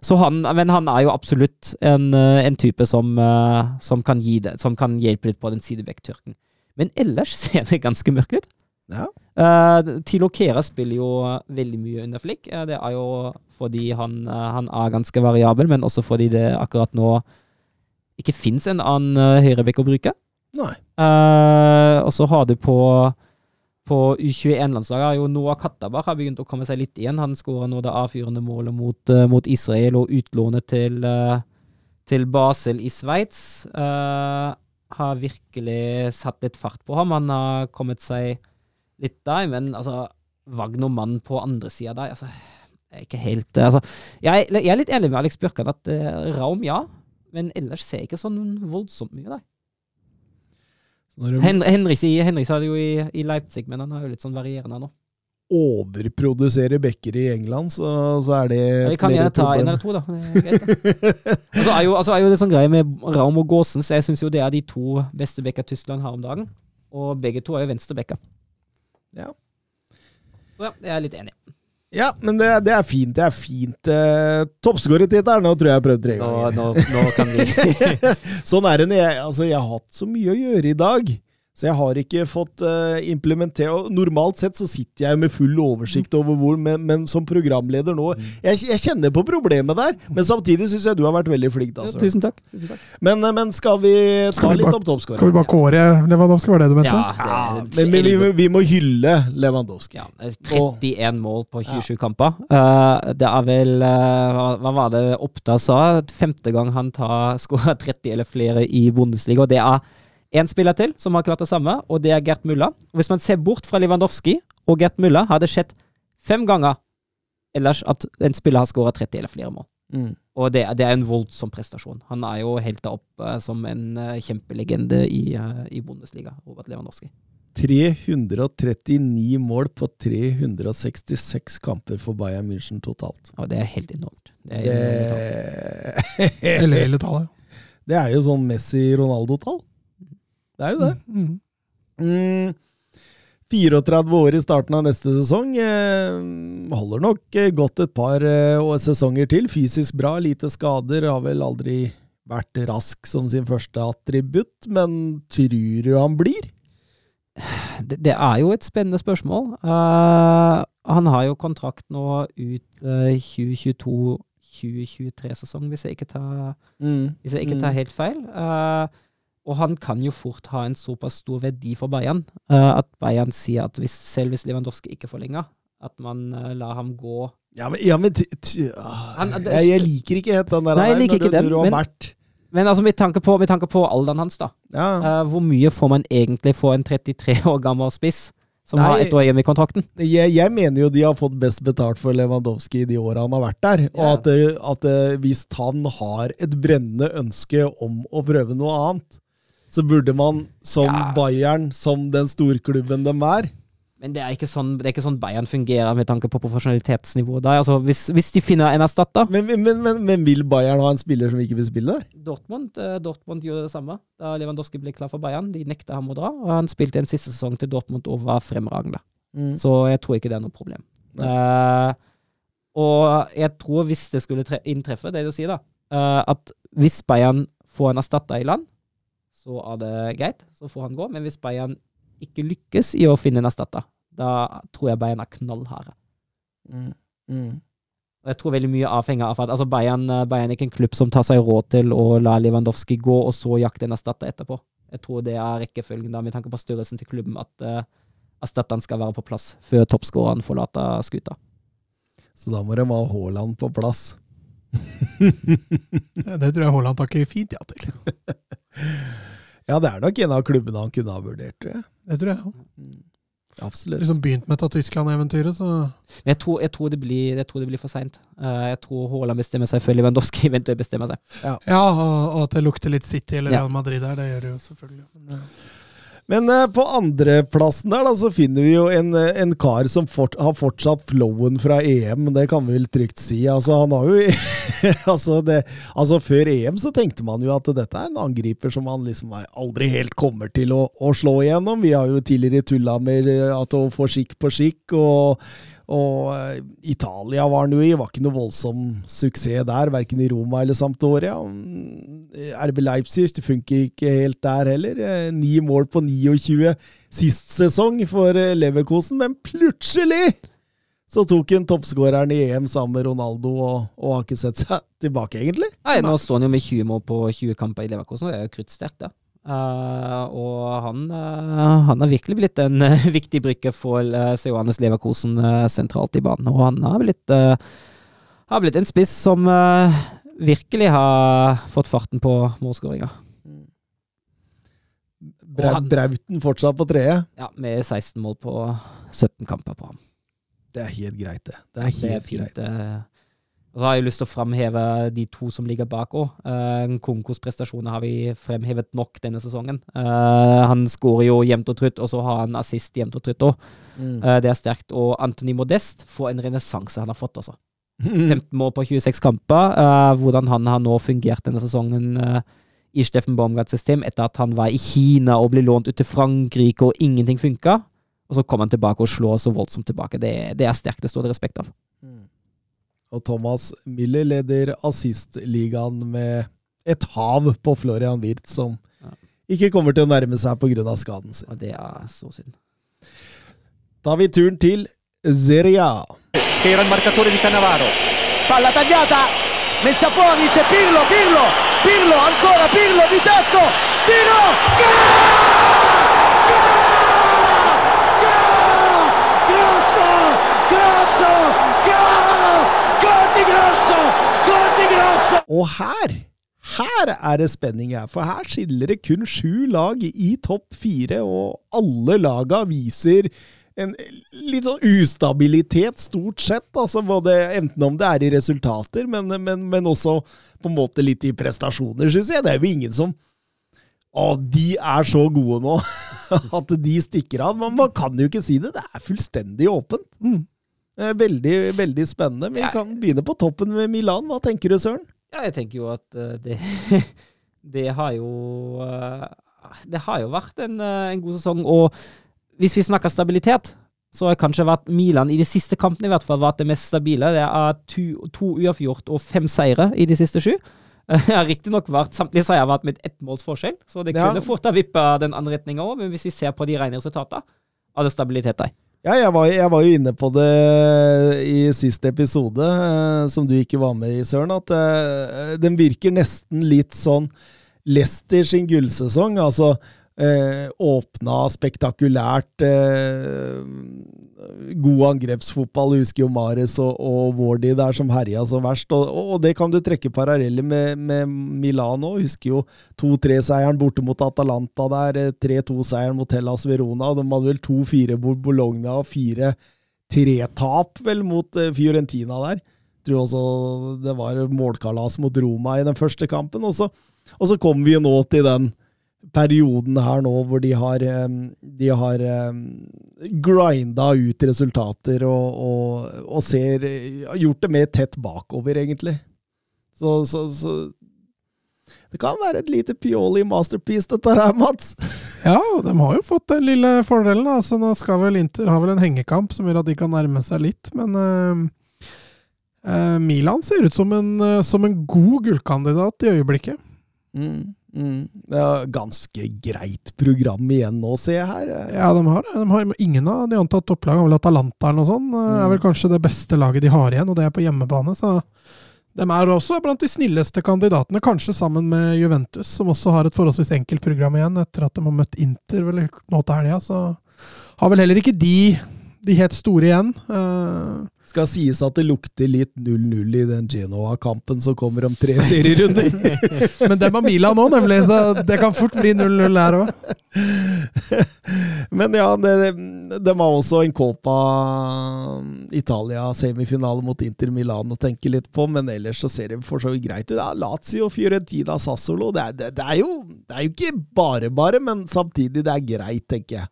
så han, men han er jo absolutt en, eh, en type som, uh, som, kan det, som kan hjelpe litt på den sidebekktørken. Men ellers [LAUGHS] ser det ganske mørkt ut. Ja. Uh, Tilo Kera spiller jo veldig mye under flikk. Uh, det er jo fordi han, han er ganske variabel, men også fordi det akkurat nå ikke fins en annen uh, høyrebekk å bruke. Nei. Uh, og så har du på på U21-landslaget jo Noah Kattabach har begynt å komme seg litt igjen. Han skåra nå det avfyrende målet mot, uh, mot Israel og utlånet til, uh, til Basel i Sveits. Har virkelig satt litt fart på ham. Han har kommet seg litt der, men altså Wagner Mann på andre sida der altså, jeg er ikke helt altså, jeg, jeg er litt enig med Alex Bjørkan at Raum, ja. Men ellers ser jeg ikke sånn voldsomt mye der. De Hen Henriks, i, Henriks det jo i, i Leipzig, men han har jo litt sånn varierende nå. overproduserer bekker i England, så, så er det Ja, kan jeg ta en eller to, da. Det er greit, da. [LAUGHS] altså, er jo, altså er jo det sånn greie med Raum og Gåsens. jeg syns jo det er de to beste bekka Tyskland har om dagen. Og begge to er jo venstrebekka. Ja. Så ja, jeg er litt enig. Ja, men det, det er fint. Det er fint. Eh, Toppskårertittelen, nå tror jeg jeg har prøvd tre Nå, ganger. nå, nå kan vi [LAUGHS] Sånn er det når jeg Altså, jeg har hatt så mye å gjøre i dag. Så jeg har ikke fått uh, implementert og Normalt sett så sitter jeg med full oversikt over hvor, men, men som programleder nå jeg, jeg kjenner på problemet der, men samtidig syns jeg du har vært veldig flink. da, ja, Tusen takk. Tusen takk. Men, eh, men skal vi ta Skal vi litt om toppskåreren? Skal vi bare kåre Lewandowski, var det du mente? Ja, Ja, det, men, men vi, vi må hylle Lewandowski. ja, 31 mål på 27 kamper. Uh, det er vel uh, hva, hva var det Oppda sa? Femte gang han tar [LAUGHS] skårer 30 eller flere i Bundesliga. Og det er én spiller til som har klart det samme, og det er Gert Mulla. Og Hvis man ser bort fra Lewandowski og Gert Mulla, har det skjedd fem ganger ellers at en spiller har skåra 30 eller flere mål. Mm. Og det, det er en voldsom prestasjon. Han er jo helt opp uh, som en uh, kjempelegende i, uh, i Bundesliga, Robert Lewandowski. 339 mål på 366 kamper for Bayern München totalt. Og det er helt enormt. Det er enormt. [LAUGHS] Det, Eller hele tallet. det er jo sånn Messi-Ronaldo-tall. Det er jo det. Mm. Mm, 34 år i starten av neste sesong. Eh, holder nok eh, godt et par eh, sesonger til. Fysisk bra, lite skader. Har vel aldri vært rask som sin første attributt, men tror du han blir? det, det er jo et spennende spørsmål. Uh, han har jo kontrakt nå ut uh, 2022-2023-sesong, hvis jeg ikke tar, hvis jeg ikke tar Mm. helt feil. Eh, og han kan jo fort ha en såpass stor verdi for Bayern eh, at Bayern sier at hvis, selv hvis Lewandowski ikke forlenger, at man eh, lar ham gå Ja, men, ja, men ah, Han- det- jeg, jeg liker ikke helt den der. Nei, jeg liker ikke den, men- Men altså, med tanke på, med tanke på alderen hans, da. ja. Uh, hvor mye får man egentlig for en 33 år gammel spiss som Nei. har ett år igjen i kontrakten? jeg, jeg mener jo de har fått best betalt for Lewandowski i de åra han har vært der. Og Ja. at, at hvis han har et brennende ønske om å prøve noe annet, så burde man som Ja. Bayern, som den storklubben de er Men det er ikke sånn, det er ikke sånn Bayern fungerer med tanke på profesjonalitetsnivået. Altså, hvis, hvis de finner en erstatter men, men, men, men vil Bayern ha en spiller som ikke vil spille der? Dortmund, eh, Dortmund gjorde det samme da Lewandowski ble klar for Bayern. De nekta ham å dra, og han spilte en siste sesong til Dortmund og var fremragende. Så jeg tror ikke det er noe problem. Uh, og jeg tror hvis det skulle tre inntreffe, det du sier da, uh, at hvis Bayern får en erstatter i land, så er det greit, så får han gå. Men hvis Bayern ikke lykkes i å finne en erstatter, da tror jeg Bayern er knallharde. Mm. Mm. Og Jeg tror veldig mye avhenger av at altså Bayern, eh, Bayern er ikke en klubb som tar seg råd til å la Lewandowski gå, og så jakte en erstatter etterpå. Jeg tror det er rekkefølgen da, med tanke på størrelsen til klubben, at uh, erstatteren skal være på plass før toppskåreren forlater skuta. Så da må de ha Haaland på plass. Det tror jeg Haaland takker fint ja til. [LAUGHS] Ja, det er nok en av klubbene han kunne ha vurdert, tror jeg. Det tror jeg òg. Absolutt. Liksom begynt med dette Tyskland-eventyret, så Men jeg tror, jeg tror, det, blir, jeg tror det blir for seint. jeg tror Haaland bestemmer seg før Lewandowski [LAUGHS] eventuelt bestemmer seg. Ja, og, og at det lukter litt City eller Real Madrid der, det gjør det jo selvfølgelig. Men, ja. Men eh, på andreplassen der da, så finner vi jo en, eh, en kar som fort, har fortsatt flowen fra EM, det kan vi vel trygt si. Altså, han har jo [LAUGHS] altså, det, altså, Før EM så tenkte man jo at dette er en angriper som han liksom aldri helt kommer til å, å slå igjennom. Vi har jo tidligere tulla med eh, at å få skikk på skikk, og, og eh, Italia var han jo i. Var ikke noe voldsom suksess der, verken i Roma eller Sampdoria. Mm, RB Leipzig det funker ikke helt der heller. Eh, Ni mål på 29 sist sesong for eh, Leverkosen, men plutselig så tok han toppskåreren i EM sammen med Ronaldo og, og har ikke sett seg tilbake, egentlig. Nei, nå står han jo med 20 mål på 20 kamper i Leverkosen, og det er jo kruttsterkt, det. Eh, og han, uh, han har virkelig blitt en uh, [LAUGHS] viktig brikke for uh, Johannes Leverkosen sentralt i banen. Og han har blitt, har blitt en spiss som virkelig har fått farten på målskåringa. Brau, Brauten fortsatt på treet. Ja, med 16 mål på 17 kamper på ham. Det er helt greit, det. Det er Det er fint. greit. Eh. Og så har jeg lyst til å framheve de to som ligger bak òg. Uh, Konkos prestasjoner har vi fremhevet nok denne sesongen. Uh, han skårer jo jevnt og trutt, og så har han assist jevnt og trutt òg. Mm. det er sterkt. Og Anthony Modest får en renessanse han har fått, altså. [LAUGHS] Mm. 15 mål på 26 kamper. eh, hvordan han har nå fungert denne sesongen eh, i Steffen Baumgarts system etter at han var i Kina og ble lånt ut til Frankrike og ingenting funka. Og så kom han tilbake og slår så voldsomt tilbake. Det, det er sterkt, det står det respekt av. Og Thomas Miller leder assistligaen med et hav på Florian Wirth, som ikke kommer til å nærme seg pga. skaden sin. Og det er så synd. Da har vi turen til Zeria. era il marcatore di Cannavaro. Palla tagliata, messa fuori, c'è Pirlo, Pirlo, Pirlo, ancora Pirlo di tacco, tiro, gol! Grosso, grosso! Di Grosso, di Grosso! Og her her er det spenning her, for her skiller det kun sju lag i topp fire, og alle laga viser en litt sånn ustabilitet, stort sett. altså både Enten om det er i resultater, men, men, men også på en måte litt i prestasjoner, syns jeg. Det er jo ingen som Å, de er så gode nå [LAUGHS] at de stikker av. Men man kan jo ikke si det. Det er fullstendig åpent. Mm. Eh, Veldig, veldig spennende. Vi Ja. kan begynne på toppen med Milan. Hva tenker du, Søren? Ja, jeg tenker jo at eh, det [LAUGHS] Det har jo eh, Det har jo vært en, en god sesong. Og hvis vi snakker stabilitet, så har kanskje vært Milan i de siste kampene i hvert fall vært det mest stabile. Det er to, to uavgjort og fem seire i de siste sju. [LAUGHS] Det har riktignok vært samtlige seier vært med ett måls forskjell, så det Ja. kunne fort ha vippa den andre retninga òg. Men hvis vi ser på de rene resultatene, er det stabilitet der. Ja, jeg var, jeg var jo inne på det i siste episode, eh, som du ikke var med i, Søren, at eh, den virker nesten litt sånn Leicester sin gullsesong. Altså eh, åpna spektakulært. Eh, god angrepsfotball. Jeg Husker jo Mares og, og Wardy der som herja så verst. Og, og det kan du trekke paralleller med, med Milan òg. Husker jo 2-3-seieren borte mot Atalanta der. eh, 3-2-seieren mot Hellas Verona. De hadde vel 2-4 mot Bologna og 4-3-tap vel mot eh, Fiorentina der. Jeg Tror også det var målkalas mot Roma i den første kampen. Og så, og så kommer vi jo nå til den perioden her nå hvor de har, eh, de har eh, grinda ut resultater og, og, og ser Gjort det mer tett bakover, egentlig. Så, så, så Det kan være et lite Pioli masterpiece, dette her, Mats. [LAUGHS] Ja, de har jo fått den lille fordelen. da. Så nå skal vel Inter ha vel en hengekamp som gjør at de kan nærme seg litt. Men eh, eh, Milan ser ut som en, eh, som en god gullkandidat i øyeblikket. Mm, mm. Ganske greit program igjen nå, ser jeg her. Ja, de har det. De har, ingen av de antatt topplagene, vel Atalanta eller noe sånt, mm. er vel kanskje det beste laget de har igjen, og det er på hjemmebane. Så de er også blant de snilleste kandidatene, kanskje sammen med Juventus, som også har et forholdsvis enkelt program igjen etter at de har møtt Inter vel nå til helga. Så har vel heller ikke de de helt store igjen. Eh, Skal sies at det lukter litt 0-0 i den Genoa-kampen som kommer om tre serierunder. [LAUGHS] men dem har Milan nå, nemlig, så det kan fort bli 0-0 her òg. [LAUGHS] Men ja, det, det var også en Copa Italia-semifinale mot Inter Milan å tenke litt på, men ellers så ser det for så vidt greit ut. Ja, Lazio, Fiorentina, Sassolo det er, det, det, er jo, det er jo ikke bare bare, men samtidig det er greit, tenker jeg.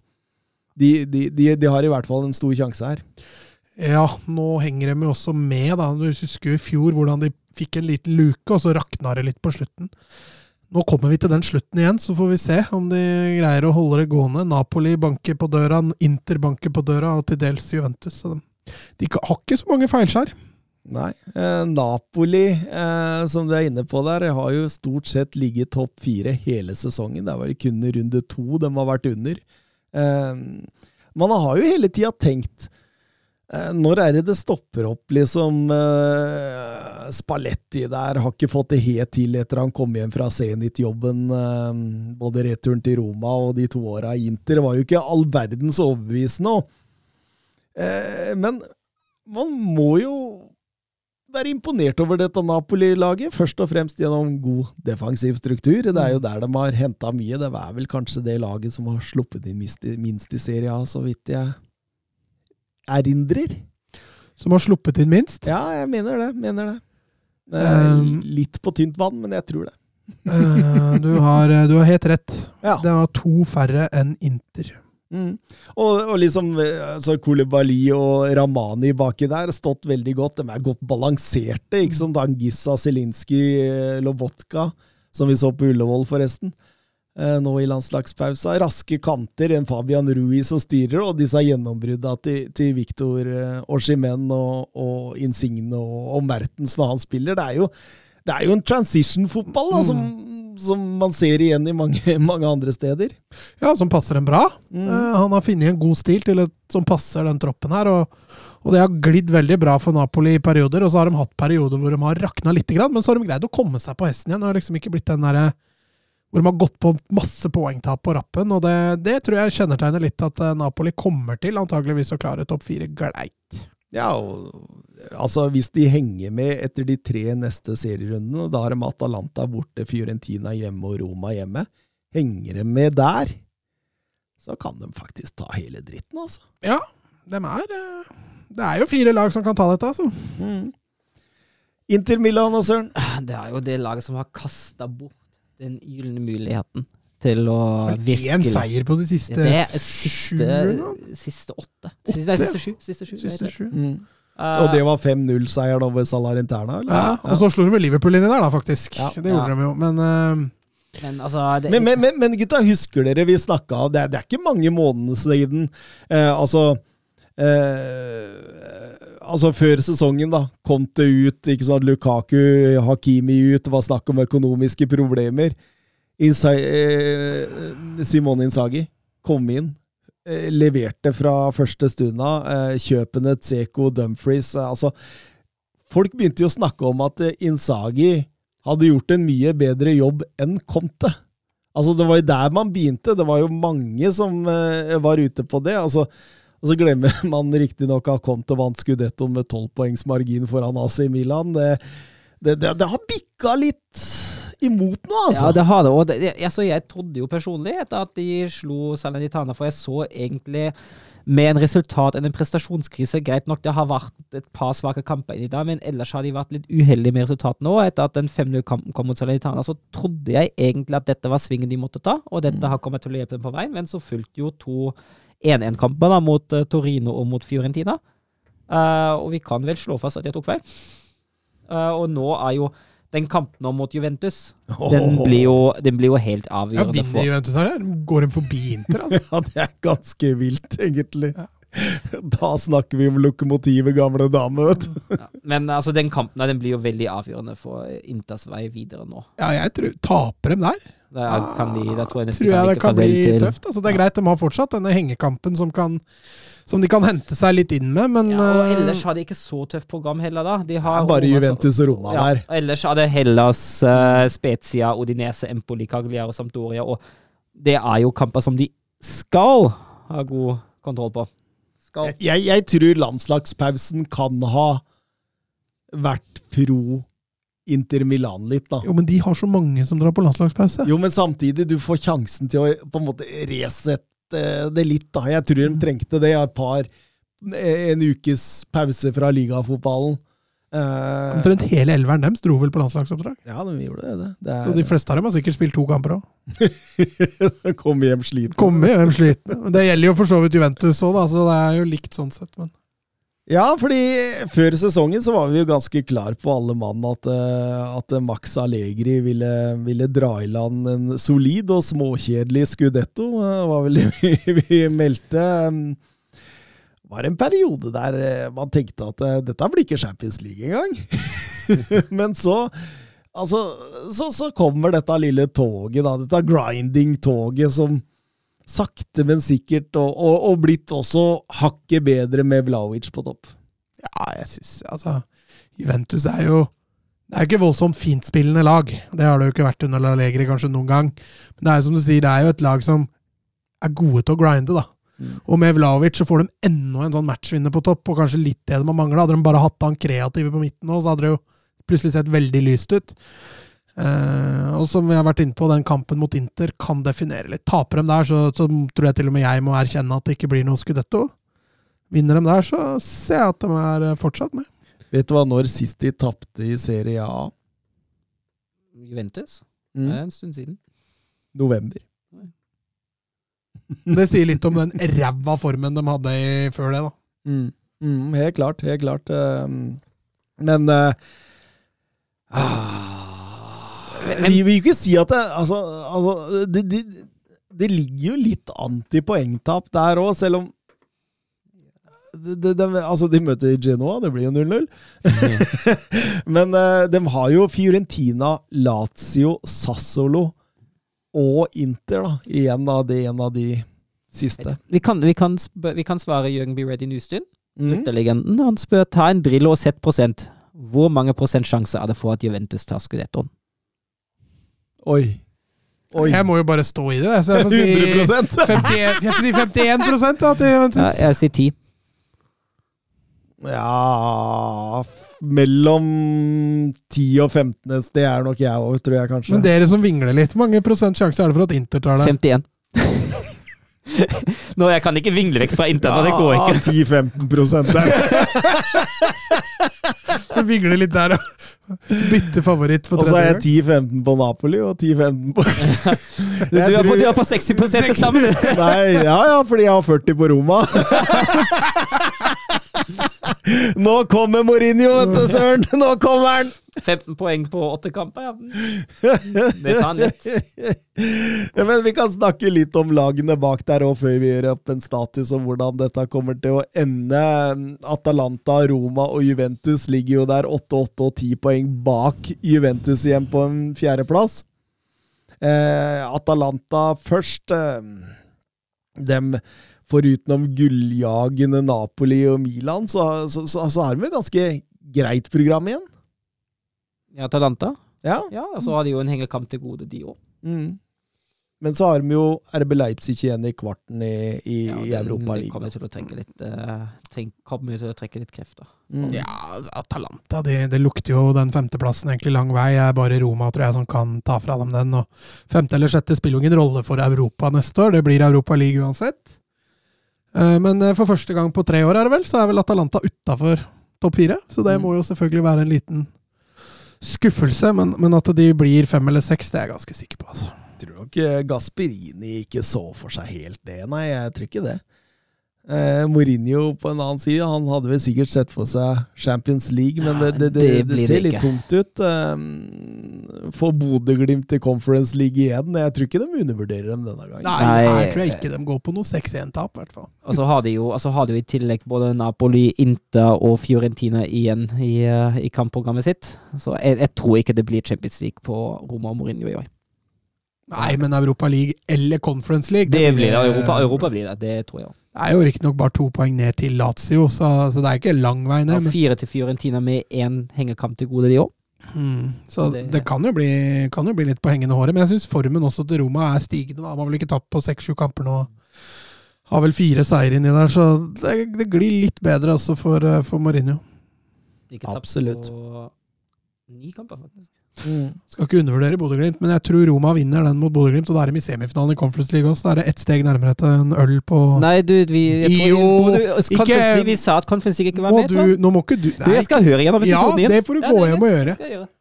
De, de, de, de har i hvert fall en stor sjanse her. Ja, nå henger de jo også med, da. Du husker jo i fjor hvordan de fikk en liten luke, og så rakna det litt på slutten. Nå kommer vi til den slutten igjen, så får vi se om de greier å holde det gående. Napoli banker på døra, Inter banker på døra, og til dels Juventus. Så de, de har ikke så mange feilskjær. Nei. Eh, Napoli, eh, som du er inne på der, har jo stort sett ligget topp fire hele sesongen. Det er vel kun runde to de har vært under. Eh, man har jo hele tida tenkt Når er det det stopper opp, liksom? Eh, Spalletti der har ikke fått det helt til etter han kom hjem fra Zenit-jobben. Eh, både returen til Roma og de to åra i Inter var jo ikke all verdens overbevisende. Eh, men man må jo være imponert over dette Napoli-laget, først og fremst gjennom god defensiv struktur. Det er jo der de har henta mye. Det er vel kanskje det laget som har sluppet inn minst i, minst i serien, så vidt jeg erindrer. Som har sluppet inn minst? Ja, jeg mener det. Mener det. Eh, Um, litt på tynt vann, men jeg tror det. Eh, du, har, du har helt rett. Ja. Det var to færre enn Inter. Mm. Og, og liksom altså Kolibali og Ramani baki der har stått veldig godt. De er godt balanserte, ikke som Dangissa, Zelinskyj, Lobotka, som vi så på Ullevål, forresten. Eh, nå i landslagspausa. Raske kanter, en Fabian Rui som styrer, og disse gjennombrudda til, til Victor eh, Oshimen og, og Insigne og, og Mertens når han spiller. Det er jo, det er jo en transition-fotball som, som man ser igjen i mange, [LAUGHS] mange andre steder. Ja, som passer dem bra. Mm. Eh, han har funnet en god stil til et, som passer den troppen her. Og, og det har glidd veldig bra for Napoli i perioder. Og så har de hatt perioder hvor de har rakna litt, men så har de greid å komme seg på hesten igjen. Det har liksom ikke blitt den derre hvor de har gått på masse poengtap på rappen. Og det, det tror jeg kjennetegner litt at eh, Napoli kommer til antageligvis å klare topp fire gleit. Ja, og altså hvis de henger med etter de tre neste serierundene, da har de Atalanta borte, Fiorentina hjemme og Roma hjemme. Henger de med der, så kan de faktisk ta hele dritten, altså. Ja, de er eh, Det er jo fire lag som kan ta dette, altså. Inter Milan og Søren. Det er jo det laget som har kasta bort den gylne muligheten til å Én virkelig seier på de siste Det er sju siste, eller siste åtte. Siste, nei, siste sju. Siste sju. Siste sju. Eh, Og det var 5-0-seier over Salarentana, eller? Ja, og så slo de med Liverpool inni der, da, faktisk. Ja. Det gjorde Ja. de jo. Men uh, Men altså det, Men, men, men, men gutta, husker dere vi snakka av det, det er ikke mange månedene siden. Uh, altså eh, Altså Før sesongen, da. Conte ut, ikke sant, Lukaku, Hakimi ut. Det var snakk om økonomiske problemer. Insa eh, Simone Insagi kom inn. Eh, leverte fra første stund av. Eh, kjøpene Tseko, Dumfries eh, altså, Folk begynte jo å snakke om at eh, Insagi hadde gjort en mye bedre jobb enn Conte. Altså, det var jo der man begynte. Det var jo mange som eh, var ute på det. Altså, og så glemmer [LAUGHS] man riktignok at Conte vant Scudettoen med tolv poengs margin foran AC Milan. Det, det, det, det har bikka litt imot nå, altså. Ja, det har det. Og det, det- altså, jeg trodde jo personlig at de slo Salernitana, for jeg så egentlig med en resultat enn en prestasjonskrise. Greit nok, det har vært et par svake kamper inni der, men ellers har de vært litt uheldige med resultatene òg. Etter at den 5-0-kampen kom mot Salernitana, så trodde jeg egentlig at dette var svingen de måtte ta, og dette har kommet til å hjelpe dem på veien, men så fulgte jo to 1-1-kamper da, mot eh, Torino og mot Fiorentina. Eh, og vi kan vel slå fast at jeg tok feil. Eh, og nå er jo den kampen mot Juventus, den blir jo, den blir jo helt ja, vinner Juventus her? Går de forbi Inter? Altså? [LAUGHS] Ja, det er ganske vilt, egentlig. Da snakker vi om lokomotivet gamle dame, vet du. ja. Men altså, den kampen den blir jo veldig avgjørende for Inters vei videre nå. Ja, jeg tror Taper dem der? Der kan de, det tror jeg tror jeg det kan bli tøft. Altså, det er greit, de har fortsatt denne hengekampen som, kan, som de kan hente seg litt inn med, men Ja, og eh, ellers har de ikke så tøft program heller, da. De Det har er bare Roma- Juventus og Roma ja, der. Ellers er det Hellas, uh, Spezia, Odinese, Empoli, Cagliari og Sampdoria. Og det er jo kamper som de skal ha god kontroll på. Jeg, jeg tror landslagspausen kan ha vært pro Inter Milan litt, da. Jo, men de har så mange som drar på landslagspause. Jo, men samtidig, du får sjansen til å på en måte resette det litt, da. Jeg tror de trengte det. Et par En ukes pause fra ligafotballen. Eh, Omtrent hele elveren deres dro vel på landslagsoppdrag. ja, de gjorde det. det Så de fleste av dem har sikkert spilt to kamper òg. [LAUGHS] Kom hjem sliten. Kom hjem sliten. Det gjelder jo for så vidt Juventus òg, så det er jo likt sånn sett. Men Ja, fordi før sesongen så var vi jo ganske klar på alle mann at, eh, at Max Allegri ville, ville dra i land en solid og småkjedelig Scudetto. Det var vel [LAUGHS] det vi, vi meldte. Det var en periode der eh, man tenkte at eh, dette blir ikke Champions League engang. [LAUGHS] Men så Altså, så, så kommer dette lille toget, da. Dette grinding-toget som sakte, men sikkert, og, og, og blitt også hakket bedre med Vlaovic på topp. ja, jeg syns Altså, Juventus er jo Det er jo ikke voldsomt fintspillende lag. Det har det jo ikke vært under La Legre kanskje noen gang. Men det er jo som du sier, det er jo et lag som er gode til å grinde, da. Mm. Og med Vlaovic så får de enda en sånn matchvinner på topp, og kanskje litt det de har mangla. Hadde de bare hatt han kreative på midten nå, så hadde det jo plutselig sett veldig lyst ut. Eh, og som vi har vært inne på, den kampen mot Inter kan definere litt. Taper de der, så, så tror jeg til og med jeg må erkjenne at det ikke blir noe skudetto. Vinner de der, så ser jeg at de er eh, fortsatt med. Vet du hva når sist de tapte i Serie A? Juventus? Mm. Det er en stund siden. November. Det sier litt om den ræva formen de hadde i, før det, da. Mm. Mm, helt klart, helt klart. ehm, men uh, ah, Men- Vi vil ikke si at det Altså, altså det, det, det ligger jo litt an til poengtap der òg, selv om det, det- altså, de møter Genoa, det blir jo 0-0. [LAUGHS] Men eh, de har jo Fiorentina, Lazio, Sassolo og Inter, da. Igjen da, det er en av de siste. Vi kan, vi kan, vi kan svare Jørgen Be Ready Nustuen, Mm. lytterlegenden. Han spør ta en Drillo og sett prosent. Hvor mange prosent sjanse er det for at Juventus tar skudettoen? Oi. Oi. Jeg må jo bare stå i det, så jeg får si [LAUGHS] 100 51, jeg får si 51 da, til Ja, jeg sier 10. Ja Mellom 10 og 15 et sted er nok jeg òg, tror jeg kanskje. Men dere som vingler litt, hvor mange prosent sjanse er det for at Inter tar det? 51. [LAUGHS] [LAUGHS] Nå, jeg kan ikke vingle vekk fra internett. det går ikke. Ja, 10-15 der. [LAUGHS] Du vingler litt der, da. Bytte favoritt for Og så er jeg 10-15 på Napoli og 10-15 på Du er på, du er på 60 til sammen. Nei, ja ja, fordi jeg har 40 på Roma. [LAUGHS] Nå kommer Mourinho, vet du, søren! Nå kommer han! 15 poeng på åtte kamper, ja. [LAUGHS] Det tar han lett. Ja, men vi kan snakke litt om lagene bak der òg, før vi gjør opp en status om hvordan dette kommer til å ende. Atalanta, Roma og Juventus ligger jo der 8-8 og 10 poeng bak Juventus igjen på en fjerdeplass. Eh, Atalanta først. Eh, dem Forutenom gulljagende Napoli og Milan, så, så, så, så har de et ganske greit program igjen. Ja, Talanta? Ja. Ja, og så har de jo en hengekamp til gode, de òg. Mm. Men så har de jo RB Leipzig igjen i kvarten i, i, i Europa Det League. kommer til å trekke litt, uh, tenk, kommer til å trekke litt krefter. Mm. Ja, Atalanta, det, det lukter jo den femteplassen egentlig lang vei. Det er bare Roma tror jeg som kan ta fra dem den. Og femte eller sjette spiller jo ingen rolle for Europa neste år. Det blir Europa League uansett. Eh, Men eh, for første gang på tre år er det vel, så er vel Atalanta utafor topp fire. Så det Mm. må jo selvfølgelig være en liten skuffelse. Men, men at de blir fem eller seks, det er jeg ganske sikker på. altså. Jeg tror nok eh, Gasperini ikke så for seg helt det, nei. Jeg tror ikke det. Eh, Mourinho på en annen side, han hadde vel sikkert sett for seg Champions League, men det, det, det, det ser litt tungt ut. Eh, Få Bodø-Glimt til Conference League igjen. Jeg tror ikke de undervurderer dem denne gangen. Nei, Nei, her tror jeg ikke de går på noe 6-1-tap, i hvert fall. Og så har de jo, altså har de jo i tillegg både Napoli, Inter og Fiorentina igjen i, eh, i kampprogrammet sitt. Så jeg, jeg tror ikke det blir Champions League på Roma og Mourinho i år. Nei, men Europa League eller Conference League Det blir det. Europa, Europa blir det. Det tror jeg. Det er jo riktignok bare to poeng ned til Lazio, så, så det er ikke lang vei ned. Og Men, fire til Fiorentina med én hengekamp til gode, de òg. mm, så det, Det- kan, jo bli, kan jo bli litt på hengende håret. Men jeg syns formen også til Roma er stigende. Da. Man har vel ikke tapt på seks-sju kamper nå. Har vel fire seier inni der, så det, det glir litt bedre altså for, eh, for Mourinho. Ikke tapt Absolutt. på ni kamper, faktisk. Mm. Skal ikke undervurdere Bodø-Glimt, men jeg tror Roma vinner den mot Bodø-Glimt. Og da er de i semifinalen i Conference League også. Da er det ett steg nærmere til en øl på Nei, du, vi tror- Jo, Bodø- ikke- League, Vi sa at Conference League ikke var må med. du. Nå må ikke du Du, jeg skal høre gjennom Ja, episoden igjen. det får du Ja, gå hjem og gjøre. Det skal jeg gjøre. [LAUGHS]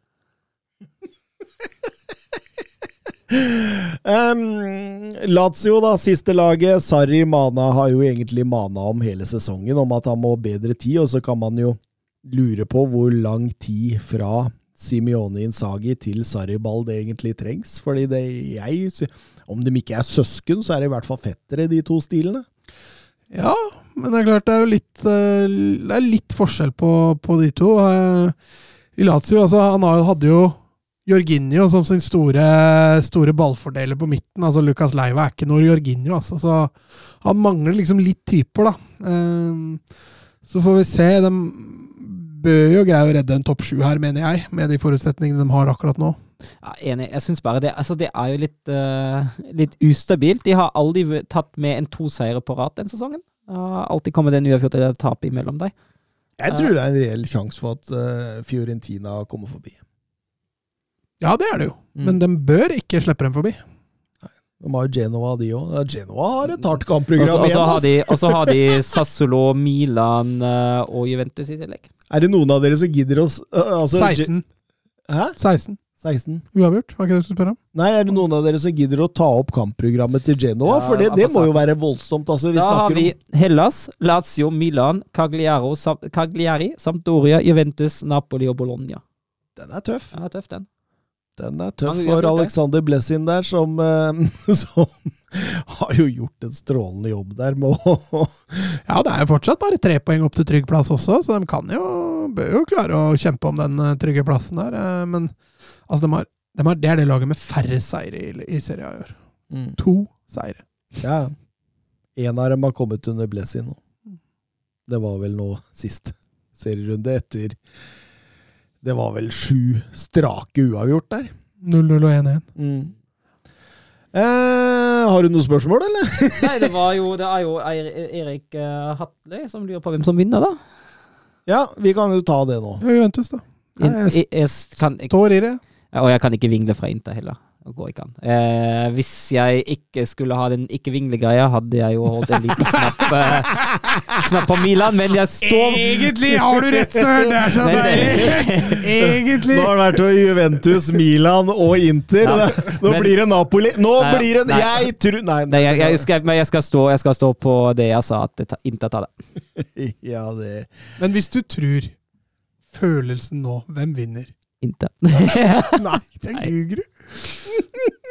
Um, Lazio, da, siste laget. Sarri mana har jo egentlig mana om hele sesongen, om at han må bedre tid, og så kan man jo lure på hvor lang tid fra Simione Insagi til Saribald det egentlig trengs. Fordi det jeg Om de ikke er søsken, så er det i hvert fall fettere, de to stilene. Ja, men det er klart det er jo litt, eh, det er litt forskjell på, på de to. Eh, I Lazio altså, han hadde jo Jorginho som sin store, store ballfordeler på midten. altså Lucas Leiva er ikke noe Jorginho, altså, så han mangler liksom litt typer, da. Eh, Så får vi se. De bør jo greie å redde en topp sju her, mener jeg, med de forutsetningene de har akkurat nå. Ja, enig. Jeg syns bare det Altså, det er jo litt, uh, litt ustabilt. De har aldri tatt med en to seire på rad den sesongen. Har alltid kommet en uavgjort eller tap imellom dem. Jeg tror det er en reell sjanse for at uh, Fiorentina kommer forbi. Ja, det er det jo, Mm. men de bør ikke slippe dem forbi. De har jo Genoa, de òg. Genoa har et hardt Og kampprogram og så igjen. har de- Og så har de Sassolo, Milan eh, og Juventus i tillegg. Er det noen av dere som gidder å øh, altså, 16. Hæ? 16. 16? Uavgjort, var ikke det du skulle om? Nei, er det noen av dere som gidder å ta opp kampprogrammet til Genoa? Ja, For det, det må jo være voldsomt. Altså, vi Da har vi om Hellas, Lazio, Milan, Cagliaro, Cagliari, Sampdoria, Juventus, Napoli og Bologna. Den er tøff. Ja, tøff, den. Den er tøff Mange for. Alexander Blessin der, som, eh, [LAUGHS] som har jo gjort en strålende jobb der med å [LAUGHS] Ja, det er jo fortsatt bare tre poeng opp til trygg plass også, så de kan jo, bør jo klare å kjempe om den eh, trygge plassen der. eh, Men altså, de har, de har, det er det laget med færre seire i, i Serie A i år. Mm. To seire. Ja. En av dem har kommet under Blessin nå. Det var vel nå sist serierunde etter Det var vel sju strake uavgjort der. 0-0 og 1-1. Mm. Eh, har du noen spørsmål, eller? [LAUGHS] Nei, det var jo Det er jo Erik uh, Hatley som lurer på hvem som vinner, da. Ja, vi kan jo ta det nå. Ja, Juventus, da. Jeg- jeg, jeg kan, jeg, Står i det. og jeg kan ikke vingle fra Inter heller. Går ikke an. Eh, hvis jeg ikke skulle ha den ikke-vingle-greia, hadde jeg jo holdt en liten knapp, eh, [LAUGHS] knapp på Milan, men jeg står Egentlig har du rett, Søren! Det er så deilig! [LAUGHS] Egentlig! Nå har det vært Juventus, Milan og Inter. Ja, Nå men- blir det Napoli. Nå Nei, blir det nei. Jeg tror Nei, Nei, jeg, jeg, skal, men jeg, skal stå, jeg skal stå på det jeg sa, at ta- Inter tar det. [LAUGHS] Ja, det Men hvis du tror følelsen nå, hvem vinner? Inter. Nei, det ljuger du.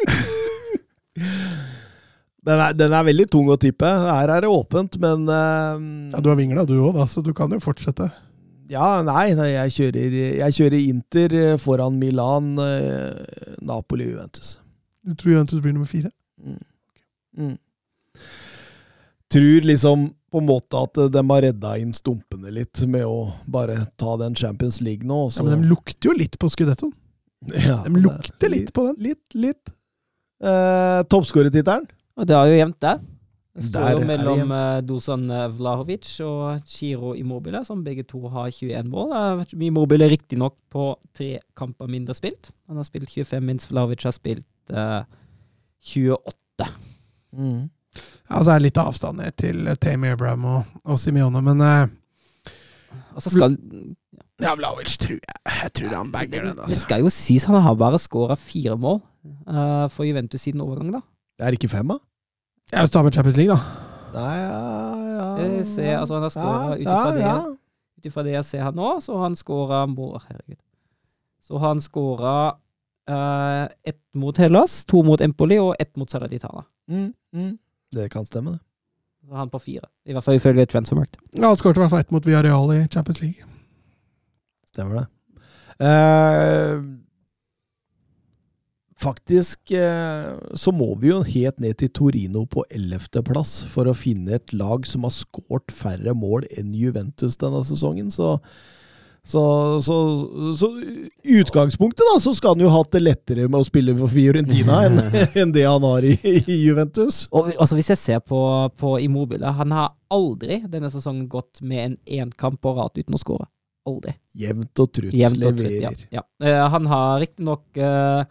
[LAUGHS] den er, den er veldig tung å tippe. Her er det åpent, men uh, Ja, Du har vingla du òg, da, så du kan jo fortsette. Ja, nei, nei jeg, kjører, jeg kjører Inter eh, foran Milan, uh, Napoli, Juventus. Du tror Juventus blir nummer fire? Mm. Tror liksom på en måte at de har redda inn stumpene litt med å bare ta den Champions League nå. Ja, men de lukter jo litt på skudettoen. Ja, De lukter litt på den. Litt, litt. Eh, Toppskårertittelen? Det er jo jevnt der. Det står Der jo mellom eh, Dusan eh, Vlahovic og Chiro Immobile, som begge to har 21 mål. Immobile er riktignok på tre kamper mindre spilt. Han har spilt 25, mens Vlahovic har spilt eh, 28. Mm. Ja, så er det litt avstand ned til Tame Abraham og, og Simione, men eh, Og så skal ja, Vlaovic tror jeg Jeg tror han bagger den, Det altså. skal jo sies han har bare skåra fire mål for Juventus siden overgang, da. Det er ikke fem, da? Jeg vil ta med Champions League, da. Nei, ja, ja. Se, altså han har skåra ut ja, ifra det ja. Ut ifra det jeg ser her nå, så har han skåra Herregud. Så har han skåra uh, ett mot Hellas, to mot Empoli og ett mot Saladitana. Mm, mm. Det kan stemme, det. Så han på fire. I hvert fall ifølge Transfermarkt. Ja, han skåret i hvert fall ett mot Villarreal i Champions League. Stemmer det. Eh, faktisk eh, så må vi jo helt ned til Torino på 11.-plass for å finne et lag som har skåret færre mål enn Juventus denne sesongen. Så Så, så, så utgangspunktet da, så skal han jo hatt det lettere med å spille for Fiorentina enn [LAUGHS] en det han har i, i Juventus. Og altså, hvis jeg ser på, på Immobile, han har aldri denne sesongen gått med en enkamp på rad uten å skåre. Aldri. Jevnt og trutt Jevnt og trutt, ja. leverer. ja. Uh, han har riktignok uh,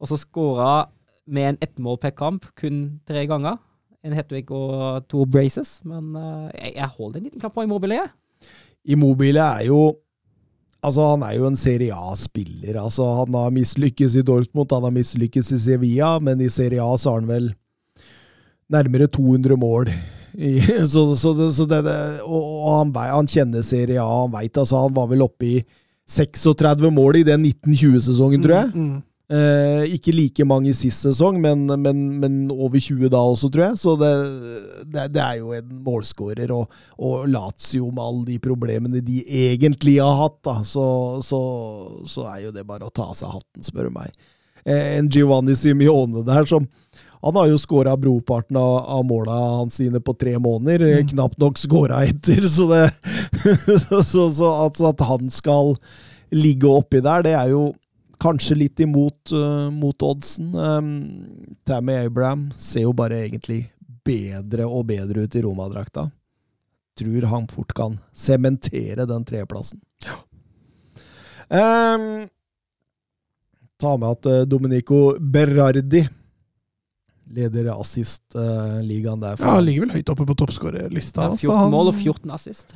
også skåra med en ettmål per kamp kun tre ganger. En Hetwig og to braces. Men eh, jeg, jeg holder en liten kamp på Immobile, jeg. Immobile er jo Altså, han er jo en Serie A-spiller. Altså, han har mislykkes i Dortmund, han har mislykkes i Sevilla, men i Serie A så har han vel nærmere 200 mål. [LAUGHS] I, så, så, det, så det, og, og han, han kjenner Serie A, han veit altså Han var vel oppe i 36 mål i den 1920-sesongen, tror jeg. Mm, Eh, ikke like mange i sist sesong, men, men, men over 20 da også, tror jeg. Så det, det, det er jo en målskårer. Og, og Lazio, med alle de problemene de egentlig har hatt, da, så, så, så er jo det bare å ta av seg hatten, spør du meg. Eh, en Giovanni Simione der som han har jo skåra brorparten av, av måla hans sine på tre måneder. Mm. Knapt nok skåra etter. Så, det, [LAUGHS] så, så, så altså at han skal ligge oppi der, det er jo kanskje litt imot uh, mot oddsen. Um, Tammy Abraham ser jo bare egentlig bedre og bedre ut i Roma-drakta. Tror han fort kan sementere den tredjeplassen. Um, ta med at uh, Domenico Berardi leder assist-ligaen der. Ja, han ligger vel høyt oppe på toppskårerlista. Ja, 14 han- mål og 14 assist.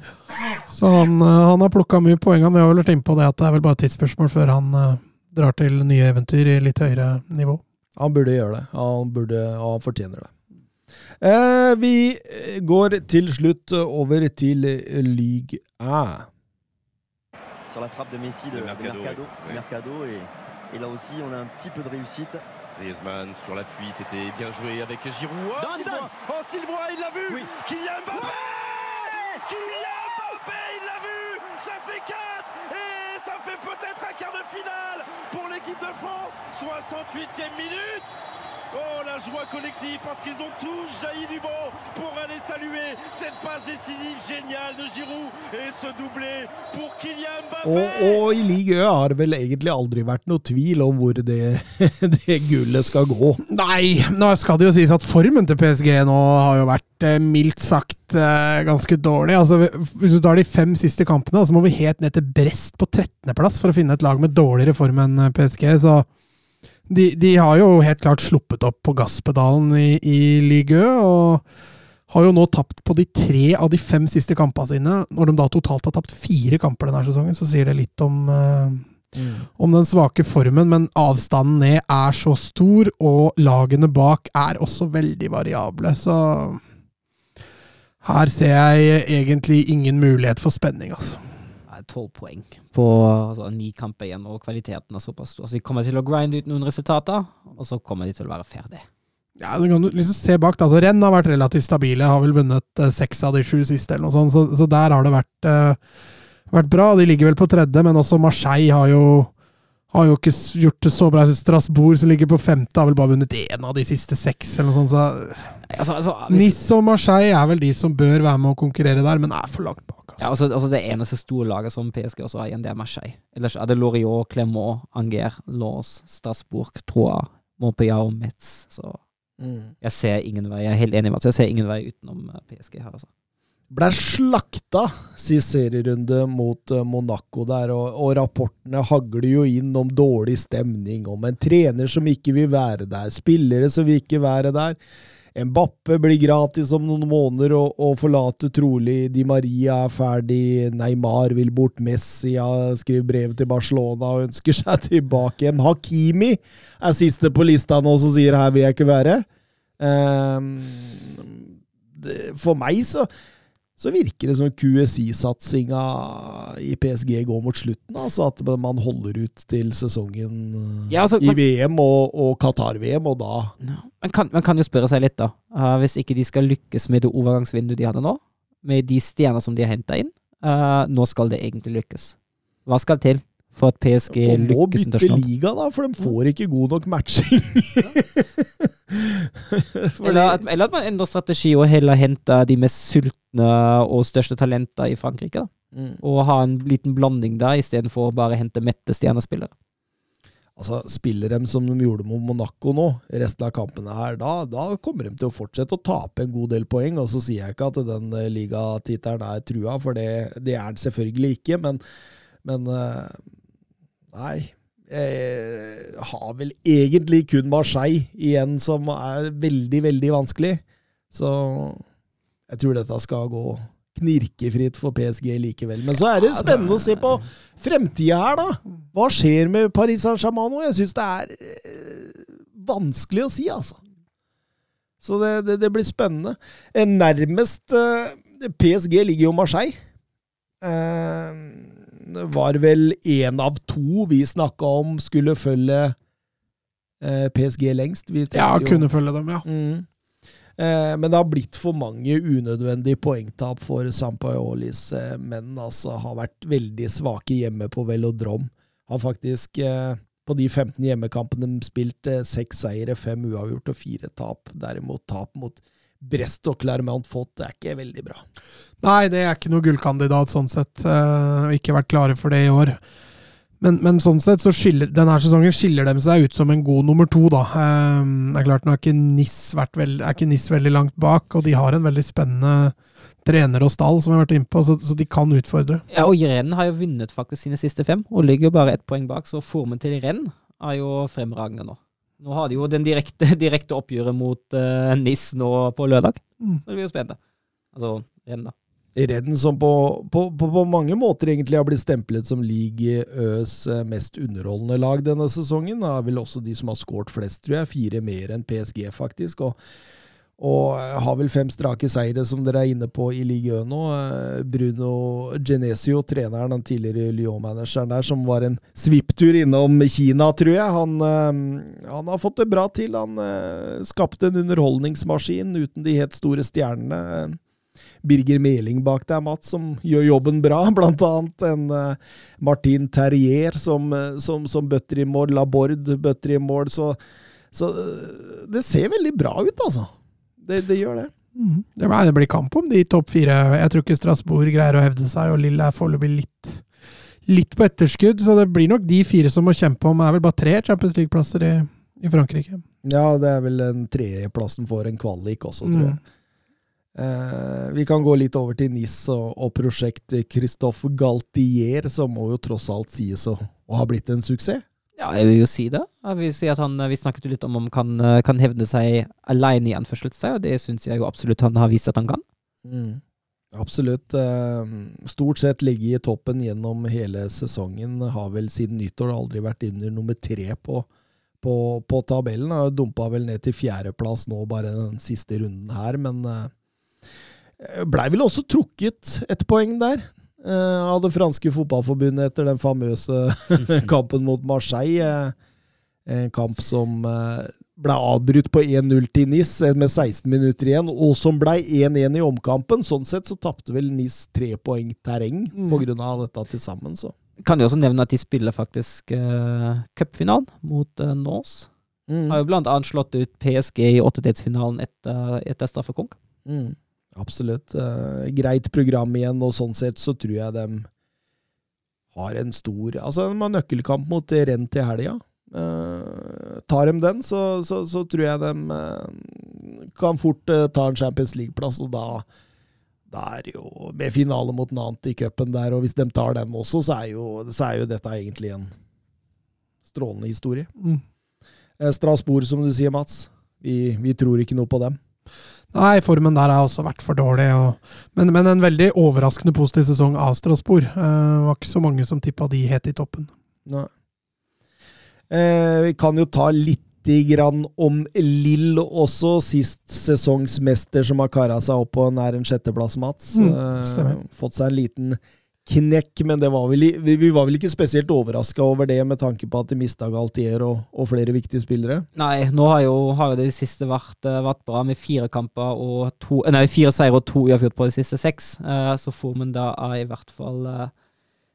Så han, eh, han har plukka mye poeng. Han. Vi har vel vært inne på det at det er vel bare et tidsspørsmål før han eh, drar til nye eventyr i litt høyere nivå. Han burde gjøre det. Han burde, og han fortjener det. Eh, vi går til slutt over til Ligue 1. sur la frappe de Messi de, De de Mercado, Mercado, oui. Oui. Mercado, et, et là aussi on a un petit peu de réussite. Griezmann sur l'appui, c'était bien joué avec Giroud. Oh, Sylvain Oh, Sylvain, il l'a vu Oui. Kylian Mbappé Kylian Mbappé, il l'a vu Ça fait 4 Et ça fait peut-être un quart de finale pour l'équipe de France. 68e minute Oh, la joie collective parce qu'ils ont tous jailli du banc pour aller saluer cette passe décisive géniale de Giroud et ce doublé pour Kylian Mbappé Og, og i Ligue Ø har det vel egentlig aldri vært noe tvil om hvor det, [LAUGHS] det gullet skal gå. Nei, nå skal det jo sies at formen til PSG nå har jo vært eh, mildt sagt eh, ganske dårlig. Altså, hvis du tar de fem siste kampene, så må vi helt ned til Brest på 13.-plass for å finne et lag med dårligere form enn eh, PSG. Så de, de har jo helt klart sluppet opp på gasspedalen i, i Ligue og har jo nå tapt på de tre av de fem siste kampene sine. Når de da totalt har tapt fire kamper denne sesongen, så sier det litt om eh, om den svake formen, men avstanden ned er så stor, og lagene bak er også veldig variable, så her ser jeg egentlig ingen mulighet for spenning, altså. Tolv poeng på altså, ni kamper igjen, og kvaliteten er såpass stor. Så de kommer til å grinde ut noen resultater, og så kommer de til å være ferdig. Ja, du kan liksom se bak. Altså, Renn har vært relativt stabile, har vel vunnet eh, seks av de sju siste, eller noe sånt, så, så der har det vært, eh, vært bra. De ligger vel på tredje, men også Marseille har jo, har jo ikke gjort det så bra. Strasbourg, som ligger på femte, har vel bare vunnet én av de siste seks, eller noe sånt. Så Altså, altså, hvis- Nice og Marseille er vel de som bør være med å konkurrere der, men er for langt bak. Ja, Altså. altså, altså Det eneste store laget som PSG også har igjen, det er Marseille. Ellers er det Loriot, Clément, Anger, Lens, Strasbourg, Troa, Montpellier og Metz. Så jeg ser ingen vei. Jeg er helt enig med at jeg ser ingen vei utenom eh, PSG her, altså. Ble slakta sist serierunde mot eh, Monaco der, og, og rapportene hagler jo inn om dårlig stemning, om en trener som ikke vil være der, spillere som vil ikke være der. Mbappe blir gratis om noen måneder og, og forlater trolig Di Maria er ferdig, Neymar vil bort, Messi har skrevet brev til Barcelona og ønsker seg [LAUGHS] tilbake igjen. Hakimi er siste på lista nå som sier 'her vil jeg ikke være'. Um, det, for meg så så virker det som QSI-satsinga i PSG går mot slutten. Altså at man holder ut til sesongen Ja, altså, i VM og, og Qatar-VM, og da Man kan, man kan jo spørre seg litt, da. Uh, hvis ikke de skal lykkes med det overgangsvinduet de hadde nå, med de stjerner som de har henta inn, uh, nå skal det egentlig lykkes. Hva skal til for at PSG lykkes internasjonalt. må bytte liga, da, for de får ikke god nok matching. [LAUGHS] Eller at, eller at man endrer strategi og heller henter de mest sultne og største talenter i Frankrike. da. Mm. Og ha en liten blanding der, istedenfor å bare hente mette stjernespillere. Altså, Spiller de som de gjorde mot Monaco nå, resten av kampene her, da, da kommer de til å fortsette å tape en god del poeng. Og så sier jeg ikke at den eh, ligatittelen er trua, for det, det er den selvfølgelig ikke. Men, men eh, Nei. Jeg har vel egentlig kun Marseille igjen som er veldig, veldig vanskelig. Så jeg tror dette skal gå knirkefritt for PSG likevel. Men så er det spennende å se på fremtida her, da. Hva skjer med Paris Saint-Germain nå? Jeg syns det er eh, vanskelig å si, altså. Så det, det, det blir spennende. Eh, Nærmest eh, PSG ligger jo Marseille. Eh, var vel én av to vi snakka om skulle følge eh, PSG lengst. Vi Ja, kunne jo- følge dem, ja. Mm. Eh, men det har blitt for mange unødvendige poengtap for Sampaiolis eh, menn. Altså, har vært veldig svake hjemme på velodrom. Har faktisk eh, på de 15 hjemmekampene de spilt seks seire, fem uavgjort og fire tap. Derimot tap mot Brest og Clermont fått, det er ikke veldig bra. Nei, det er ikke noe gullkandidat sånn sett. Uh, ikke vært klare for det i år. Men, men sånn sett så skiller denne sesongen skiller de seg ut som en god nummer to, da. Um, det er klart, nå er ikke NIS, veld, er ikke NIS veldig langt bak, og de har en veldig spennende trener og stall, som vi har vært inne på, så, så de kan utfordre. Ja, og Renn har jo vunnet faktisk sine siste fem, og ligger jo bare ett poeng bak, så formen til Renn er jo fremragende nå. Nå har de jo den direkte, [LAUGHS] direkte oppgjøret mot uh, NIS nå på lørdag, Mm. så det blir jo spennende. Altså Rennes, da. Redden som på, på, på, på mange måter egentlig har blitt stemplet som League Øs eh, mest underholdende lag denne sesongen. Det er vel også de som har skåret flest, tror jeg. Fire mer enn PSG, faktisk. Og, og har vel fem strake seire, som dere er inne på i Ligue Ø nå. Eh, Bruno Genesio, treneren, den tidligere Lyon-manageren der, som var en svipptur innom Kina, tror jeg. Han, eh, han har fått det bra til. Han eh, skapte en underholdningsmaskin uten de helt store stjernene. Birger Meling bak der, Mats, som gjør jobben bra. [LAUGHS] Blant annet en Martin Terrier som, som, som bøtter i mål. Laborde bøtter i mål. Så, så det ser veldig bra ut, altså. Det, det gjør det. Mm. Det, blir, det blir kamp om de topp fire. Jeg tror ikke Strasbourg greier å hevde seg, og Lille er foreløpig litt, litt på etterskudd. Så det blir nok de fire som må kjempe om. Det er vel bare tre Champions League-plasser i, i Frankrike. Ja, det er vel den tredjeplassen for en kvalik også, tror jeg. Mm. Eh, vi kan gå litt over til NIS og, og prosjekt Christophe Galtier, som må jo tross alt sies å, å ha blitt en suksess. Ja, jeg vil jo si det. Jeg vil si at han, Vi snakket jo litt om om kan, eh, kan hevde seg alene i anførselstegn, og det syns jeg jo absolutt han har vist at han kan. Mm. Absolutt. Eh, Stort sett ligge i toppen gjennom hele sesongen. Har vel siden nyttår aldri vært under nummer tre på, på, på tabellen. Har dumpa vel ned til fjerdeplass nå, bare den siste runden her, men eh, blei vel også trukket et poeng der. Eh, Av det franske fotballforbundet etter den famøse [LAUGHS] kampen mot Marseille. eh, En kamp som eh, ble avbrutt på 1-0 til NIS med 16 minutter igjen, og som ble 1-1 i omkampen. Sånn sett så tapte vel NIS tre poeng terreng Mm. av dette til sammen, så. Kan jo også nevne at de spiller faktisk uh, cupfinalen mot uh, Nås. Mm. Har jo blant annet slått ut PSG i åttedelsfinalen etter, etter straffekonk. Mm. Absolutt. Uh, greit program igjen, og sånn sett så tror jeg de har en stor Altså, de har nøkkelkamp mot Renn til helga. Uh, tar de den, så, så, så tror jeg de uh, kan fort eh, ta en Champions League-plass, og da da er det jo med finale mot Nant i cupen der, og hvis de tar den også, så er jo, så er jo dette egentlig en strålende historie. Mm. Eh, Strasbourg, som du sier, Mats. Vi, vi tror ikke noe på dem. Nei, formen der har også vært for dårlig. Og, men, men en veldig overraskende positiv sesong av Strasbourg. Eh, Det var ikke så mange som tippa de helt i toppen. Nei. Eh, vi kan jo ta litt grann om Lill også. Sist sesongsmester som har kara seg opp på nær en sjetteplass, Mats. Mm, uh, fått seg en liten knekk, men det var vel, vi, vi var vel ikke spesielt overraska over det, med tanke på at de mista Galtier og, og flere viktige spillere. Nei, nå har jo, har jo det siste vært, eh, vært bra med fire kamper og to eh, Nei, fire seire og to uavgjort på de siste seks. Eh, så formen da er i hvert fall eh,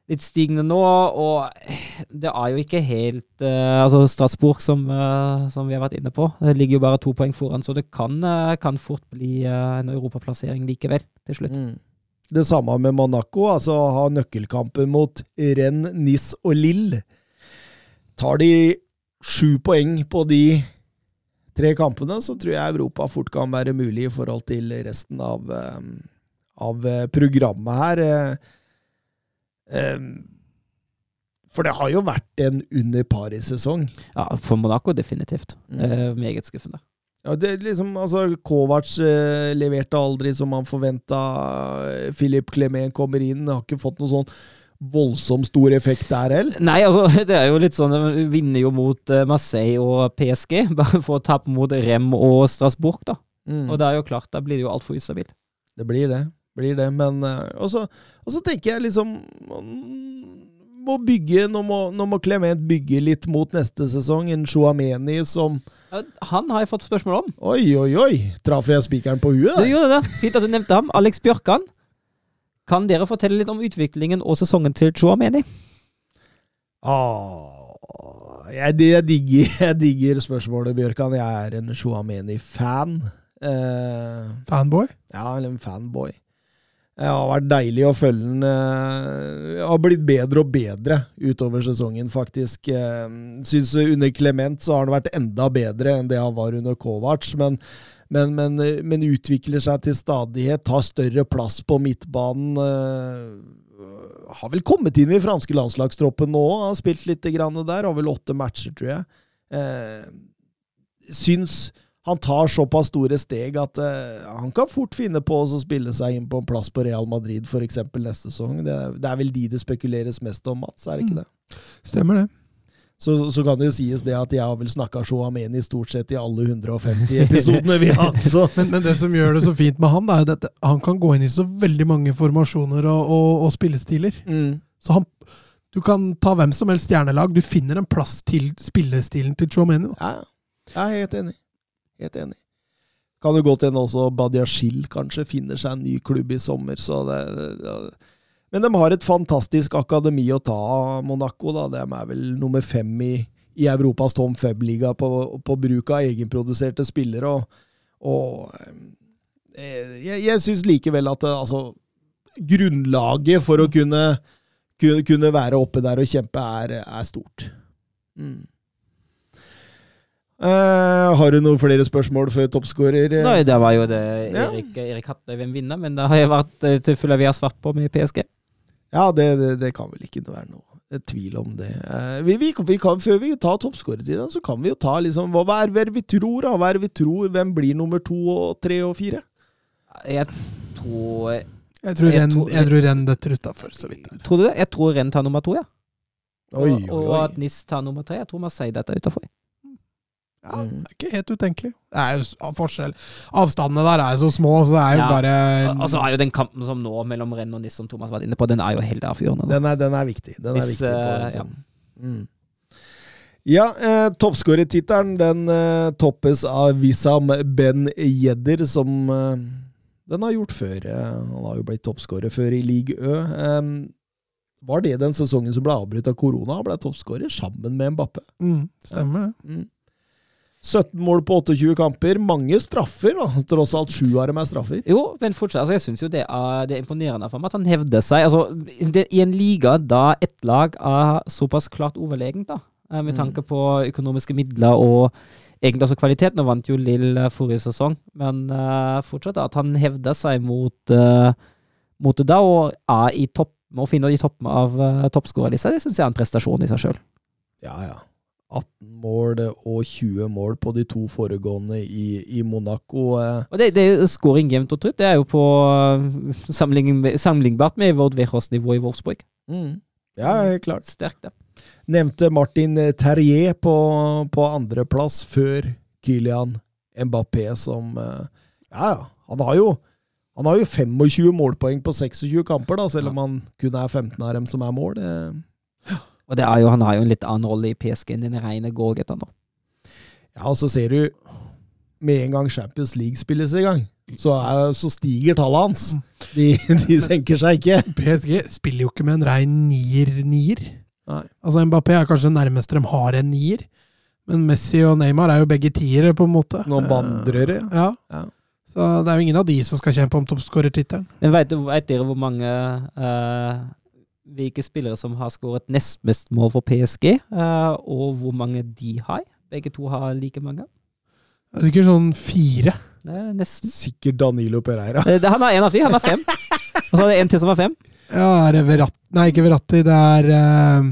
litt stigende nå. Og det er jo ikke helt eh, Altså Strasbourg, som, eh, som vi har vært inne på, det ligger jo bare to poeng foran, så det kan, eh, kan fort bli eh, en europaplassering likevel, til slutt. Mm. Det samme med Monaco, altså ha nøkkelkampen mot Rennes, Nis og Lille. Tar de sju poeng på de tre kampene, så tror jeg Europa fort kan være mulig i forhold til resten av, eh, av eh, programmet her. Eh, For det har jo vært en under pari-sesong. Ja, for Monaco definitivt. Mm. Meget skuffende. Ja, det er liksom, altså, Kovac eh, leverte aldri som han forventa. Filip Clement kommer inn, har ikke fått noe sånn voldsomt stor effekt der heller. Nei, altså, [LAUGHS] det er jo litt sånn Vi vinner jo mot eh, Marseille og PSG, [LAUGHS] bare for å tape mot Rem og Strasbourg, da. Mm. Og det er jo klart, da blir det jo altfor ustabilt. Det blir det. Blir det, men eh, Og så tenker jeg liksom man må bygge, Nå må, nå må Clement bygge litt mot neste sesong. En Shuameni som Han har jeg fått spørsmål om. Oi, oi, oi! Traff jeg spikeren på huet? Du gjorde det. Fint at du nevnte ham. Alex Bjørkan. Kan dere fortelle litt om utviklingen og sesongen til Chouameni? Ah, jeg, jeg, digger, [LAUGHS] jeg digger spørsmålet, Bjørkan. Jeg er en Chouameni-fan. Eh, Fanboy? ja, eller en fanboy. Det har vært deilig å følge den. Det har blitt bedre og bedre utover sesongen, faktisk. Eh, Syns under Clement så har han vært enda bedre enn det han var under Kovac. Men, men, men, eh, men utvikler seg til stadighet, tar større plass på midtbanen. eh, har vel kommet inn i franske landslagstroppen nå, har spilt litt der. Har vel åtte matcher, tror jeg. Eh, syns han tar såpass store steg at uh, han kan fort finne på å spille seg inn på en plass på Real Madrid f.eks. neste sesong. Det, det er vel de det spekuleres mest om, Mats, er det ikke det? Stemmer det. Så, så kan det jo sies det at jeg har vel snakka Shoameni stort sett i alle 150 episodene vi har hatt, så [LAUGHS] Men, men det som gjør det så fint med han, er at han kan gå inn i så veldig mange formasjoner og, og, og spillestiler. mm. Så han, du kan ta hvem som helst stjernelag. Du finner en plass til spillestilen til Chomeni. Ja, jeg er helt enig. Helt enig. Kan jo godt hende også Badiashil kanskje finner seg en ny klubb i sommer. Så det, det, men de har et fantastisk akademi å ta av, Monaco. da. De er vel nummer fem i, i Europas Tom Feb-liga på, på bruk av egenproduserte spillere. Og, og eh, jeg, jeg syns likevel at det, altså, grunnlaget for å kunne, kunne, kunne være oppe der og kjempe, er, er stort. Mm. Eh, har du noen flere spørsmål før toppskårer? eh? Nei, det var jo det Ja. Erik, Erik Hattøy hvem vinner, men det har jeg vært eh, tilfelle vi har svart på med PSG. Ja, det, det, det kan vel ikke være noe tvil om det. Uh, vi, vi, vi kan, før vi tar toppskårertida, så kan vi jo ta liksom hva, er det vi tror, da? Hva er det vi tror? Hvem blir nummer to og tre og fire? Jeg tror Jeg tror Jeg Renn tror- jeg tror Renn detter utafor, så vidt. Tror du det? Jeg tror Renn tar nummer to, ja. Oi, og, oi, og at NIS tar nummer tre. Jeg tror Marseille dette er utafor. Ja, det er ikke helt utenkelig. Det er jo forskjell. Avstandene der er jo så små, så det er jo Ja. bare så er jo den kampen som nå mellom Renn og Niss, som Thomas var inne på, den er jo helt avgjørende. Den er, den er viktig. Den er Hvis, viktig på eh, ja. sånn. Mm. Ja, eh, toppskårertittelen den eh, toppes av Wissam Ben Jedder, som eh, den har gjort før. Eh, han har jo blitt toppskårer før i league Ø. Eh, var det den sesongen som ble avbrutt av korona? Han ble toppskårer sammen med Mbappe. mm, Stemmer det. Mm. 17 mål på 28 kamper. Mange straffer, da. Tross alt sju av dem er straffer. Jo, men fortsatt, altså jeg syns jo det er, det er imponerende for meg at han hevder seg. Altså, det, I en liga da ett lag er såpass klart overlegent, da, eh, med Mm. tanke på økonomiske midler og egentlig også kvalitet. Nå vant jo Lill forrige sesong, men uh, fortsatt at han hevder seg mot, uh, mot det da, og er i topp, må finne i toppen av uh, toppskårerlista. Det syns jeg er en prestasjon i seg sjøl. Ja, ja. 18 mål og 20 mål på de to foregående i, i Monaco. Eh. Og det, det er jo scoring jevnt og trutt. Det er jo på uh, sammenlignbart med Vord Vechos nivå i Wolfsburg. Mm. Ja, helt klart. Sterkt, det. Nevnte Martin Terrier på, på andreplass før Kylian Mbappé, som eh, Ja, ja. Han har jo han har jo 25 målpoeng på 26 kamper, da, selv om han kun er 15 av dem som er mål. Eh, Og det er jo, han har jo en litt annen rolle i PSG enn den rene goalgetteren. da. Ja, og så ser du med en gang Champions League spilles i gang, så, er, så stiger tallet hans. De, de senker seg ikke. [LAUGHS] PSG spiller jo ikke med en rein nier-nier. Altså Mbappé er kanskje det nærmeste de har en nier. Men Messi og Neymar er jo begge tiere, på en måte. Noen vandrere. Ja. Ja. Så det er jo ingen av de som skal kjempe om toppskårertittelen. Men vet, dere hvor mange eh, hvilke spillere som har skåret nest mest mål for PSG, eh, og hvor mange de har? Begge to har like mange. Det er sikkert sånn fire. Det er nesten. Sikkert Danilo Pereira. Eh, det- Han har én av fire, han har fem. Og så er det en til som har fem. Ja, er det Verratti Nei, ikke Verratti. Det er uh...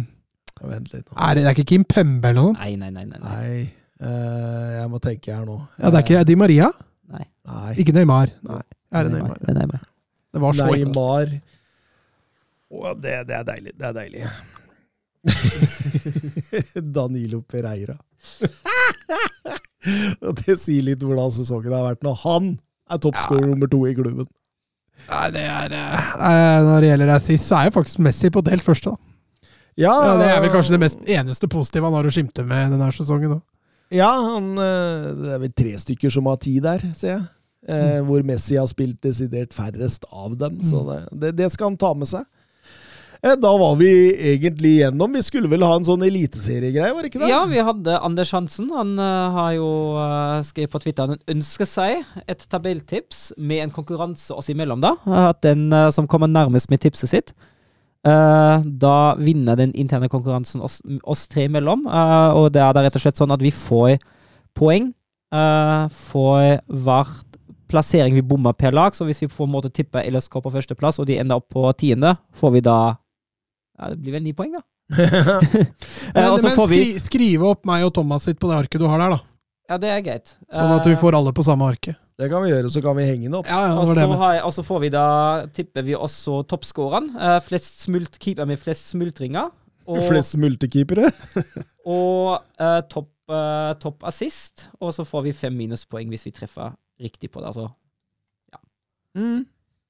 Vent litt nå. er det, det er ikke Kim Pembe eller noe? Nei, nei, nei. nei, nei. Nei, Uh, jeg må tenke her nå. Ja, det er ikke Di Maria? nei. Nei. Ikke Neymar. Nei. Er det Neymar? Det er Neymar. Det var så Neymar. Å, det, det er deilig. Det er deilig. [LAUGHS] Danilo Pereira. [LAUGHS] Det sier litt hvordan sesongen har vært når han er toppskårer nummer to i klubben. Nei, det er eh, Når det gjelder assist, så er jo faktisk Messi på delt første, da. Ja, Ja, det er vel kanskje det mest eneste positive han har å skimte med denne sesongen. Da. Ja, han, eh, det er vel tre stykker som har ti der, ser jeg. Eh, Hvor Messi har spilt desidert færrest av dem. Så det, det, det skal han ta med seg. Eh, Da var vi egentlig igjennom. Vi skulle vel ha en sånn eliteseriegreie, var det ikke det? Ja, vi hadde Anders Hansen. Han uh, har jo uh, skrevet på Twitter han ønsker seg et tabelltips med en konkurranse oss imellom, da. At den uh, som kommer nærmest med tipset sitt, da vinner den interne konkurransen oss, oss tre imellom. Og det er da rett og slett sånn at vi får poeng for hvert plassering vi bommer per lag. Så hvis vi på en måte tipper LSK på førsteplass, og de ender opp på tiende, får vi da ja, Det blir vel ni poeng, da. [LAUGHS] Eh, Men, men skri, skrive opp meg og Thomas sitt på det arket du har der, da. Ja, det er greit. Sånn at vi Eh, får alle på samme arket. Det kan vi gjøre, så kan vi henge den opp. Ja, ja, det og, så jeg har og så får vi da tipper vi også toppskåreren. Eh, flest smult, keeper med flest smultringer. Og, Flest multekeepere. [LAUGHS] og uh, topp, uh, top assist. Og så får vi fem minuspoeng hvis vi treffer riktig på det. Altså. Mm.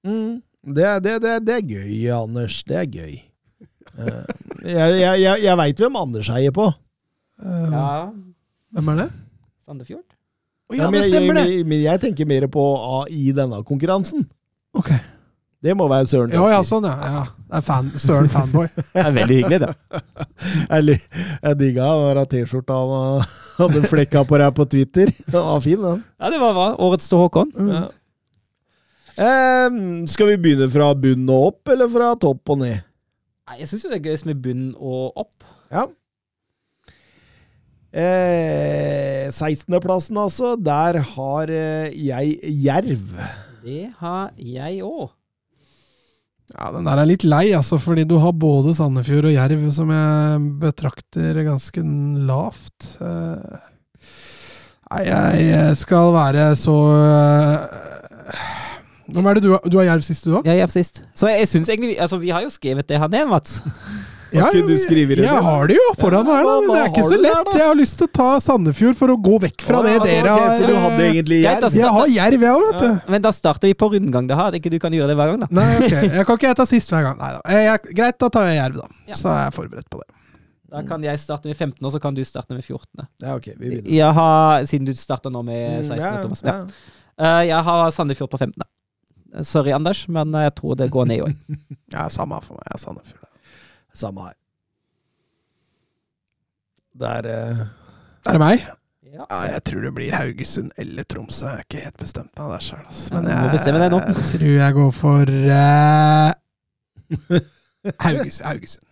Mm. Det, det, det, det er gøy, Anders. Det er gøy. Eh, jeg jeg, jeg, jeg veit hvem Anders heier på. Eh, Ja, Hvem er det? Sandefjord. Å ja, men det jeg, stemmer, det! jeg, men jeg tenker mer på A i denne konkurransen. Ok. Det må være Søren. Ja, ja, sånn, ja. ja. Det er fan, Søren fanboy. [LAUGHS] Det er veldig hyggelig, det. [LAUGHS] Jeg, jeg digga den der T-skjorta han [LAUGHS] hadde flekka på deg på Twitter. Den var fin, den. Ja, det var bra. Årets til Håkon. Ja. Um, skal vi begynne fra bunn og opp, eller fra topp og ned? Nei, Jeg syns jo det er gøyest med bunn og opp. Ja. Eh, 16.-plassen, altså. Der har eh, jeg Jerv. Det har jeg òg. Ja, Den der er litt lei, altså, fordi du har både Sandefjord og Jerv, som jeg betrakter ganske lavt. Eh, Nei, jeg skal være så Hvem er det du har? Du har Jerv sist, du òg? Ja, jeg er sist. Så jeg synes egentlig Altså, vi har jo skrevet det her ned, Mats. Skrevet det Jeg har det jo foran meg ja, da, men det er ikke så lett. der. Jeg har lyst til å ta Sandefjord for å gå vekk fra det ja, dere har du hadde egentlig da. Jerv? Jeg har Jerv, jeg òg, vet du. Men da starter vi på rundgang, det At ikke du kan gjøre det hver gang, da. Nei, ok. Jeg kan ikke jeg ta sist hver gang. Nei da. Eh, jeg- Greit, da tar jeg Jerv, da. Ja. Så er jeg forberedt på det. Da kan jeg starte med 15, og så kan du starte med 14. Ja, ok, vi begynner. Jeg har, siden du starta nå med 16, Mm, ja, Thomas. ja. Ja. Eh, jeg har Sandefjord på 15. Sorry, Anders, men jeg tror det går ned i år. [LAUGHS] Ja, samme for meg. Jeg er Sandefjord. Samme her. Det er Det Er meg? Ja. Ja, jeg tror det blir Haugesund eller Tromsø. Jeg er ikke helt bestemt meg der sjøl. Ja, Men må [LAUGHS] jeg, tror jeg går for [LAUGHS] uh, Haugesund. Haugesund.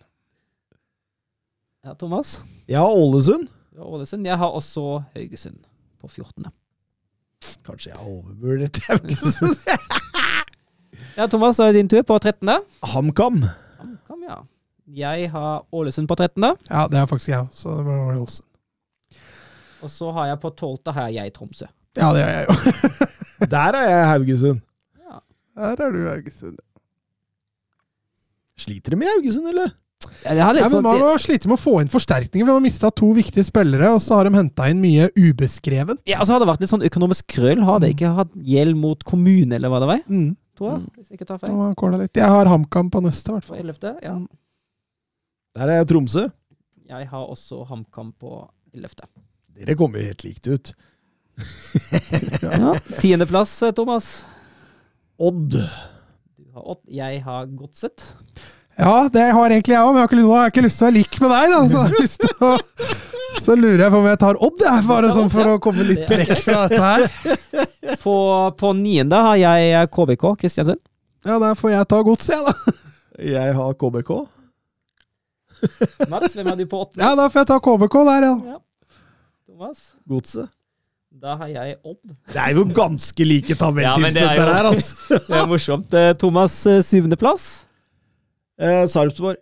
ja, Thomas. Jeg har Ålesund. Ja, Ålesund. Jeg har også Haugesund på 14. Kanskje jeg har overvurdert Haugesund. Ja, Thomas, så er din tur på 13. HamKam. HamKam, ja. Jeg har Ålesund på 13. Ja, det er faktisk jeg òg, så det var Ålesund. Og så har jeg på 12. har jeg Tromsø. Ja, det er jeg jo. [LAUGHS] Der er jeg Haugesund. Her er du, Haugesund. Sliter de med Haugesund, eller? Ja, det har Ja, litt men sånn, Man sliter med å få inn forsterkninger, for de har mista to viktige spillere, og så har de henta inn mye ubeskreven. ja, og så har det vært litt sånn økonomisk krøll. Har det ikke hatt gjeld mot kommune, eller hva det var? Mm. Tror jeg, hvis jeg ikke tar feil. har jeg kåla litt. Jeg har HamKam på neste, i hvert På fall. 11. Ja. Der er jeg Tromsø. Jeg har også HamKam på 11. Dere kommer jo helt likt ut. [LAUGHS] Ja. Tiendeplass, eh, Thomas. Odd. Du har Odd. Jeg har Godset. Ja, det har egentlig jeg òg, men jeg har ikke lyst til å være lik med deg. Da, så jeg har lyst til å Så lurer jeg på om jeg tar Odd, jeg, bare sånn for å komme litt vekk fra [LAUGHS] dette her. På, på niende har jeg KBK, Kristiansund. Ja, der får jeg ta godset, jeg, da. Jeg har KBK. Mats, hvem er du på åttende? Ja, da får jeg ta KBK der, ja. Thomas? Godset. Da har jeg Odd. Det er jo ganske like Ja, men det er dette jo- her, altså. [LAUGHS] Det er morsomt. Eh, Thomas, eh, syvendeplass. Eh, Sarpsborg.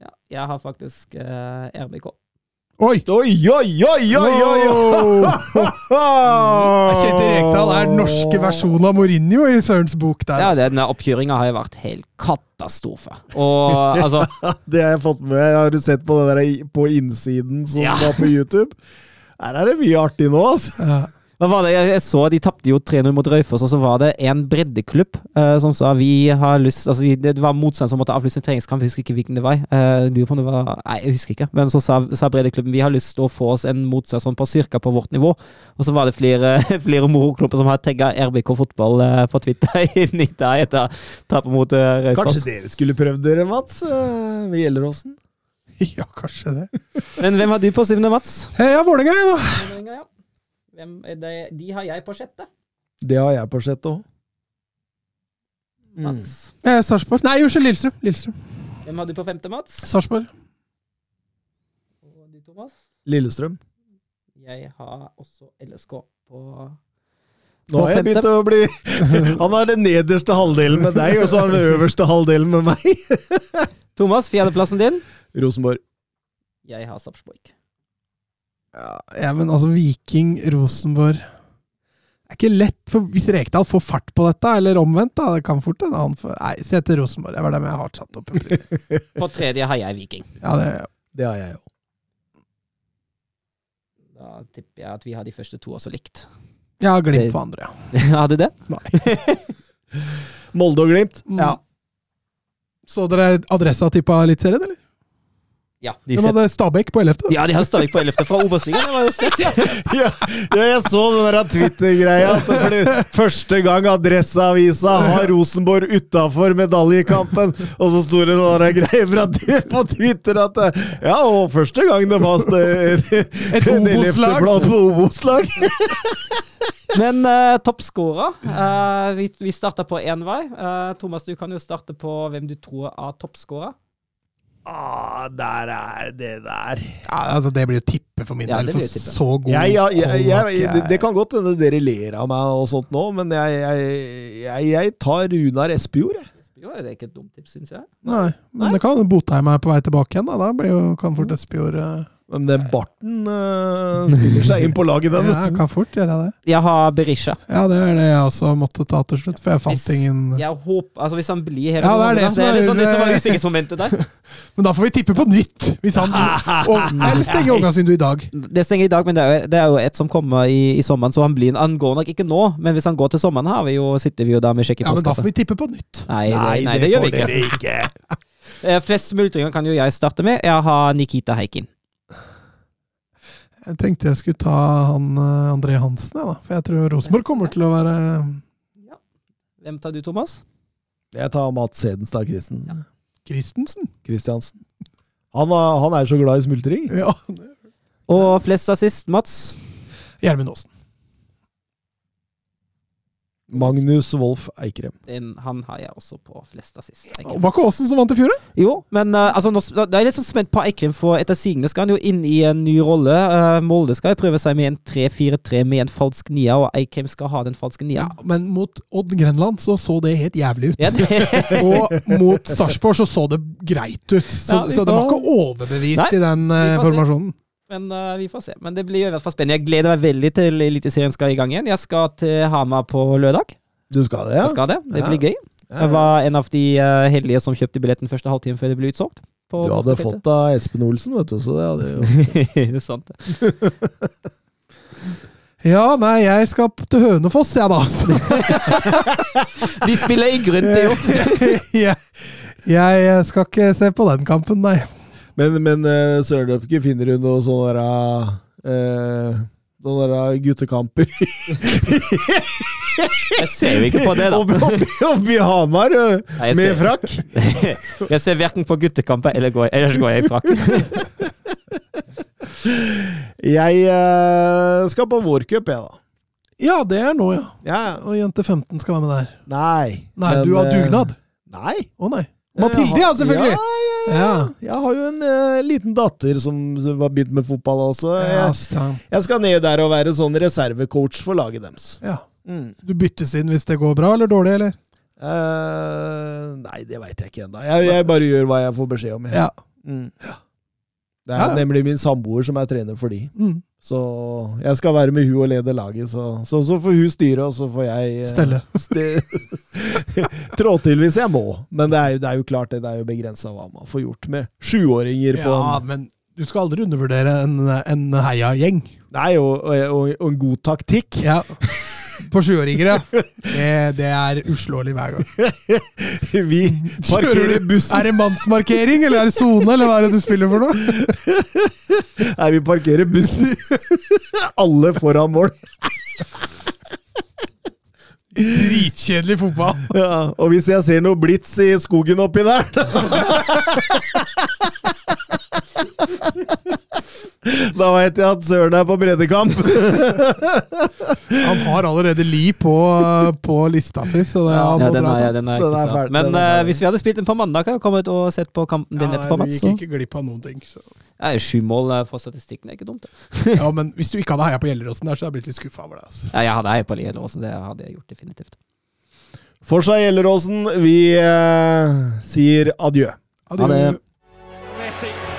Ja, jeg har faktisk eh, RBK. Oi! Oi, oi, oi, oi, oi! [LAUGHS] Kjetil Rekdal er den norske versjonen av Mourinho i Sørens bok der. Ja, den denne oppkjøringa har jo vært helt katastrofe. Og [LAUGHS] altså Det har jeg fått med. Jeg Har du sett på den der på innsiden som Ja. var på YouTube? Her er det mye artig nå, altså. Hva var det? Jeg så de tapte jo 3-0 mot Raufoss, og så var det en breddeklubb uh, som sa vi har lyst Altså det var motstand som måtte avlyse en treningskamp, jeg husker ikke hvilken det var. Uh, det var Nei, jeg husker ikke. Men så sa, sa breddeklubben vi har lyst til å få oss en motstand sånn på cirka på vårt nivå. Og så var det flere, [LAUGHS] flere moroklubber som har tagga RBK fotball eh, på Twitter [LAUGHS] inni der etter tapet mot Raufoss. Kanskje dere skulle prøvd dere, Mats? Med Gjelleråsen? [LAUGHS] ja, kanskje det. Men hvem har du på syvende, Mats? Jeg har Vålerenga, jeg, da. Hvem er det? De har jeg på sjette. Det har jeg på sjette òg. Mats. Eh, Sarpsborg. Nei, unnskyld, Lillestrøm. Lillestrøm. Hvem har du på femte, Mats? Sarpsborg. Og du, Thomas? Lillestrøm. Jeg har også LSK på Nå har jeg begynt å bli [LAUGHS] Han har den nederste halvdelen med deg, og så har han den øverste halvdelen med meg. [LAUGHS] Thomas, fjerdeplassen din? Rosenborg. Jeg har Sarpsborg. Ja, men altså, Viking, Rosenborg Det er ikke lett, for hvis Rekdal får fart på dette, eller omvendt, da, det kan fort en annen for... Nei, se til Rosenborg. Det var dem jeg har satt opp. [LAUGHS] På tredje har jeg Viking. Ja, det, Det har jeg òg. Da tipper jeg at vi har de første to også likt. jeg har glimt Det- på andre, ja. [LAUGHS] har du det? Nei. [LAUGHS] Molde og Glimt. ja. Så dere adressa tippa Eliteserien, eller? Ja, de, De hadde Stabæk på 11. ja, de hadde Stabæk på 11. fra Obos-ligaen. Det. [LAUGHS] Ja, ja, jeg så den der Twitter-greia. det Første gang Adresseavisa har Rosenborg utafor medaljekampen. Og så sto det noen greier fra på Twitter at Ja, og første gang det var [LAUGHS] Et Obos-lag. på Obos-lag. Men uh, toppskårer uh, Vi, vi starta på én vei. Uh, Thomas, du kan jo starte på hvem du tror er toppskårer. Ah, der er det der. Ja, altså, det blir jo tippe for min Ja, del, for så god ja, ja, ja det, det kan godt hende dere ler av meg og sånt nå, men jeg, jeg, jeg, jeg tar Runar Espejord, jeg. Jo, det er ikke et dumt tips, syns jeg. Nei, men det kan Botheim er på vei tilbake igjen, da. Da blir jo, kan fort Espejord eh, Men den barten uh, spiller seg inn på laget, den. Ja, du. kan fort gjøre det. Jeg har Berisha. Ja, det er det jeg også måtte ta til slutt, for jeg fant Hvis- ingen Jeg håper, altså Hvis han blir hele Ja, det er det som det er er- sånn, det som var usikkerhetsmomentet der. [LAUGHS] Men da får vi tippe på nytt! Hvis han [LAUGHS] og, Eller stenger overgangsvinduet i dag. Det stenger i dag, men det er, jo, det er jo et som kommer i, i sommeren, så han blir Han går nok ikke nå, men hvis han går til sommeren, har vi jo, sitter vi jo da med sjekk i Ja, men da får vi tippe på nytt. Nei, det, nei, det, gjør vi ikke. ikke. [LAUGHS] Eh, Flest smultringer kan jo jeg starte med. Jeg har Nikita Heikin. Jeg tenkte jeg skulle ta han eh, André Hansen, jeg, da. For jeg tror Rosenborg kommer til å være Hvem tar du, Thomas? Jeg tar Mats Hedenstad Christen. Christensen. Christiansen. Han, er- han er så glad i smultring. Ja. Og flest assist, Mats? Gjermund Aasen. Magnus Wolff Eikrem. Den, han har jeg også på flest assist. Eikrem. Var ikke Aasen som vant i fjor, da? Jo, men uh, altså, nå, da er jeg litt sånn spent på Eikrem, for etter sigende skal han jo inn i en ny rolle. Uh, Molde skal prøve seg med en 3-4-3 med en falsk nia, og Eikrem skal ha den falske nia. Ja, men mot Odd Grenland så så det helt jævlig ut. Ja, [LAUGHS] Og mot Sarpsborg så så det greit ut. Så, Ja, så det var ikke overbevist Nei, i den uh, formasjonen. se. Men uh, vi får se. Men det blir i hvert fall spennende. Jeg gleder meg veldig til Eliteserien skal i gang igjen. Jeg skal til Hamar på lørdag. Du skal det, ja? Jeg skal det. Det Ja. blir gøy. Jeg var en av de eh, heldige som kjøpte billetten første halvtime før det ble utsolgt. Du hadde fått av Espen Olsen, vet du, så det hadde jo [LAUGHS] det er sant. det. Ja, nei, jeg skal til Hønefoss, jeg, da. Så [LAUGHS] De spiller i grunnen, det jo. [LAUGHS] jeg, jeg skal ikke se på den kampen, nei. Men, men uh, Sørløpke finner du noe sånn derre uh, Sånne der guttekamper Jeg ser jo ikke på det, da. oppi, oppi, oppi Hamar eh, Nei, med ser- frakk. [LAUGHS] Jeg ser verken på guttekamper eller går, ellers går jeg i frakk. [LAUGHS] Jeg eh, skal på vårcup, jeg, da. Ja, det er nå, ja. Ja. Og jente 15 skal være med der. Nei. Nei, men, du har eh, dugnad? Nei. Å nei. Mathilde, ja, selvfølgelig! Ja, ja, ja. Jeg har jo en uh, liten datter som, som har begynt med fotball også. Jeg, jeg skal ned der og være sånn reservecoach for laget deres. ja. Mm. Du byttes inn hvis det går bra eller dårlig, eller? Uh, nei, det veit jeg ikke ennå. Jeg, jeg bare gjør hva jeg får beskjed om. Ja. Mm. Det er nemlig min samboer som er trener for de. Mm. Så jeg skal være med hun og lede laget. Så, så, så får hun styre, og så får jeg eh, Stelle. ste- Trå til hvis jeg må. Men det er jo, det er jo klart det, det er jo begrensa hva man får gjort med sjuåringer på Ja, men du skal aldri undervurdere en, en heiagjeng. Nei, og, og, og, og en god taktikk. Ja. [LAUGHS] [LAUGHS] På sjuåringer, ja. Det, det er uslåelig hver gang. [LAUGHS] Vi parkerer bussen Er det mannsmarkering, eller er det sone, eller hva er det du spiller for noe? [LAUGHS] Nei, vi parkerer bussen Alle foran mål. Dritkjedelig fotball. Ja, og hvis jeg ser noe blits i skogen oppi der Da veit jeg at Søren er på breddekamp. [LAUGHS] Han har allerede Li på, på lista si, så det, Ja, den er, den er Den ikke er sant. Men den er eh, ferdig. hvis vi hadde spilt den på mandag, kan jeg kommet og sett på kampen din Ja, etterpå, Mats. vi gikk ikke glipp av noen ting. Så. Nei, Sju mål eh, for statistikken er ikke dumt. [LAUGHS] Ja, [LAUGHS] men hvis du ikke hadde heia på Gjelleråsen der, så hadde jeg blitt litt skuffa over det. Altså. Ja, jeg hadde heia på Gjelleråsen, det hadde jeg gjort definitivt. For seg Gjelleråsen, vi eh, sier adjø. Adjø. Det.